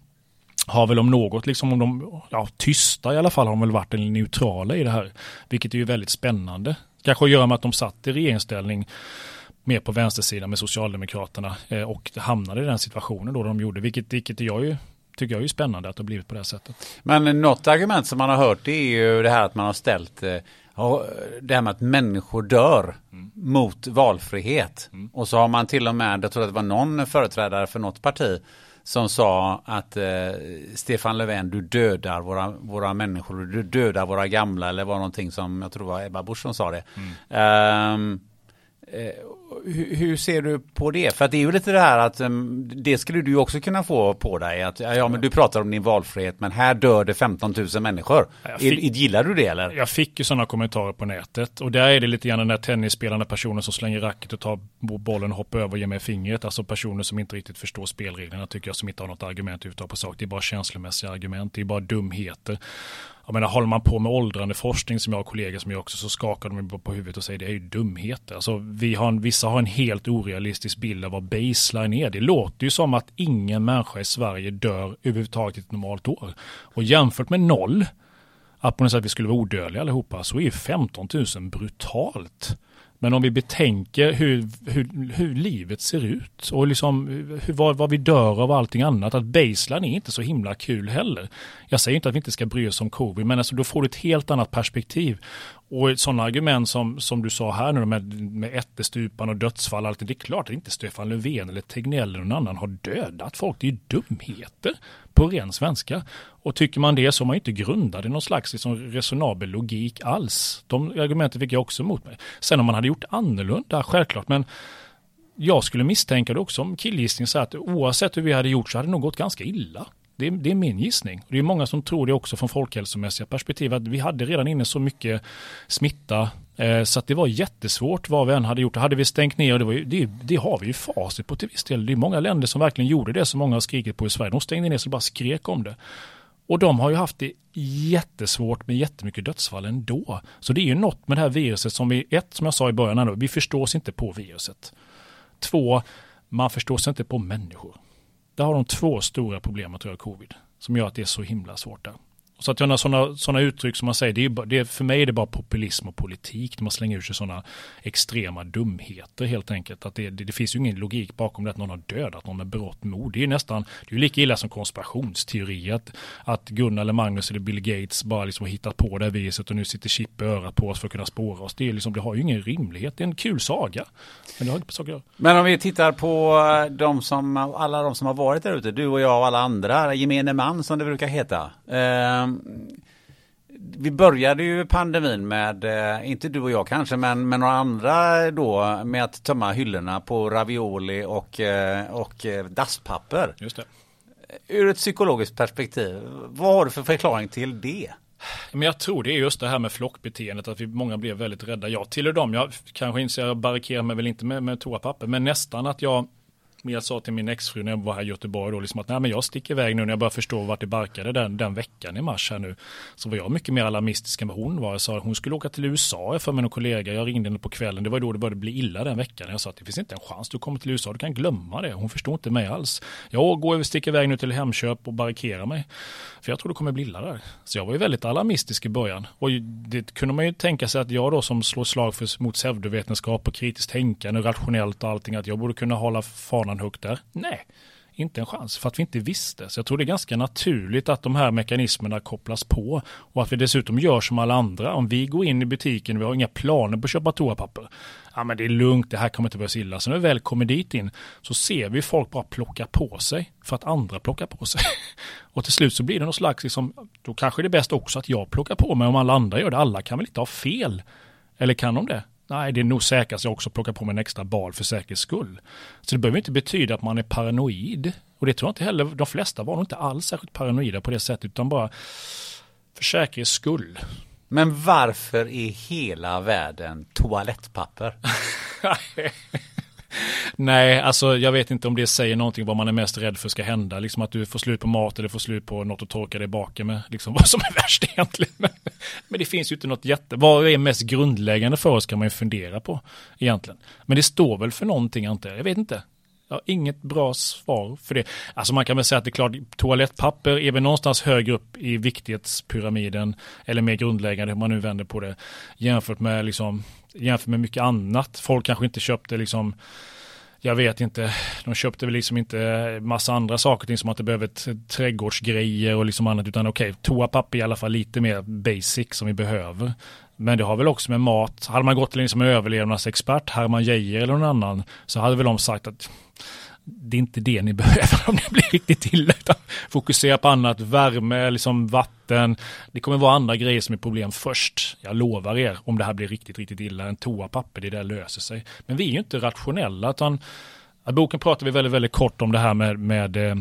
har väl om något, liksom om de, ja, tysta i alla fall, har de väl varit neutrala i det här. Vilket är ju väldigt spännande. Kanske att göra med att de satt i regeringsställning mer på vänstersidan med Socialdemokraterna eh, och hamnade i den situationen då de gjorde, vilket, vilket jag ju tycker jag är spännande att det har blivit på det här sättet. Men något argument som man har hört är ju det här att man har ställt eh, det här med att människor dör mm. mot valfrihet. Mm. Och så har man till och med, jag tror att det var någon företrädare för något parti som sa att eh, Stefan Löfven, du dödar våra, våra människor, du dödar våra gamla eller var någonting som, jag tror var Ebba Busch som sa det. Mm. Um, hur, ser du på det? För att det är ju lite det här att um, det skulle du också kunna få på dig. Att, ja, men du pratar om din valfrihet men här dör det 15 000 människor. Fick, Gillar du det eller? Jag fick ju sådana kommentarer på nätet. Och där är det lite grann den där tennisspelande personen som slänger racket och tar bollen och hoppar över och ger mig fingret. Alltså personer som inte riktigt förstår spelreglerna tycker jag som inte har något argument utav på sak. Det är bara känslomässiga argument. Det är bara dumheter jag menar, håller man på med åldrande forskning som jag har kollegor som jag också så skakar de på huvudet och säger det är ju dumheter. Alltså, vi har en, vissa har en helt orealistisk bild av vad baseline är. Det låter ju som att ingen människa i Sverige dör överhuvudtaget i ett normalt år. Och jämfört med noll, att på något sätt vi skulle vara odödliga allihopa, så är ju 15 000 brutalt. Men om vi betänker hur, hur, hur livet ser ut och liksom hur, vad, vad vi dör av och allting annat, att baseline är inte så himla kul heller. Jag säger inte att vi inte ska bry oss om covid, men alltså då får du ett helt annat perspektiv. Och sådana argument som, som du sa här nu med, med ättestupan och dödsfall, allt, det är klart att inte Stefan Löfven eller Tegnell eller någon annan har dödat folk. Det är ju dumheter på ren svenska. Och tycker man det så är man inte grundad i någon slags liksom resonabel logik alls. De argumenten fick jag också emot mig. Sen om man hade gjort annorlunda, självklart, men jag skulle misstänka det också om killgissning så att oavsett hur vi hade gjort så hade det nog gått ganska illa. Det är, det är, min gissning. Det är många som tror det också från folkhälsomässiga perspektiv att vi hade redan inne så mycket smitta eh, så att det var jättesvårt vad vi än hade gjort. Hade vi stängt ner, och det, var ju, det, det, har vi ju facit på till viss del. Det är många länder som verkligen gjorde det som många har skrikit på i Sverige. De stängde ner så bara skrek om det. Och de har ju haft det jättesvårt med jättemycket dödsfall ändå. Så det är ju något med det här viruset som vi, ett som jag sa i början, vi förstår oss inte på viruset. Två, man förstår sig inte på människor. Där har de två stora problem att röra covid, som gör att det är så himla svårt där. Så att jag sådana, sådana uttryck som man säger, det är, det är, för mig är det bara populism och politik när man slänger ur sig sådana extrema dumheter helt enkelt. Att det, det, det, finns ju ingen logik bakom det att någon har dödat någon med brott mod. Det är ju nästan, det är ju lika illa som konspirationsteori att, att Gunnar eller Magnus eller Bill Gates bara liksom har hittat på det här viset och nu sitter chip i örat på oss för att kunna spåra oss. Det, är liksom, det har ju ingen rimlighet, det är en kul saga. Men det har inte saker. Men om vi tittar på eh, de som, alla de som har varit där ute, du och jag och alla andra, gemene man som det brukar heta. Eh, vi började ju pandemin med, eh, inte du och jag kanske, men med några andra då med att tömma hyllorna på ravioli och, eh, och eh, dasspapper. Just det. Ur ett psykologiskt perspektiv, vad har du för förklaring till det? Men jag tror det är just det här med flockbeteendet, att vi många blev väldigt rädda. Jag tillhör dem, jag kanske inser, jag barrikerar mig väl inte med, med toapapper, men nästan att jag men jag sa till min exfru när jag var här i Göteborg då, liksom att nej, men jag sticker iväg nu när jag börjar förstå vart det barkade den, den veckan i mars här nu. Så var jag mycket mer alarmistisk än vad hon var. Jag sa att hon skulle åka till USA för mig och kollega. Jag ringde henne på kvällen. Det var då det började bli illa den veckan. Jag sa att det finns inte en chans. Du kommer till USA. Du kan glömma det. Hon förstår inte mig alls. Jag går och sticker iväg nu till Hemköp och barrikerar mig. För jag tror det kommer bli illa där. Så jag var ju väldigt alarmistisk i början. Och det kunde man ju tänka sig att jag då som slår slag för, mot pseudovetenskap och kritiskt tänkande, rationellt och allting, att jag borde kunna hålla fanan högt där. Nej, inte en chans för att vi inte visste. Så jag tror det är ganska naturligt att de här mekanismerna kopplas på och att vi dessutom gör som alla andra. Om vi går in i butiken, vi har inga planer på att köpa toapapper. Ja men det är lugnt, det här kommer inte börja illa. Så när vi väl kommer dit in så ser vi folk bara plocka på sig för att andra plockar på sig. Och till slut så blir det någon slags, liksom, då kanske det är bäst också att jag plockar på mig om alla andra gör det. Alla kan väl inte ha fel? Eller kan de det? Nej, det är nog säkrast jag också plockar på mig en extra bal för säkerhets skull. Så det behöver inte betyda att man är paranoid. Och det tror jag inte heller, de flesta var nog inte alls särskilt paranoida på det sättet, utan bara för säkerhets skull. Men varför i hela världen toalettpapper? Nej, alltså jag vet inte om det säger någonting vad man är mest rädd för ska hända. Liksom att du får slut på mat eller får slut på något att torka dig baken med. Liksom vad som är värst egentligen. Men det finns ju inte något jätte... Vad är mest grundläggande för oss kan man ju fundera på egentligen. Men det står väl för någonting antar jag. Jag vet inte. Jag har inget bra svar för det. Alltså man kan väl säga att det är klart, toalettpapper är väl någonstans högre upp i viktighetspyramiden eller mer grundläggande hur man nu vänder på det jämfört med liksom jämfört med mycket annat. Folk kanske inte köpte liksom jag vet inte, de köpte väl liksom inte massa andra saker, som att det behöver trädgårdsgrejer och liksom annat, utan okej, okay, toapapper i alla fall lite mer basic som vi behöver. Men det har väl också med mat, hade man gått till liksom överlevnadsexpert, Herman Geijer eller någon annan, så hade väl de sagt att det är inte det ni behöver om det blir riktigt illa. Utan fokusera på annat, värme, liksom vatten. Det kommer vara andra grejer som är problem först. Jag lovar er, om det här blir riktigt, riktigt illa, en toapapper, det där löser sig. Men vi är ju inte rationella, utan i boken pratar vi väldigt, väldigt kort om det här med, med eh,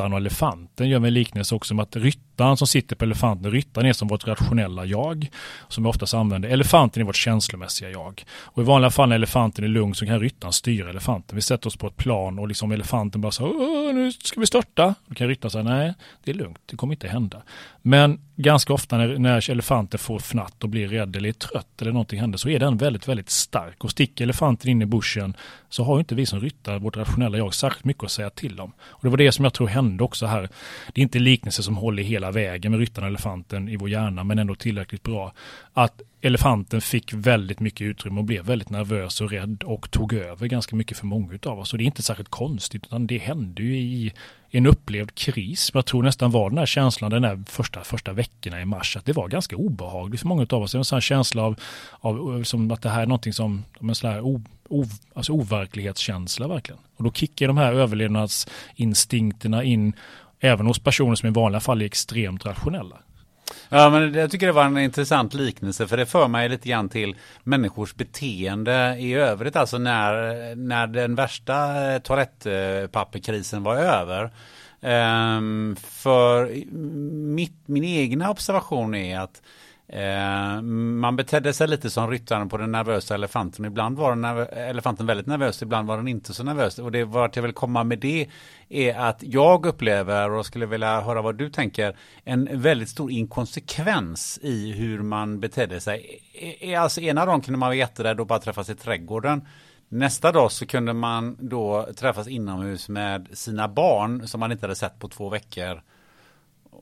ryttaren och elefanten gör vi en liknelse också med att ryttaren som sitter på elefanten, ryttaren är som vårt rationella jag, som vi oftast använder. Elefanten är vårt känslomässiga jag. Och i vanliga fall när elefanten är lugn så kan ryttaren styra elefanten. Vi sätter oss på ett plan och liksom elefanten bara så nu ska vi störta. Då kan ryttaren säga nej, det är lugnt, det kommer inte hända. Men ganska ofta när, när elefanten får fnatt och blir rädd eller är trött eller någonting händer så är den väldigt, väldigt stark. Och sticker elefanten in i buschen så har inte vi som ryttare, vårt rationella jag, särskilt mycket att säga till om. Och det var det som jag tror hände också här. Det är inte liknelse som håller hela vägen med ryttaren och elefanten i vår hjärna, men ändå tillräckligt bra. Att elefanten fick väldigt mycket utrymme och blev väldigt nervös och rädd och tog över ganska mycket för många av oss. Och det är inte särskilt konstigt, utan det hände ju i en upplevd kris. Jag tror nästan var den här känslan den där första, första veckorna i mars, att det var ganska obehagligt för många av oss. Det var en sån här känsla av, av som att det här är någonting som, en sån här o, o, alltså overklighetskänsla verkligen. Och då kickar de här överlevnadsinstinkterna in även hos personer som i vanliga fall är extremt rationella. Ja, men jag tycker det var en intressant liknelse för det för mig lite grann till människors beteende i övrigt. Alltså när, när den värsta eh, toalettpapperkrisen var över. Um, för mitt, min egna observation är att Eh, man betedde sig lite som ryttaren på den nervösa elefanten. Ibland var den elefanten väldigt nervös, ibland var den inte så nervös. Och det vart jag vill komma med det är att jag upplever, och skulle vilja höra vad du tänker, en väldigt stor inkonsekvens i hur man betedde sig. Alltså ena dagen kunde man vara jätterädd och bara träffas i trädgården. Nästa dag så kunde man då träffas inomhus med sina barn som man inte hade sett på två veckor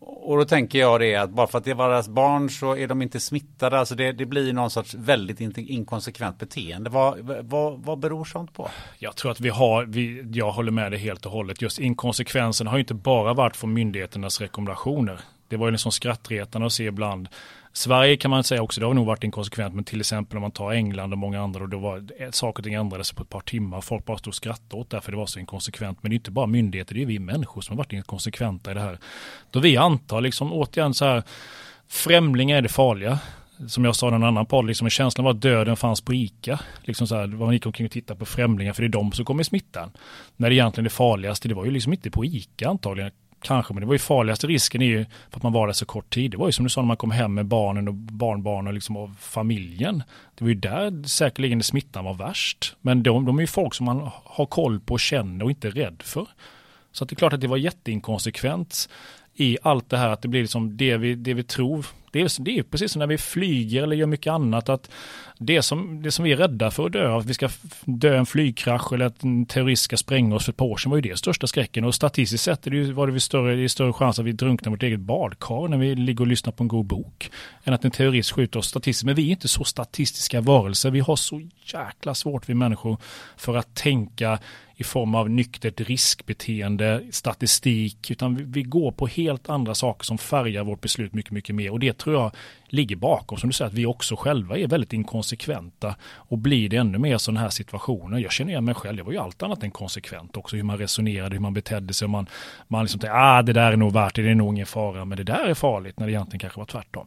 och då tänker jag det att bara för att det var deras barn så är de inte smittade. Alltså det, det blir någon sorts väldigt inkonsekvent beteende. Vad, vad, vad beror sånt på? Jag tror att vi har, vi, jag håller med dig helt och hållet. Just inkonsekvensen har inte bara varit från myndigheternas rekommendationer. Det var ju liksom skrattretande att se ibland Sverige kan man säga också, det har nog varit inkonsekvent, men till exempel om man tar England och många andra, och det var, saker och ting ändrades på ett par timmar. Folk bara stod och skrattade åt det, för det var så inkonsekvent. Men det är inte bara myndigheter, det är vi människor som har varit inkonsekventa i det här. Då vi antar liksom återigen så här, främlingar är det farliga som jag sa i en annan podd, liksom, känslan var att döden fanns på ICA. Liksom så här, man gick omkring och tittade på främlingar, för det är de som kommer i smittan. När det egentligen det farligaste, det var ju liksom inte på ICA antagligen Kanske, men det var ju farligaste risken är ju för att man var där så kort tid. Det var ju som du sa när man kom hem med barnen och barnbarnen och liksom och familjen. Det var ju där säkerligen smittan var värst. Men de, de är ju folk som man har koll på och känner och inte är rädd för. Så att det är klart att det var jätteinkonsekvent i allt det här att det blir liksom det vi, det vi tror. Det är, det är precis som när vi flyger eller gör mycket annat att det som, det som vi är rädda för att dö, att vi ska dö en flygkrasch eller att en terrorist ska spränga oss för ett par år sedan var ju det största skräcken och statistiskt sett är det ju, var det större, det är större chans att vi drunknar vårt eget badkar när vi ligger och lyssnar på en god bok än att en terrorist skjuter oss statistiskt. Men vi är inte så statistiska varelser. Vi har så jäkla svårt vi människor för att tänka i form av nyktert riskbeteende, statistik, utan vi, vi, går på helt andra saker som färgar vårt beslut mycket, mycket mer. Och det tror jag ligger bakom, som du säger, att vi också själva är väldigt inkonsekventa och blir det ännu mer sådana här situationer. Jag känner igen mig själv, jag var ju allt annat än konsekvent också, hur man resonerade, hur man betedde sig, man, man liksom tänkte, ah det där är nog värt det, det är nog ingen fara, men det där är farligt, när det egentligen kanske var tvärtom.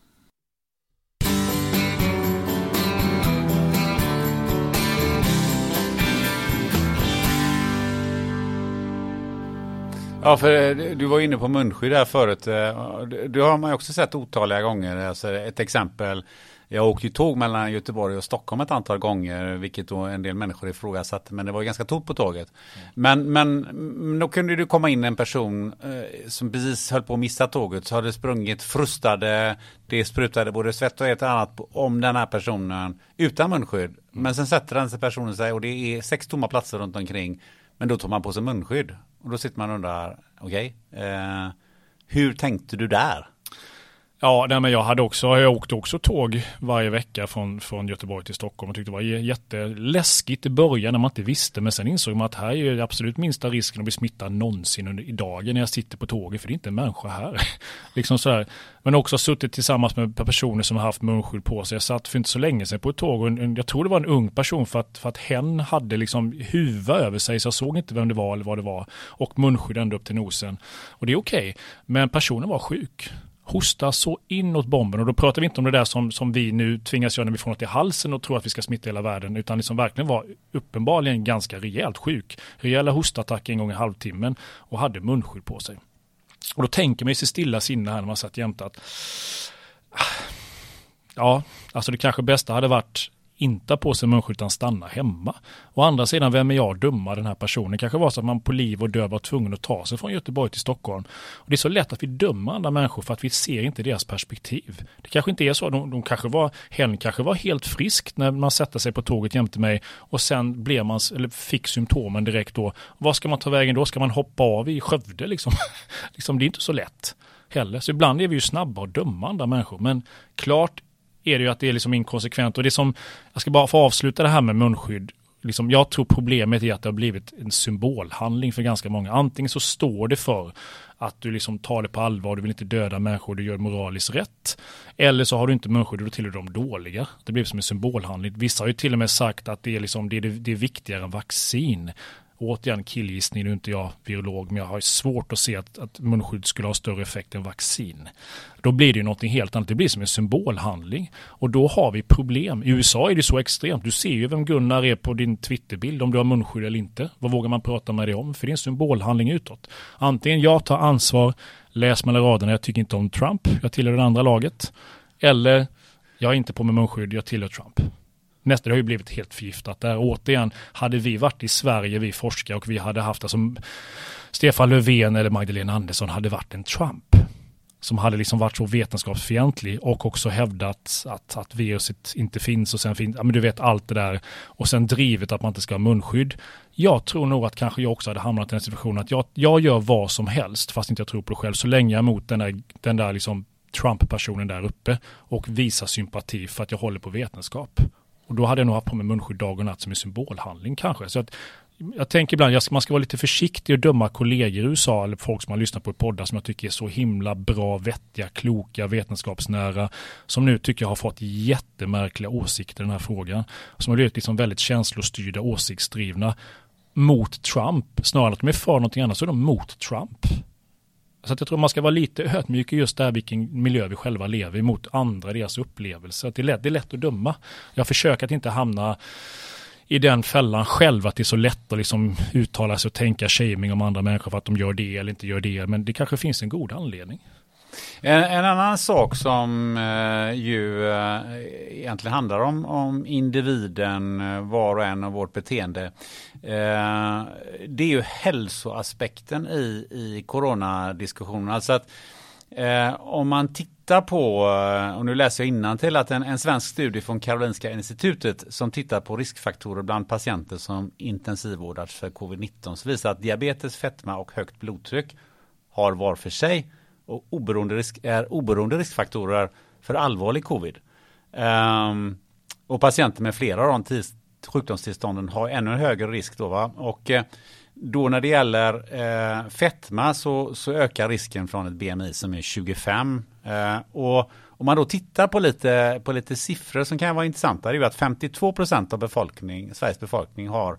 Ja, för eh, du var inne på munskydd här förut. Eh, det har man ju också sett otaliga gånger. Alltså ett exempel. Jag åkte ju tåg mellan Göteborg och Stockholm ett antal gånger, vilket då en del människor ifrågasatte, men det var ganska tomt på tåget. Men, men då kunde det komma in en person eh, som precis höll på att missa tåget, så hade sprungit, frustade, det sprutade både svett och ett annat om den här personen utan munskydd. Men sen sätter den sig personen sig och det är sex tomma platser runt omkring. Men då tar man på sig munskydd. Och då sitter man och undrar, okej, okay, eh, hur tänkte du där? Ja, nej, men jag hade också, jag åkte också tåg varje vecka från, från Göteborg till Stockholm och tyckte det var jätteläskigt i början när man inte visste. Men sen insåg man att här är det absolut minsta risken att bli smittad någonsin under i dagen när jag sitter på tåget, för det är inte en människa här. liksom så här. Men också suttit tillsammans med personer som har haft munskydd på sig. Jag satt för inte så länge sedan på ett tåg och en, jag tror det var en ung person för att, för att hen hade liksom huva över sig så jag såg inte vem det var eller vad det var. Och munskydd ända upp till nosen. Och det är okej, okay. men personen var sjuk hosta så inåt bomben. Och då pratar vi inte om det där som, som vi nu tvingas göra när vi får något i halsen och tror att vi ska smitta hela världen, utan liksom verkligen var uppenbarligen ganska rejält sjuk. Rejäla hostattacker en gång i halvtimmen och hade munskydd på sig. Och då tänker man sig stilla sinne här när man satt jämte att ah, ja, alltså det kanske bästa hade varit inte ha på sig munskydd utan stanna hemma. Å andra sidan, vem är jag att döma den här personen? Det kanske var så att man på liv och död var tvungen att ta sig från Göteborg till Stockholm. Och det är så lätt att vi dömer andra människor för att vi ser inte deras perspektiv. Det kanske inte är så. De, de kanske var, hen kanske var helt frisk när man sätter sig på tåget jämte mig och sen blev man, eller fick symptomen direkt då. Vad ska man ta vägen då? Ska man hoppa av i Skövde liksom? liksom det är inte så lätt heller. Så ibland är vi ju snabba att döma andra människor. Men klart är det ju att det är liksom inkonsekvent. Och det som, jag ska bara få avsluta det här med munskydd. Liksom, jag tror problemet är att det har blivit en symbolhandling för ganska många. Antingen så står det för att du liksom tar det på allvar, du vill inte döda människor, du gör moraliskt rätt. Eller så har du inte munskydd och då tillhör de dåliga. Det blir som en symbolhandling. Vissa har ju till och med sagt att det är, liksom, det är, det är viktigare än vaccin återigen killgissning, nu är inte jag virolog, men jag har svårt att se att, att munskydd skulle ha större effekt än vaccin. Då blir det ju någonting helt annat, det blir som en symbolhandling. Och då har vi problem. I USA är det så extremt, du ser ju vem Gunnar är på din Twitterbild, om du har munskydd eller inte. Vad vågar man prata med dig om? För det är en symbolhandling utåt. Antingen jag tar ansvar, läs mellan raderna, jag tycker inte om Trump, jag tillhör det andra laget. Eller jag är inte på med munskydd, jag tillhör Trump. Nästa det har ju blivit helt förgiftat där. Återigen, hade vi varit i Sverige, vi forskare och vi hade haft, alltså Stefan Löfven eller Magdalena Andersson hade varit en Trump som hade liksom varit så vetenskapsfientlig och också hävdat att, att viruset inte finns och sen finns, ja men du vet allt det där och sen drivet att man inte ska ha munskydd. Jag tror nog att kanske jag också hade hamnat i den situationen att jag, jag gör vad som helst fast inte jag tror på det själv så länge jag är emot den där, den där liksom Trump-personen där uppe och visar sympati för att jag håller på vetenskap. Och då hade jag nog haft på mig munskydd dag och natt som en symbolhandling kanske. Så att jag tänker ibland, att man ska vara lite försiktig och döma kollegor i USA eller folk som har lyssnat på poddar som jag tycker är så himla bra, vettiga, kloka, vetenskapsnära, som nu tycker jag har fått jättemärkliga åsikter i den här frågan. Som har blivit liksom väldigt känslostyrda, åsiktsdrivna mot Trump. Snarare än att de är för någonting annat så är de mot Trump. Så att jag tror man ska vara lite ödmjuk i just det här vilken miljö vi själva lever i mot andra, deras upplevelser. Det är lätt, det är lätt att döma. Jag försöker att inte hamna i den fällan själv att det är så lätt att liksom uttala sig och tänka shaming om andra människor för att de gör det eller inte gör det. Men det kanske finns en god anledning. En, en annan sak som eh, ju eh, egentligen handlar om, om individen, eh, var och en av vårt beteende. Eh, det är ju hälsoaspekten i, i coronadiskussionen. Alltså att Eh, om man tittar på, eh, och nu läser jag till att en, en svensk studie från Karolinska institutet som tittar på riskfaktorer bland patienter som intensivvårdats för covid-19 så visar att diabetes, fetma och högt blodtryck har var för sig och oberoende risk, är oberoende riskfaktorer för allvarlig covid. Um, och patienter med flera av de sjukdomstillstånden har ännu högre risk då. Va? Och eh, då när det gäller eh, fetma så, så ökar risken från ett BMI som är 25. Eh, och om man då tittar på lite, på lite siffror som kan vara intressanta, det är ju att 52 procent av befolkning, Sveriges befolkning har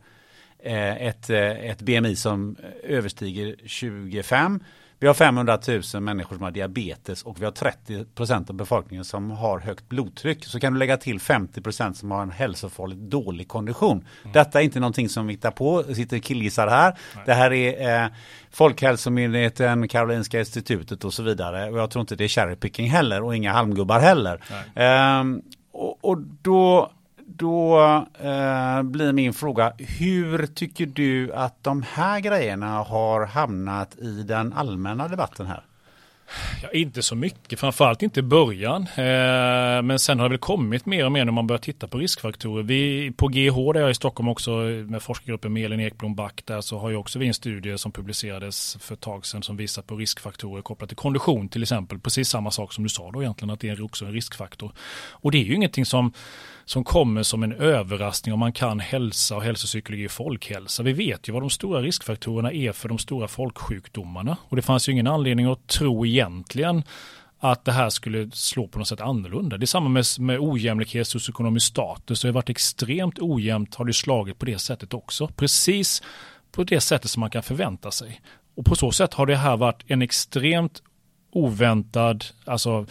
eh, ett, eh, ett BMI som överstiger 25. Vi har 500 000 människor som har diabetes och vi har 30 procent av befolkningen som har högt blodtryck. Så kan du lägga till 50 procent som har en hälsofarligt dålig kondition. Mm. Detta är inte någonting som vi hittar på, sitter killgissar här. Nej. Det här är eh, Folkhälsomyndigheten, Karolinska institutet och så vidare. Och jag tror inte det är cherry picking heller och inga halmgubbar heller. Eh, och, och då då eh, blir min fråga, hur tycker du att de här grejerna har hamnat i den allmänna debatten här? Ja, inte så mycket, framförallt inte i början. Eh, men sen har det väl kommit mer och mer när man börjar titta på riskfaktorer. Vi, på GH där jag är i Stockholm också med forskargruppen med Elin Ekblom Back där så har ju också vi en studie som publicerades för ett tag sedan som visar på riskfaktorer kopplat till kondition till exempel. Precis samma sak som du sa då egentligen att det är också en riskfaktor. Och det är ju ingenting som som kommer som en överraskning om man kan hälsa och hälsopsykologi och folkhälsa. Vi vet ju vad de stora riskfaktorerna är för de stora folksjukdomarna och det fanns ju ingen anledning att tro egentligen att det här skulle slå på något sätt annorlunda. Det är samma med, med ojämlikhet, socioekonomisk status. Det har varit extremt ojämnt har det slagit på det sättet också. Precis på det sättet som man kan förvänta sig. Och på så sätt har det här varit en extremt oväntad, alltså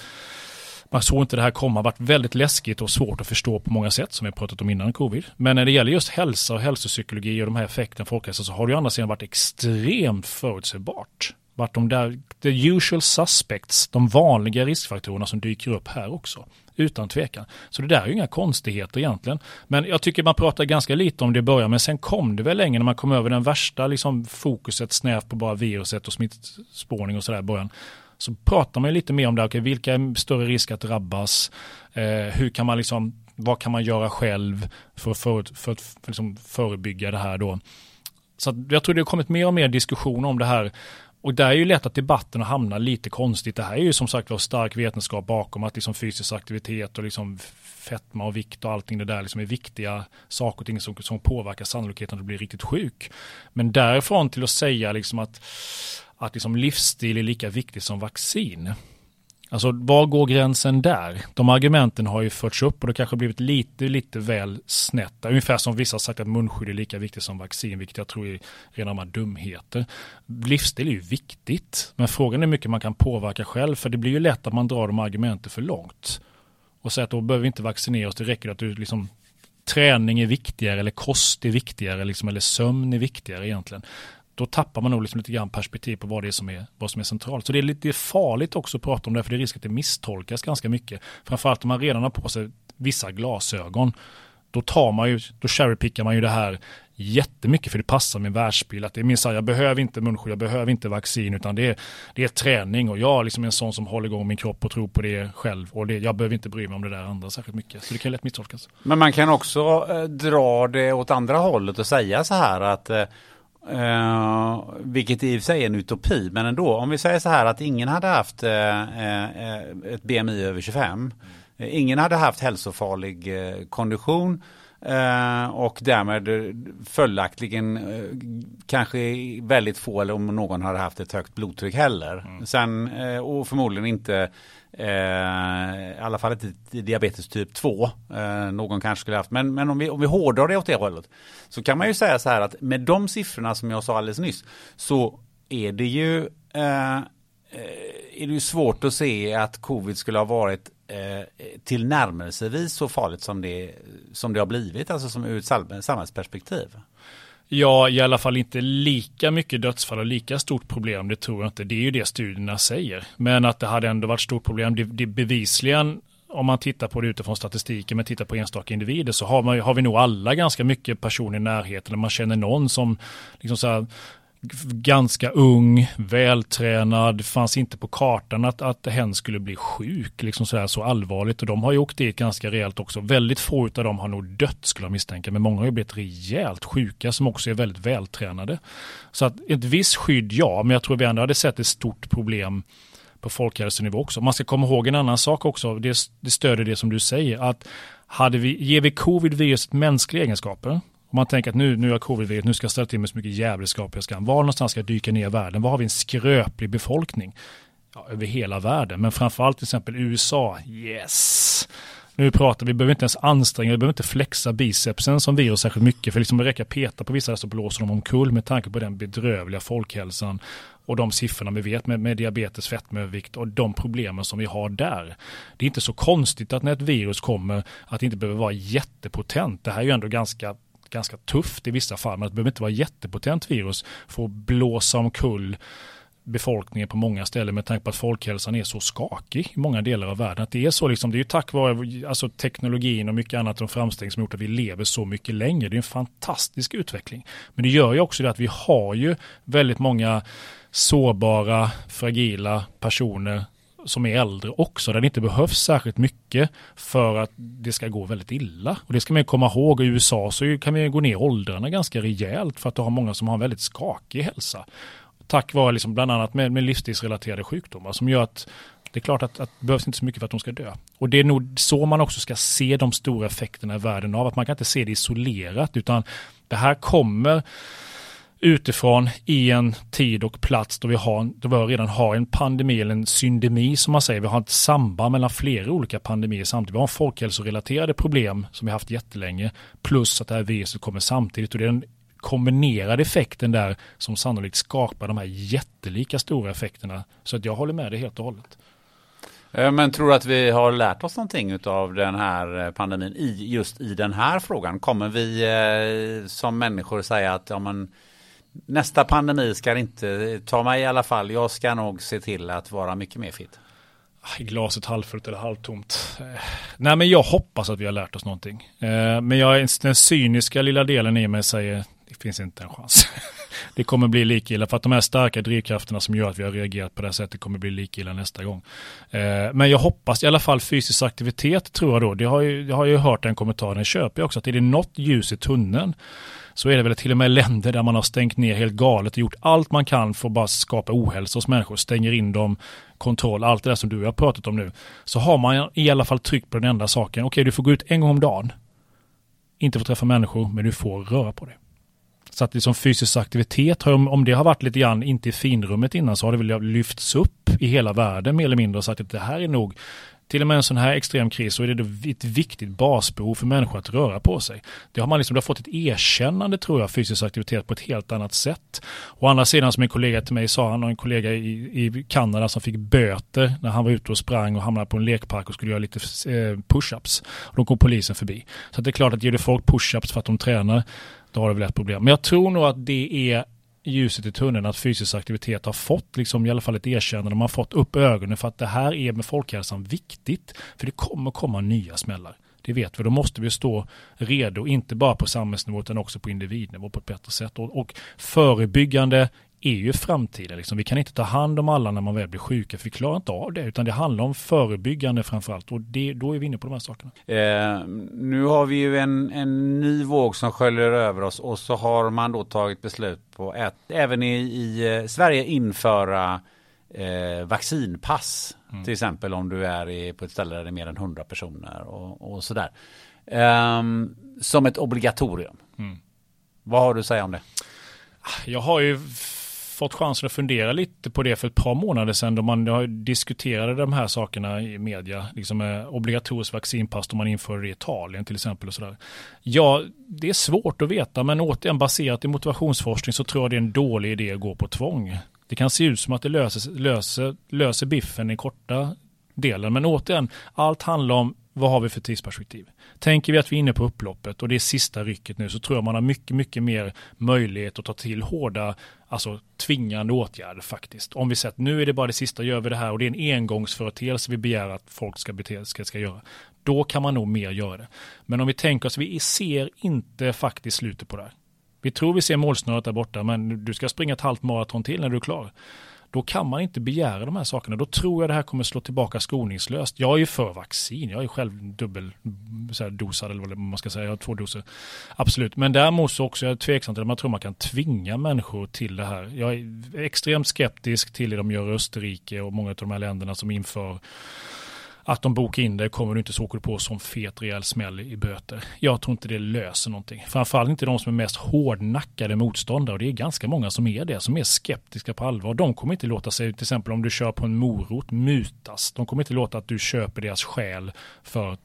man såg inte det här komma, varit väldigt läskigt och svårt att förstå på många sätt som vi pratat om innan covid. Men när det gäller just hälsa och hälsopsykologi och de här effekterna folkhälsa så har det ju andra sidan varit extremt förutsägbart. Vart de där, the usual suspects, de vanliga riskfaktorerna som dyker upp här också. Utan tvekan. Så det där är ju inga konstigheter egentligen. Men jag tycker man pratar ganska lite om det i början, men sen kom det väl länge när man kom över den värsta liksom, fokuset snävt på bara viruset och smittspårning och sådär i början så pratar man lite mer om det, okay, vilka är större risk att drabbas, eh, hur kan man liksom, vad kan man göra själv för, för, för, för att liksom förebygga det här då. Så jag tror det har kommit mer och mer diskussion om det här och där är ju lätt att debatten hamnar lite konstigt. Det här är ju som sagt var stark vetenskap bakom att liksom fysisk aktivitet och liksom fetma och vikt och allting det där liksom är viktiga saker och ting som, som påverkar sannolikheten att du blir riktigt sjuk. Men därifrån till att säga liksom att att liksom livsstil är lika viktigt som vaccin. Alltså var går gränsen där? De argumenten har ju förts upp och det kanske blivit lite, lite väl snett. Ungefär som vissa har sagt att munskydd är lika viktigt som vaccin, vilket jag tror är rena dumheter. Livsstil är ju viktigt, men frågan är hur mycket man kan påverka själv, för det blir ju lätt att man drar de argumenten för långt. Och säger att då behöver vi inte vaccinera oss, det räcker att du liksom träning är viktigare eller kost är viktigare liksom, eller sömn är viktigare egentligen då tappar man nog liksom lite grann perspektiv på vad det är som är, vad som är centralt. Så det är lite farligt också att prata om det, för det är risk att det misstolkas ganska mycket. Framförallt om man redan har på sig vissa glasögon då tar man ju, då cherrypickar man ju det här jättemycket för det passar min världsbild. Att det är minst jag behöver inte munskydd, jag behöver inte vaccin utan det är, det är träning och jag är liksom en sån som håller igång min kropp och tror på det själv och det, jag behöver inte bry mig om det där andra särskilt mycket. Så det kan lätt misstolkas. Men man kan också eh, dra det åt andra hållet och säga så här att eh, Uh, vilket i och för sig är en utopi, men ändå. Om vi säger så här att ingen hade haft uh, uh, ett BMI över 25. ingen hade haft hälsofarlig kondition och därmed följaktligen kanske väldigt få eller om någon hade haft ett högt blodtryck heller. Mm. Sen, och förmodligen inte Eh, I alla fall inte diabetes typ 2. Eh, någon kanske skulle haft. Men, men om, vi, om vi hårdrar det åt det hållet. Så kan man ju säga så här att med de siffrorna som jag sa alldeles nyss. Så är det ju, eh, eh är det ju svårt att se att covid skulle ha varit till tillnärmelsevis så farligt som det, som det har blivit. Alltså som ur ett samhällsperspektiv. Ja, i alla fall inte lika mycket dödsfall och lika stort problem, det tror jag inte. Det är ju det studierna säger. Men att det hade ändå varit stort problem, det, det bevisligen om man tittar på det utifrån statistiken, men tittar på enstaka individer, så har, man, har vi nog alla ganska mycket personer i närheten, man känner någon som liksom så här, ganska ung, vältränad, fanns inte på kartan att, att hen skulle bli sjuk, liksom så, här, så allvarligt. Och de har ju åkt dit ganska rejält också. Väldigt få av dem har nog dött skulle jag misstänka, men många har ju blivit rejält sjuka som också är väldigt vältränade. Så att ett visst skydd, ja, men jag tror vi ändå hade sett ett stort problem på folkhälsonivå också. Man ska komma ihåg en annan sak också, det, det stöder det som du säger, att hade vi, ger vi covid-viruset mänskliga egenskaper, om man tänker att nu, nu har covid nu ska jag ställa till med så mycket jävelskap jag ska. Var någonstans ska jag dyka ner i världen? Var har vi en skröplig befolkning? Ja, över hela världen, men framförallt till exempel USA. Yes! Nu pratar vi, behöver inte ens anstränga, vi behöver inte flexa bicepsen som virus särskilt mycket, för liksom det räcker att peta på vissa så blåser de omkull med tanke på den bedrövliga folkhälsan och de siffrorna vi vet med, med diabetes, fetmaövervikt och de problemen som vi har där. Det är inte så konstigt att när ett virus kommer att det inte behöver vara jättepotent. Det här är ju ändå ganska ganska tufft i vissa fall, men det behöver inte vara jättepotent virus för att blåsa omkull befolkningen på många ställen med tanke på att folkhälsan är så skakig i många delar av världen. Att det är så liksom, det är ju tack vare alltså, teknologin och mycket annat, de framsteg som gjort att vi lever så mycket längre. Det är en fantastisk utveckling. Men det gör ju också det att vi har ju väldigt många sårbara, fragila personer som är äldre också, där det inte behövs särskilt mycket för att det ska gå väldigt illa. Och det ska man komma ihåg, i USA så kan vi gå ner åldrarna ganska rejält för att du har många som har en väldigt skakig hälsa. Tack vare liksom bland annat med, med livsstilsrelaterade sjukdomar som gör att det är klart att, att det behövs inte så mycket för att de ska dö. Och det är nog så man också ska se de stora effekterna i världen av, att man kan inte se det isolerat, utan det här kommer utifrån i en tid och plats då vi, har, då vi redan har en pandemi eller en syndemi som man säger. Vi har ett samband mellan flera olika pandemier samtidigt. Vi har folkhälsorelaterade problem som vi haft jättelänge plus att det här viruset kommer samtidigt och det är den kombinerade effekten där som sannolikt skapar de här jättelika stora effekterna. Så att jag håller med dig helt och hållet. Eh, men tror du att vi har lärt oss någonting av den här eh, pandemin i just i den här frågan? Kommer vi eh, som människor säga att ja, men, nästa pandemi ska inte ta mig i alla fall. Jag ska nog se till att vara mycket mer fit. Ah, glaset halvfullt eller halvtomt? Eh, nej men jag hoppas att vi har lärt oss någonting. Eh, men jag, den cyniska lilla delen i mig säger det finns inte en chans. det kommer bli lika illa för att de här starka drivkrafterna som gör att vi har reagerat på det här sättet kommer bli lika illa nästa gång. Eh, men jag hoppas i alla fall fysisk aktivitet tror jag då. Det har, ju, jag har ju hört den kommentaren, den köper jag också, att är det något ljus i tunneln så är det väl till och med länder där man har stängt ner helt galet och gjort allt man kan för att bara skapa ohälsa hos människor, stänger in dem, kontroll, allt det där som du har pratat om nu. Så har man i alla fall tryckt på den enda saken, okej okay, du får gå ut en gång om dagen, inte få träffa människor, men du får röra på dig. Så att liksom fysisk aktivitet, om det har varit lite grann, inte i finrummet innan, så har det väl lyfts upp i hela världen mer eller mindre och sagt att det här är nog till och med en sån här extrem kris så är det ett viktigt basbehov för människor att röra på sig. Det har man liksom, det har fått ett erkännande tror jag, fysisk aktivitet på ett helt annat sätt. Å andra sidan som en kollega till mig sa, han har en kollega i, i Kanada som fick böter när han var ute och sprang och hamnade på en lekpark och skulle göra lite eh, push-ups. Då kom polisen förbi. Så det är klart att ger du folk push-ups för att de tränar, då har du väl ett problem. Men jag tror nog att det är ljuset i tunneln att fysisk aktivitet har fått liksom i alla fall ett erkännande. Man har fått upp ögonen för att det här är med folkhälsan viktigt. För det kommer komma nya smällar. Det vet vi. Då måste vi stå redo, inte bara på samhällsnivå utan också på individnivå på ett bättre sätt. Och, och förebyggande är ju framtiden. Liksom. Vi kan inte ta hand om alla när man väl blir sjuka, för vi klarar inte av det, utan det handlar om förebyggande framförallt. Och det, då är vi inne på de här sakerna. Eh, nu har vi ju en, en ny våg som sköljer över oss och så har man då tagit beslut på att även i, i eh, Sverige införa eh, vaccinpass. Mm. Till exempel om du är i, på ett ställe där det är mer än 100 personer och, och sådär. Eh, som ett obligatorium. Mm. Vad har du att säga om det? Jag har ju fått chansen att fundera lite på det för ett par månader sedan då man diskuterade de här sakerna i media. Liksom eh, obligatoriskt vaccinpass då man införde det i Italien till exempel. Och sådär. Ja, det är svårt att veta men återigen baserat i motivationsforskning så tror jag det är en dålig idé att gå på tvång. Det kan se ut som att det löser, löser, löser biffen i korta delen men återigen, allt handlar om vad har vi för tidsperspektiv? Tänker vi att vi är inne på upploppet och det är sista rycket nu så tror jag man har mycket, mycket mer möjlighet att ta till hårda, alltså tvingande åtgärder faktiskt. Om vi säger att nu är det bara det sista, gör vi det här och det är en engångsföreteelse vi begär att folk ska, bete, ska, ska göra. Då kan man nog mer göra det. Men om vi tänker oss, vi ser inte faktiskt slutet på det här. Vi tror vi ser målsnöret där borta, men du ska springa ett halvt maraton till när du är klar då kan man inte begära de här sakerna. Då tror jag det här kommer slå tillbaka skoningslöst. Jag är ju för vaccin, jag är själv dubbeldosad eller vad man ska säga, jag har två doser. Absolut, men däremot så också jag är tveksam till att man tror man kan tvinga människor till det här. Jag är extremt skeptisk till det de gör i Österrike och många av de här länderna som inför att de bokar in det kommer du inte så åker du på som fet rejäl smäll i böter. Jag tror inte det löser någonting. Framförallt inte de som är mest hårdnackade motståndare och det är ganska många som är det, som är skeptiska på allvar. De kommer inte låta sig, till exempel om du kör på en morot, mutas. De kommer inte låta att du köper deras själ för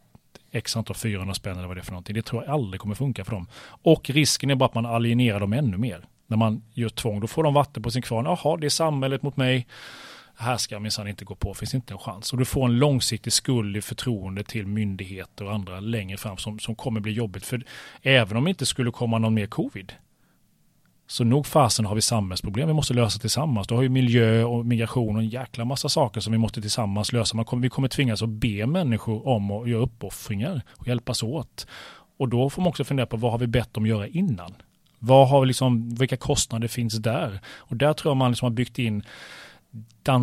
x antal 400 spänn eller vad det är för någonting. Det tror jag aldrig kommer funka för dem. Och risken är bara att man alienerar dem ännu mer. När man gör tvång, då får de vatten på sin kvarn. Jaha, det är samhället mot mig här ska jag minsann inte gå på, finns inte en chans. Och du får en långsiktig skuld i förtroende till myndigheter och andra längre fram som, som kommer bli jobbigt. För även om det inte skulle komma någon mer covid, så nog fasen har vi samhällsproblem vi måste lösa tillsammans. Då har ju miljö och migration och en jäkla massa saker som vi måste tillsammans lösa. Man kommer, vi kommer tvingas att be människor om att göra uppoffringar och hjälpas åt. Och då får man också fundera på vad har vi bett dem göra innan? Vad har vi liksom, vilka kostnader finns där? Och där tror jag man liksom har byggt in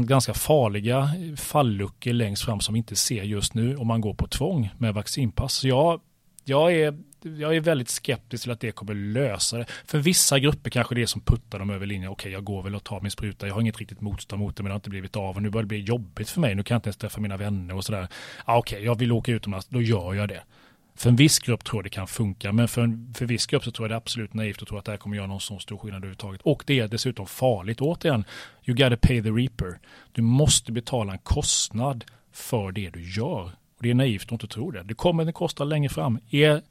ganska farliga falluckor längst fram som vi inte ser just nu om man går på tvång med vaccinpass. Så jag, jag, är, jag är väldigt skeptisk till att det kommer lösa det. För vissa grupper kanske det är som puttar dem över linjen. Okej, jag går väl och tar min spruta. Jag har inget riktigt motstånd mot det, men det har inte blivit av. Och nu börjar det bli jobbigt för mig. Nu kan jag inte ens träffa mina vänner och sådär. Ah, Okej, jag vill åka utomlands. Då gör jag det. För en viss grupp tror jag det kan funka, men för en för viss grupp så tror jag det är absolut naivt att tro att det här kommer göra någon sån stor skillnad överhuvudtaget. Och det är dessutom farligt. Återigen, you gotta pay the reaper. Du måste betala en kostnad för det du gör. Och det är naivt att inte tro det. Det kommer att kosta längre fram. Är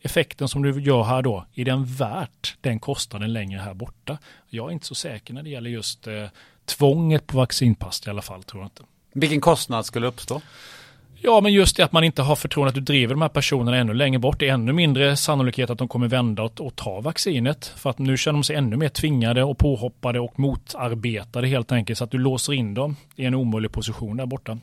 effekten som du gör här då, är den värt den kostnaden längre här borta? Jag är inte så säker när det gäller just eh, tvånget på vaccinpass i alla fall, tror jag inte. Vilken kostnad skulle uppstå? Ja, men just det att man inte har förtroende att du driver de här personerna ännu längre bort. Det är ännu mindre sannolikhet att de kommer vända och, och ta vaccinet. För att nu känner de sig ännu mer tvingade och påhoppade och motarbetade helt enkelt. Så att du låser in dem i en omöjlig position där borta.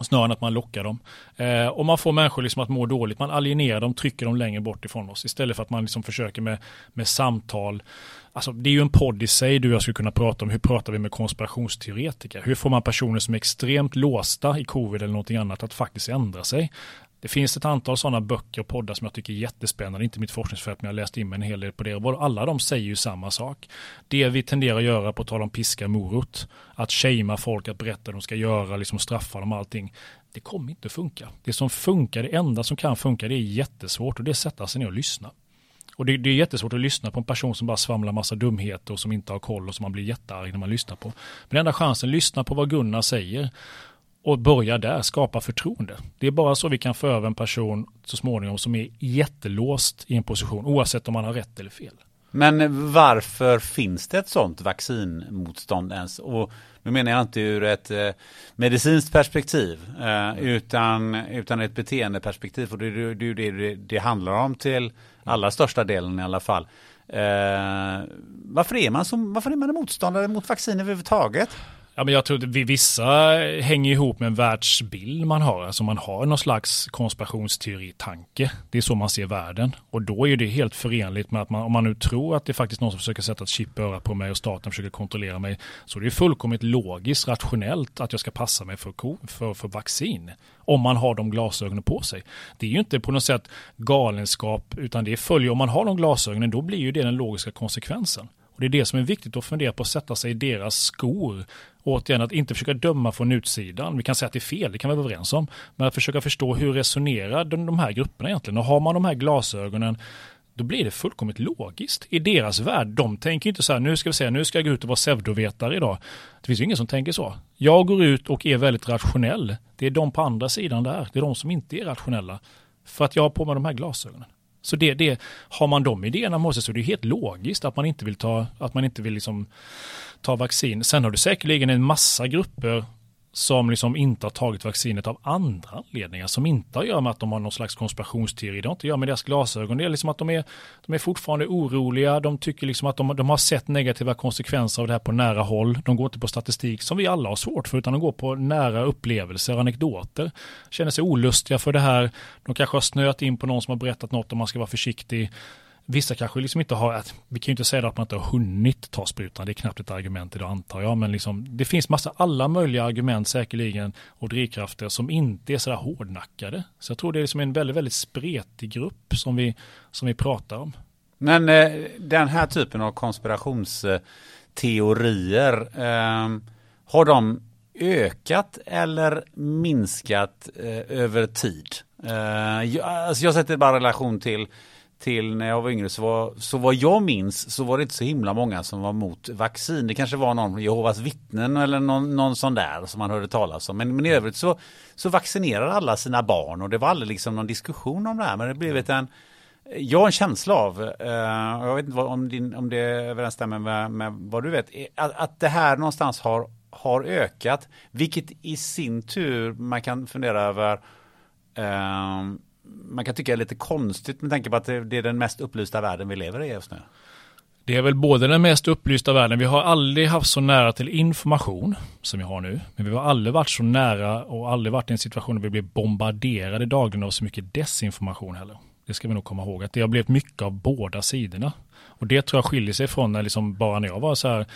Snarare än att man lockar dem. Eh, och man får människor liksom att må dåligt. Man alienerar dem, trycker dem längre bort ifrån oss. Istället för att man liksom försöker med, med samtal. Alltså, det är ju en podd i sig du och jag skulle kunna prata om. Hur pratar vi med konspirationsteoretiker? Hur får man personer som är extremt låsta i covid eller någonting annat att faktiskt ändra sig? Det finns ett antal sådana böcker och poddar som jag tycker är jättespännande, inte mitt forskningsfält, men jag har läst in mig en hel del på det. Och alla de säger ju samma sak. Det vi tenderar att göra, på tal om piska morot, att shamea folk, att berätta vad de ska göra, liksom straffa dem och allting, det kommer inte funka. Det som funkar, det enda som kan funka, det är jättesvårt och det är att sätta sig ner och lyssna. Och det, det, är jättesvårt att lyssna på en person som bara svamlar massa dumheter och som inte har koll och som man blir jättearg när man lyssnar på. Men enda chansen, lyssna på vad Gunnar säger och börja där, skapa förtroende. Det är bara så vi kan få över en person så småningom som är jättelåst i en position, oavsett om man har rätt eller fel. Men varför finns det ett sådant vaccinmotstånd ens? Och nu menar jag inte ur ett eh, medicinskt perspektiv, eh, utan, utan ett beteendeperspektiv. Och det är det, det, det handlar om till allra största delen i alla fall. Eh, varför, är man som, varför är man motståndare mot vaccin överhuvudtaget? Ja, men jag tror att vissa hänger ihop med en världsbild man har. Alltså man har någon slags konspirationsteori-tanke. Det är så man ser världen. Och då är det helt förenligt med att man, om man nu tror att det är faktiskt någon som försöker sätta ett chip i örat på mig och staten försöker kontrollera mig, så det är fullkomligt logiskt, rationellt att jag ska passa mig för, för, för vaccin. Om man har de glasögonen på sig. Det är ju inte på något sätt galenskap, utan det följer, om man har de glasögonen, då blir ju det den logiska konsekvensen. Och det är det som är viktigt att fundera på att sätta sig i deras skor. Återigen, att inte försöka döma från utsidan. Vi kan säga att det är fel, det kan vi vara överens om. Men att försöka förstå hur resonerar de här grupperna egentligen. Och har man de här glasögonen då blir det fullkomligt logiskt i deras värld. De tänker inte så här, nu ska vi säga, nu ska jag gå ut och vara pseudovetare idag. Det finns ju ingen som tänker så. Jag går ut och är väldigt rationell. Det är de på andra sidan där, det är de som inte är rationella. För att jag har på mig de här glasögonen. Så det, det, har man de idéerna med sig så är det helt logiskt att man inte vill ta, att man inte vill liksom ta vaccin. Sen har du säkerligen en massa grupper som liksom inte har tagit vaccinet av andra anledningar som inte har att göra med att de har någon slags konspirationsteori. Det har inte att göra med deras glasögon. Det är liksom att de är, de är fortfarande oroliga. De tycker liksom att de, de har sett negativa konsekvenser av det här på nära håll. De går inte på statistik som vi alla har svårt för utan de går på nära upplevelser och anekdoter. Känner sig olustiga för det här. De kanske har snöat in på någon som har berättat något om man ska vara försiktig. Vissa kanske liksom inte har, vi kan ju inte säga att man inte har hunnit ta sprutan, det är knappt ett argument idag antar jag, men liksom, det finns massa alla möjliga argument säkerligen och drivkrafter som inte är sådär hårdnackade. Så jag tror det är liksom en väldigt, väldigt spretig grupp som vi, som vi pratar om. Men eh, den här typen av konspirationsteorier, eh, har de ökat eller minskat eh, över tid? Eh, jag, alltså jag sätter bara relation till till när jag var yngre så var, så vad jag minns så var det inte så himla många som var mot vaccin. Det kanske var någon Jehovas vittnen eller någon, någon sån där som man hörde talas om. Men, men i övrigt så, så vaccinerar alla sina barn och det var aldrig liksom någon diskussion om det här. Men det blivit en, jag har en känsla av, uh, jag vet inte vad, om, din, om det överensstämmer med, med vad du vet, att, att det här någonstans har, har ökat. Vilket i sin tur man kan fundera över uh, man kan tycka är lite konstigt med tanke på att det är den mest upplysta världen vi lever i just nu. Det är väl både den mest upplysta världen, vi har aldrig haft så nära till information som vi har nu, men vi har aldrig varit så nära och aldrig varit i en situation där vi blir bombarderade dagligen av så mycket desinformation heller. Det ska vi nog komma ihåg, att det har blivit mycket av båda sidorna. Och det tror jag skiljer sig från när liksom bara när jag var så här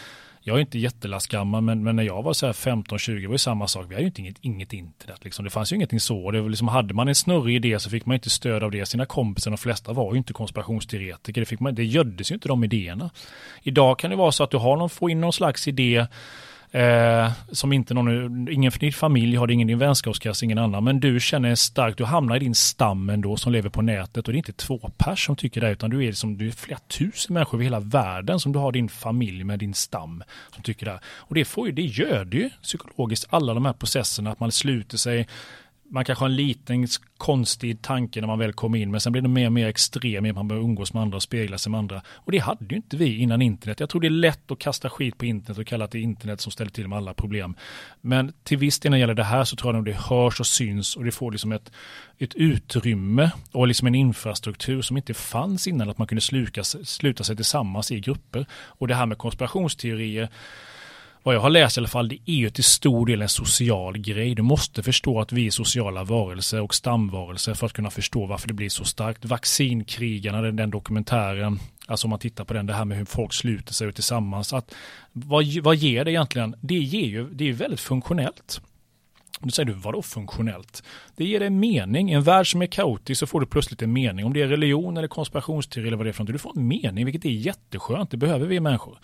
jag är inte jättelastgammal, men, men när jag var så här 15-20 var det samma sak. Vi hade ju inte inget, inget internet. Liksom. Det fanns ju ingenting så. Det var liksom, hade man en snurrig idé så fick man inte stöd av det. Sina kompisar, de flesta var ju inte konspirationsteoretiker. Det, fick man, det göddes ju inte de idéerna. Idag kan det vara så att du har någon, får in någon slags idé Eh, som inte någon, ingen för din familj har det, ingen i din vänskapskrets, ingen annan. Men du känner starkt, du hamnar i din stam ändå som lever på nätet och det är inte två pers som tycker det utan du är, som, du är flera tusen människor över hela världen som du har din familj med din stam som tycker det. Och det, får ju, det gör det ju psykologiskt, alla de här processerna, att man sluter sig man kanske har en liten konstig tanke när man väl kommer in, men sen blir det mer och mer extrem, man börjar umgås med andra och spegla sig med andra. Och det hade ju inte vi innan internet. Jag tror det är lätt att kasta skit på internet och kalla det internet som ställer till med alla problem. Men till viss del när det gäller det här så tror jag nog det hörs och syns och det får liksom ett, ett utrymme och liksom en infrastruktur som inte fanns innan, att man kunde sluka, sluta sig tillsammans i grupper. Och det här med konspirationsteorier, vad jag har läst i alla fall, det är ju till stor del en social grej. Du måste förstå att vi är sociala varelser och stamvarelser för att kunna förstå varför det blir så starkt. Vaccinkrigarna, den, den dokumentären, alltså om man tittar på den, det här med hur folk sluter sig tillsammans. Att, vad, vad ger det egentligen? Det ger ju, det är väldigt funktionellt. Då säger du, vadå funktionellt? Det ger dig mening. I en värld som är kaotisk så får du plötsligt en mening. Om det är religion eller konspirationsteori eller vad det är för något. Du får en mening, vilket är jätteskönt. Det behöver vi människor.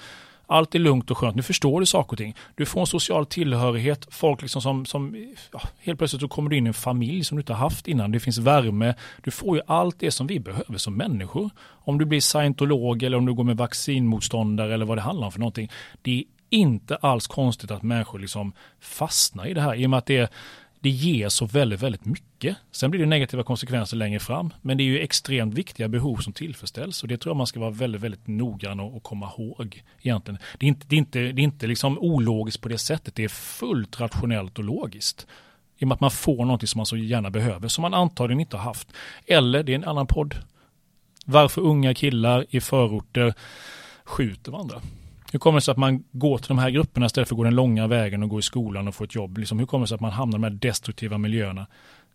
Allt är lugnt och skönt. Nu förstår du saker och ting. Du får en social tillhörighet. Folk liksom som, som ja, helt plötsligt så kommer du in i en familj som du inte har haft innan. Det finns värme. Du får ju allt det som vi behöver som människor. Om du blir scientolog eller om du går med vaccinmotståndare eller vad det handlar om för någonting. Det är inte alls konstigt att människor liksom fastnar i det här i och med att det är det ger så väldigt, väldigt mycket. Sen blir det negativa konsekvenser längre fram, men det är ju extremt viktiga behov som tillfredsställs och det tror jag man ska vara väldigt, väldigt noggrann och, och komma ihåg egentligen. Det är inte, det är inte, det är inte liksom ologiskt på det sättet, det är fullt rationellt och logiskt. I och med att man får någonting som man så gärna behöver, som man antagligen inte har haft. Eller, det är en annan podd, varför unga killar i förorter skjuter varandra. Hur kommer det sig att man går till de här grupperna istället för att gå den långa vägen och gå i skolan och få ett jobb? Liksom, hur kommer det sig att man hamnar i de här destruktiva miljöerna?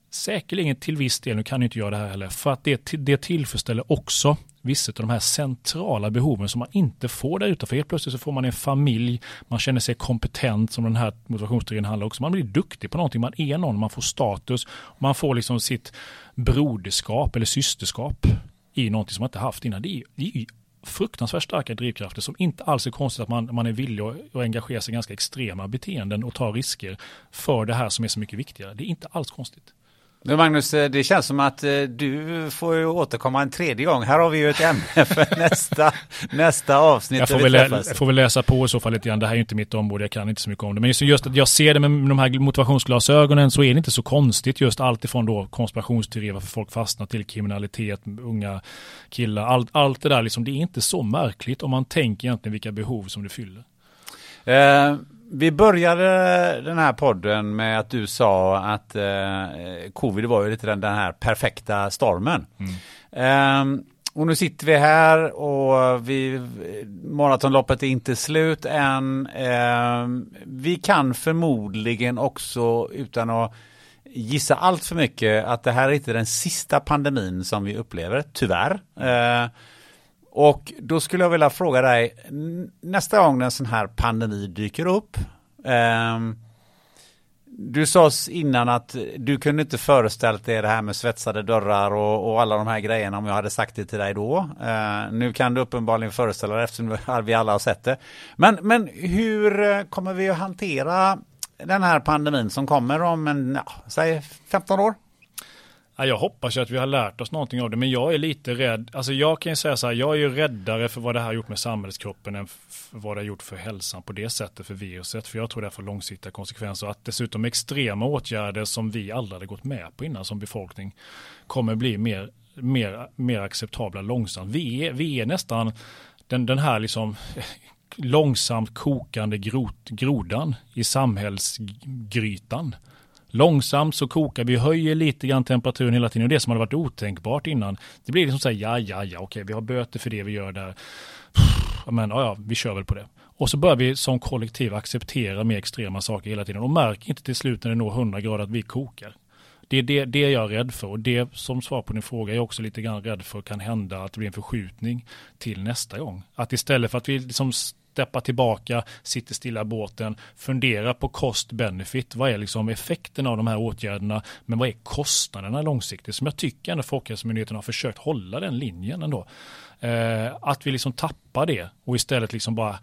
Säkerligen till viss del, nu kan inte göra det här heller, för att det, det tillfredsställer också vissa av de här centrala behoven som man inte får där utanför. Helt plötsligt så får man en familj, man känner sig kompetent som den här motivationsteorin handlar också. Man blir duktig på någonting, man är någon, man får status, man får liksom sitt broderskap eller systerskap i någonting som man inte haft innan. Det är, det är fruktansvärt starka drivkrafter som inte alls är konstigt att man, man är villig att, att engagera sig i ganska extrema beteenden och ta risker för det här som är så mycket viktigare. Det är inte alls konstigt. Men Magnus, eh, det känns som att eh, du får återkomma en tredje gång. Här har vi ju ett ämne för nästa, nästa avsnitt. Jag får, väl, jag får väl läsa på i så fall lite grann. Det här är ju inte mitt område, jag kan inte så mycket om det. Men just att jag ser det med de här motivationsglasögonen så är det inte så konstigt just allt ifrån då konspirationsteorier, varför folk fastnar till kriminalitet, unga killar, allt, allt det där liksom. Det är inte så märkligt om man tänker egentligen vilka behov som det fyller. Eh vi började den här podden med att du sa att eh, covid var ju lite den, den här perfekta stormen. Mm. Eh, och nu sitter vi här och vi, maratonloppet är inte slut än. Eh, vi kan förmodligen också utan att gissa allt för mycket att det här är inte den sista pandemin som vi upplever, tyvärr. Och då skulle jag vilja fråga dig, nästa gång en sån här pandemi dyker upp, eh, du sa innan att du kunde inte föreställt dig det här med svetsade dörrar och, och, alla de här grejerna om jag hade sagt det till dig då. Eh, nu kan du uppenbarligen föreställa dig eftersom vi alla har sett det. Men, men hur eh, kommer vi att hantera den här pandemin som kommer om en, ja, säg 15 år? Jag hoppas ju att vi har lärt oss någonting av det, men jag är lite rädd. Alltså jag kan ju säga så här, jag är ju räddare för vad det här har gjort med samhällskroppen än vad det har gjort för hälsan på det sättet för viruset. För jag tror det får långsiktiga konsekvenser. Att dessutom extrema åtgärder som vi aldrig hade gått med på innan som befolkning kommer bli mer, mer, mer acceptabla långsamt. Vi är, vi är nästan den, den här liksom långsamt kokande grot, grodan i samhällsgrytan. Långsamt så kokar vi, höjer lite grann temperaturen hela tiden. Och det som hade varit otänkbart innan, det blir liksom så här, ja, ja, ja, okej, vi har böter för det vi gör där. Men ja, ja, vi kör väl på det. Och så börjar vi som kollektiv acceptera mer extrema saker hela tiden och märker inte till slut när det når 100 grader att vi kokar. Det är det, det jag är rädd för och det som svar på din fråga är jag också lite grann rädd för kan hända att det blir en förskjutning till nästa gång. Att istället för att vi liksom steppa tillbaka, sitter stilla i båten, fundera på cost benefit. Vad är liksom effekten av de här åtgärderna? Men vad är kostnaderna långsiktigt? Som jag tycker ändå Folkhälsomyndigheten har försökt hålla den linjen ändå. Eh, att vi liksom tappar det och istället liksom bara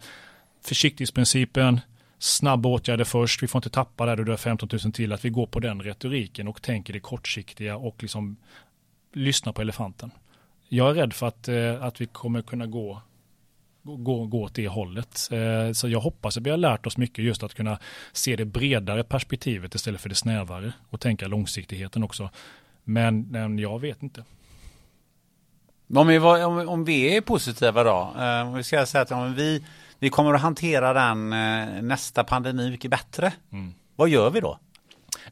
försiktighetsprincipen, snabba åtgärder först, vi får inte tappa det, du dör 15 000 till, att vi går på den retoriken och tänker det kortsiktiga och liksom lyssnar på elefanten. Jag är rädd för att, eh, att vi kommer kunna gå gå, gå åt det hållet. Eh, så jag hoppas att vi har lärt oss mycket just att kunna se det bredare perspektivet istället för det snävare och tänka långsiktigheten också. Men, men jag vet inte. Om vi, om, om vi är positiva då, eh, om vi ska säga att om vi, vi kommer att hantera den eh, nästa pandemi mycket bättre. Mm. Vad gör vi då?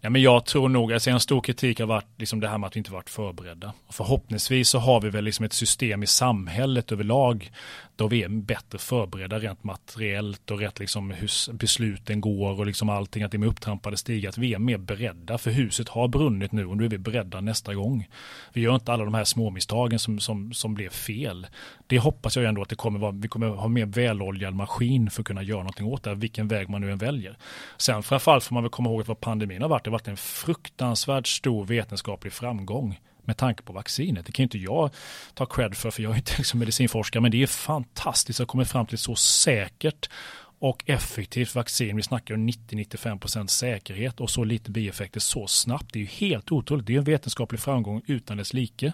Nej, men jag tror nog, alltså en stor kritik har varit liksom det här med att vi inte varit förberedda. Och förhoppningsvis så har vi väl liksom ett system i samhället överlag då vi är bättre förberedda rent materiellt och rätt liksom hur besluten går och liksom allting, att det är med upptrampade stigar, att vi är mer beredda. För huset har brunnit nu och nu är vi beredda nästa gång. Vi gör inte alla de här småmisstagen som, som, som blev fel. Det hoppas jag ändå att det kommer vara, vi kommer ha mer väloljad maskin för att kunna göra någonting åt det, vilken väg man nu än väljer. Sen framförallt får man väl komma ihåg att vad pandemin har varit, det har varit en fruktansvärt stor vetenskaplig framgång med tanke på vaccinet. Det kan inte jag ta cred för, för jag är inte liksom medicinforskare, men det är fantastiskt att komma fram till så säkert och effektivt vaccin. Vi snackar om 90-95% säkerhet och så lite bieffekter så snabbt. Det är ju helt otroligt. Det är en vetenskaplig framgång utan dess like.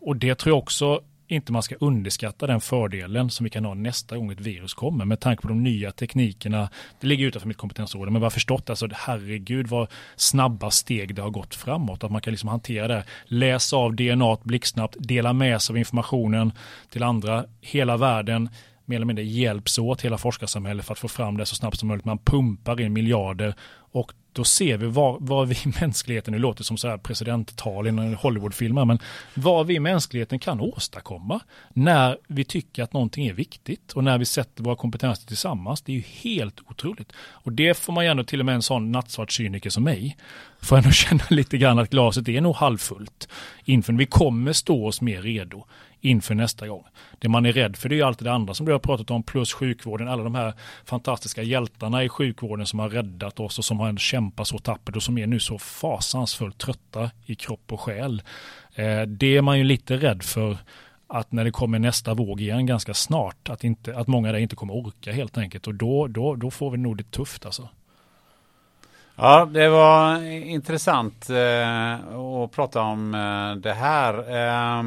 Och det tror jag också inte man ska underskatta den fördelen som vi kan ha nästa gång ett virus kommer med tanke på de nya teknikerna. Det ligger utanför mitt kompetensområde men vad har förstått alltså herregud vad snabba steg det har gått framåt att man kan liksom hantera det. Läsa av DNA blixtsnabbt, dela med sig av informationen till andra. Hela världen mer eller mindre hjälps åt hela forskarsamhället för att få fram det så snabbt som möjligt. Man pumpar in miljarder och då ser vi vad, vi i mänskligheten, nu låter som så här presidenttal i en Hollywoodfilm, men vad vi i mänskligheten kan åstadkomma när vi tycker att någonting är viktigt och när vi sätter våra kompetenser tillsammans. Det är ju helt otroligt. Och det får man ju ändå till och med en sån nattsvart cyniker som mig, får ändå känna lite grann att glaset är nog halvfullt. Inför vi kommer stå oss mer redo inför nästa gång. Det man är rädd för det är ju alltid det andra som du har pratat om, plus sjukvården, alla de här fantastiska hjältarna i sjukvården som har räddat oss och som har kämpat så tappert och som är nu så fasansfullt trötta i kropp och själ. Eh, det är man ju lite rädd för att när det kommer nästa våg igen ganska snart, att, inte, att många där inte kommer orka helt enkelt. Och då, då, då får vi nog det tufft alltså. Ja, det var intressant eh, att prata om eh, det här. Eh,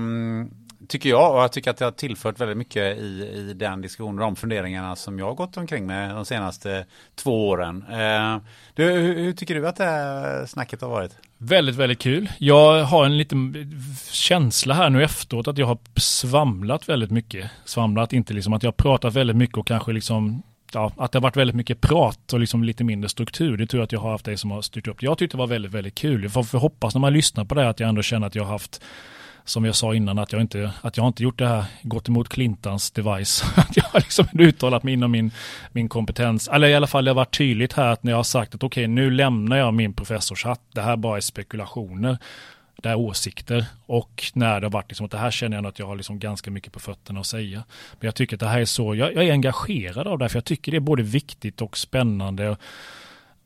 tycker jag. Och jag tycker att det har tillfört väldigt mycket i, i den diskussionen, de funderingarna som jag har gått omkring med de senaste två åren. Eh, du, hur, hur, tycker du att det här snacket har varit? Väldigt, väldigt kul. Jag har en liten känsla här nu efteråt att jag har svamlat väldigt mycket. Svamlat, inte liksom att jag har pratat väldigt mycket och kanske liksom ja, att det har varit väldigt mycket prat och liksom lite mindre struktur. Det tror jag att jag har haft dig som har styrt upp. Jag tyckte det var väldigt, väldigt kul. Jag får hoppas när man lyssnar på det att jag ändå känner att jag har haft som jag sa innan, att jag inte, att jag inte gjort det här, gått emot Clintons device. att jag har liksom uttalat mig inom min, min kompetens. Eller i alla fall det har varit tydligt här att när jag har sagt att okej, okay, nu lämnar jag min professorshatt. Det här bara är spekulationer. Det är åsikter. Och när det har varit liksom att det här känner jag att jag har liksom ganska mycket på fötterna att säga. Men jag tycker att det här är så, jag, jag är engagerad av det, här. för jag tycker det är både viktigt och spännande och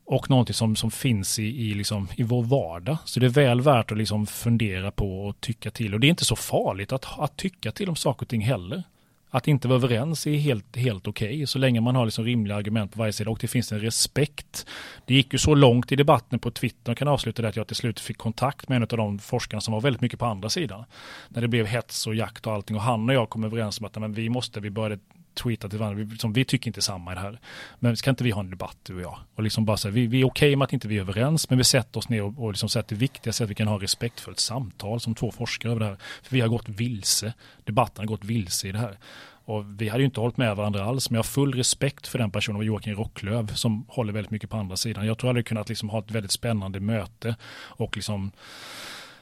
och någonting som, som finns i, i, liksom, i vår vardag. Så det är väl värt att liksom fundera på och tycka till. Och det är inte så farligt att, att tycka till om saker och ting heller. Att inte vara överens är helt, helt okej, okay, så länge man har liksom rimliga argument på varje sida och det finns en respekt. Det gick ju så långt i debatten på Twitter, jag kan avsluta det att jag till slut fick kontakt med en av de forskarna som var väldigt mycket på andra sidan. När det blev hets och jakt och allting och han och jag kom överens om att men vi måste, vi började tweetat till varandra, vi, liksom, vi tycker inte samma i det här. Men ska inte vi ha en debatt du och jag? Och liksom bara säga, vi, vi är okej okay med att inte vi är överens, men vi sätter oss ner och, och liksom säger att det viktigaste är att vi kan ha respektfullt samtal som två forskare över det här. För vi har gått vilse, debatten har gått vilse i det här. Och vi hade ju inte hållit med varandra alls, men jag har full respekt för den personen, och Joakim Rocklöv, som håller väldigt mycket på andra sidan. Jag tror jag hade kunnat liksom ha ett väldigt spännande möte och liksom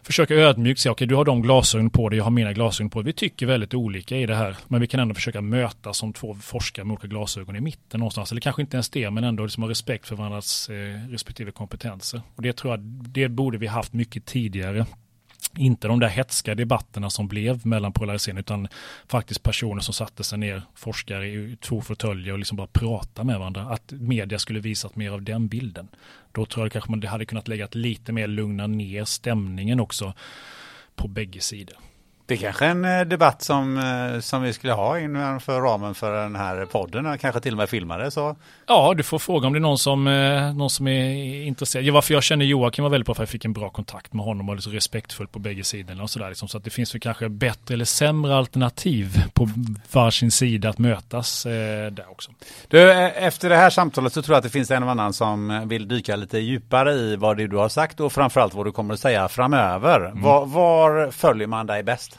försöka ödmjukt säga, okej okay, du har de glasögon på dig, jag har mina glasögon på dig. Vi tycker väldigt olika i det här, men vi kan ändå försöka mötas som två forskare med olika glasögon i mitten någonstans. Eller kanske inte ens det, men ändå liksom ha respekt för varandras eh, respektive kompetenser. Och det tror jag, det borde vi haft mycket tidigare inte de där hetska debatterna som blev mellan polarisering utan faktiskt personer som satte sig ner, forskare i två fåtöljer och liksom bara pratade med varandra. Att media skulle visat mer av den bilden. Då tror jag kanske man hade kunnat lägga lite mer lugna ner stämningen också på bägge sidor. Det är kanske en eh, debatt som, eh, som vi skulle ha inför ramen för den här podden, kanske till och med filmade så. Ja, du får fråga om det är någon som, eh, någon som är intresserad. Ja, varför jag känner Joakim var väldigt bra för att jag fick en bra kontakt med honom och liksom respektfullt på bägge sidorna och sådär. Liksom. Så att det finns väl kanske bättre eller sämre alternativ på varsin sida att mötas eh, där också. Du, efter det här samtalet så tror jag att det finns en och annan som vill dyka lite djupare i vad det du har sagt och framförallt vad du kommer att säga framöver. Mm. Var, var följer man dig bäst?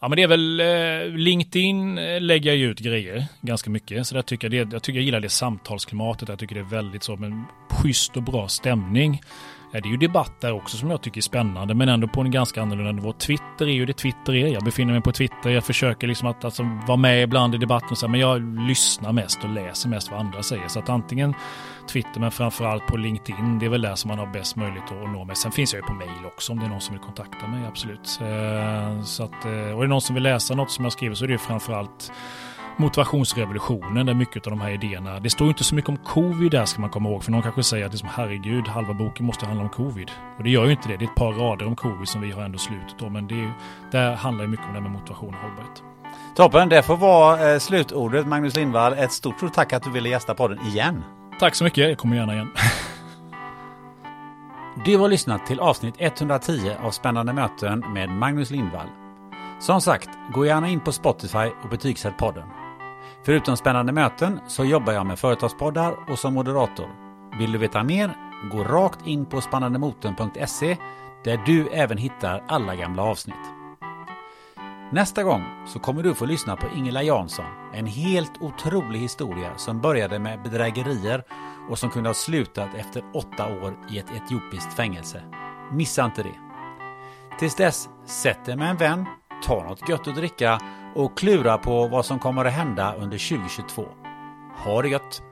Ja men det är väl eh, LinkedIn eh, lägger jag ut grejer ganska mycket. Så där tycker jag, det, jag tycker jag gillar det samtalsklimatet. Jag tycker det är väldigt så, men schysst och bra stämning. Det är ju debatt där också som jag tycker är spännande men ändå på en ganska annorlunda nivå. Twitter är ju det Twitter är. Jag befinner mig på Twitter. Jag försöker liksom att alltså, vara med ibland i debatten så här, men jag lyssnar mest och läser mest vad andra säger. Så att antingen Twitter men framförallt på LinkedIn. Det är väl där som man har bäst möjlighet att nå mig. Sen finns jag ju på mail också om det är någon som vill kontakta mig, absolut. Eh, så att, eh, och är det någon som vill läsa något som jag skriver så är det ju framförallt motivationsrevolutionen där mycket av de här idéerna, det står inte så mycket om covid där ska man komma ihåg, för någon kanske säger att det är som herregud, halva boken måste handla om covid. Och det gör ju inte det, det är ett par rader om covid som vi har ändå slutet då, men det, är, det handlar ju mycket om det med motivation och hållbarhet. Toppen, det får vara eh, slutordet Magnus Lindvall. Ett stort, stort tack att du ville gästa podden igen. Tack så mycket, jag kommer gärna igen. Du har lyssnat till avsnitt 110 av Spännande möten med Magnus Lindvall. Som sagt, gå gärna in på Spotify och betygsätt podden. Förutom spännande möten så jobbar jag med företagspoddar och som moderator. Vill du veta mer? Gå rakt in på spannandemotorn.se där du även hittar alla gamla avsnitt. Nästa gång så kommer du få lyssna på Ingela Jansson. En helt otrolig historia som började med bedrägerier och som kunde ha slutat efter åtta år i ett etiopiskt fängelse. Missa inte det. Tills dess, sätt dig med en vän, ta något gött att dricka och klura på vad som kommer att hända under 2022. Ha det gött!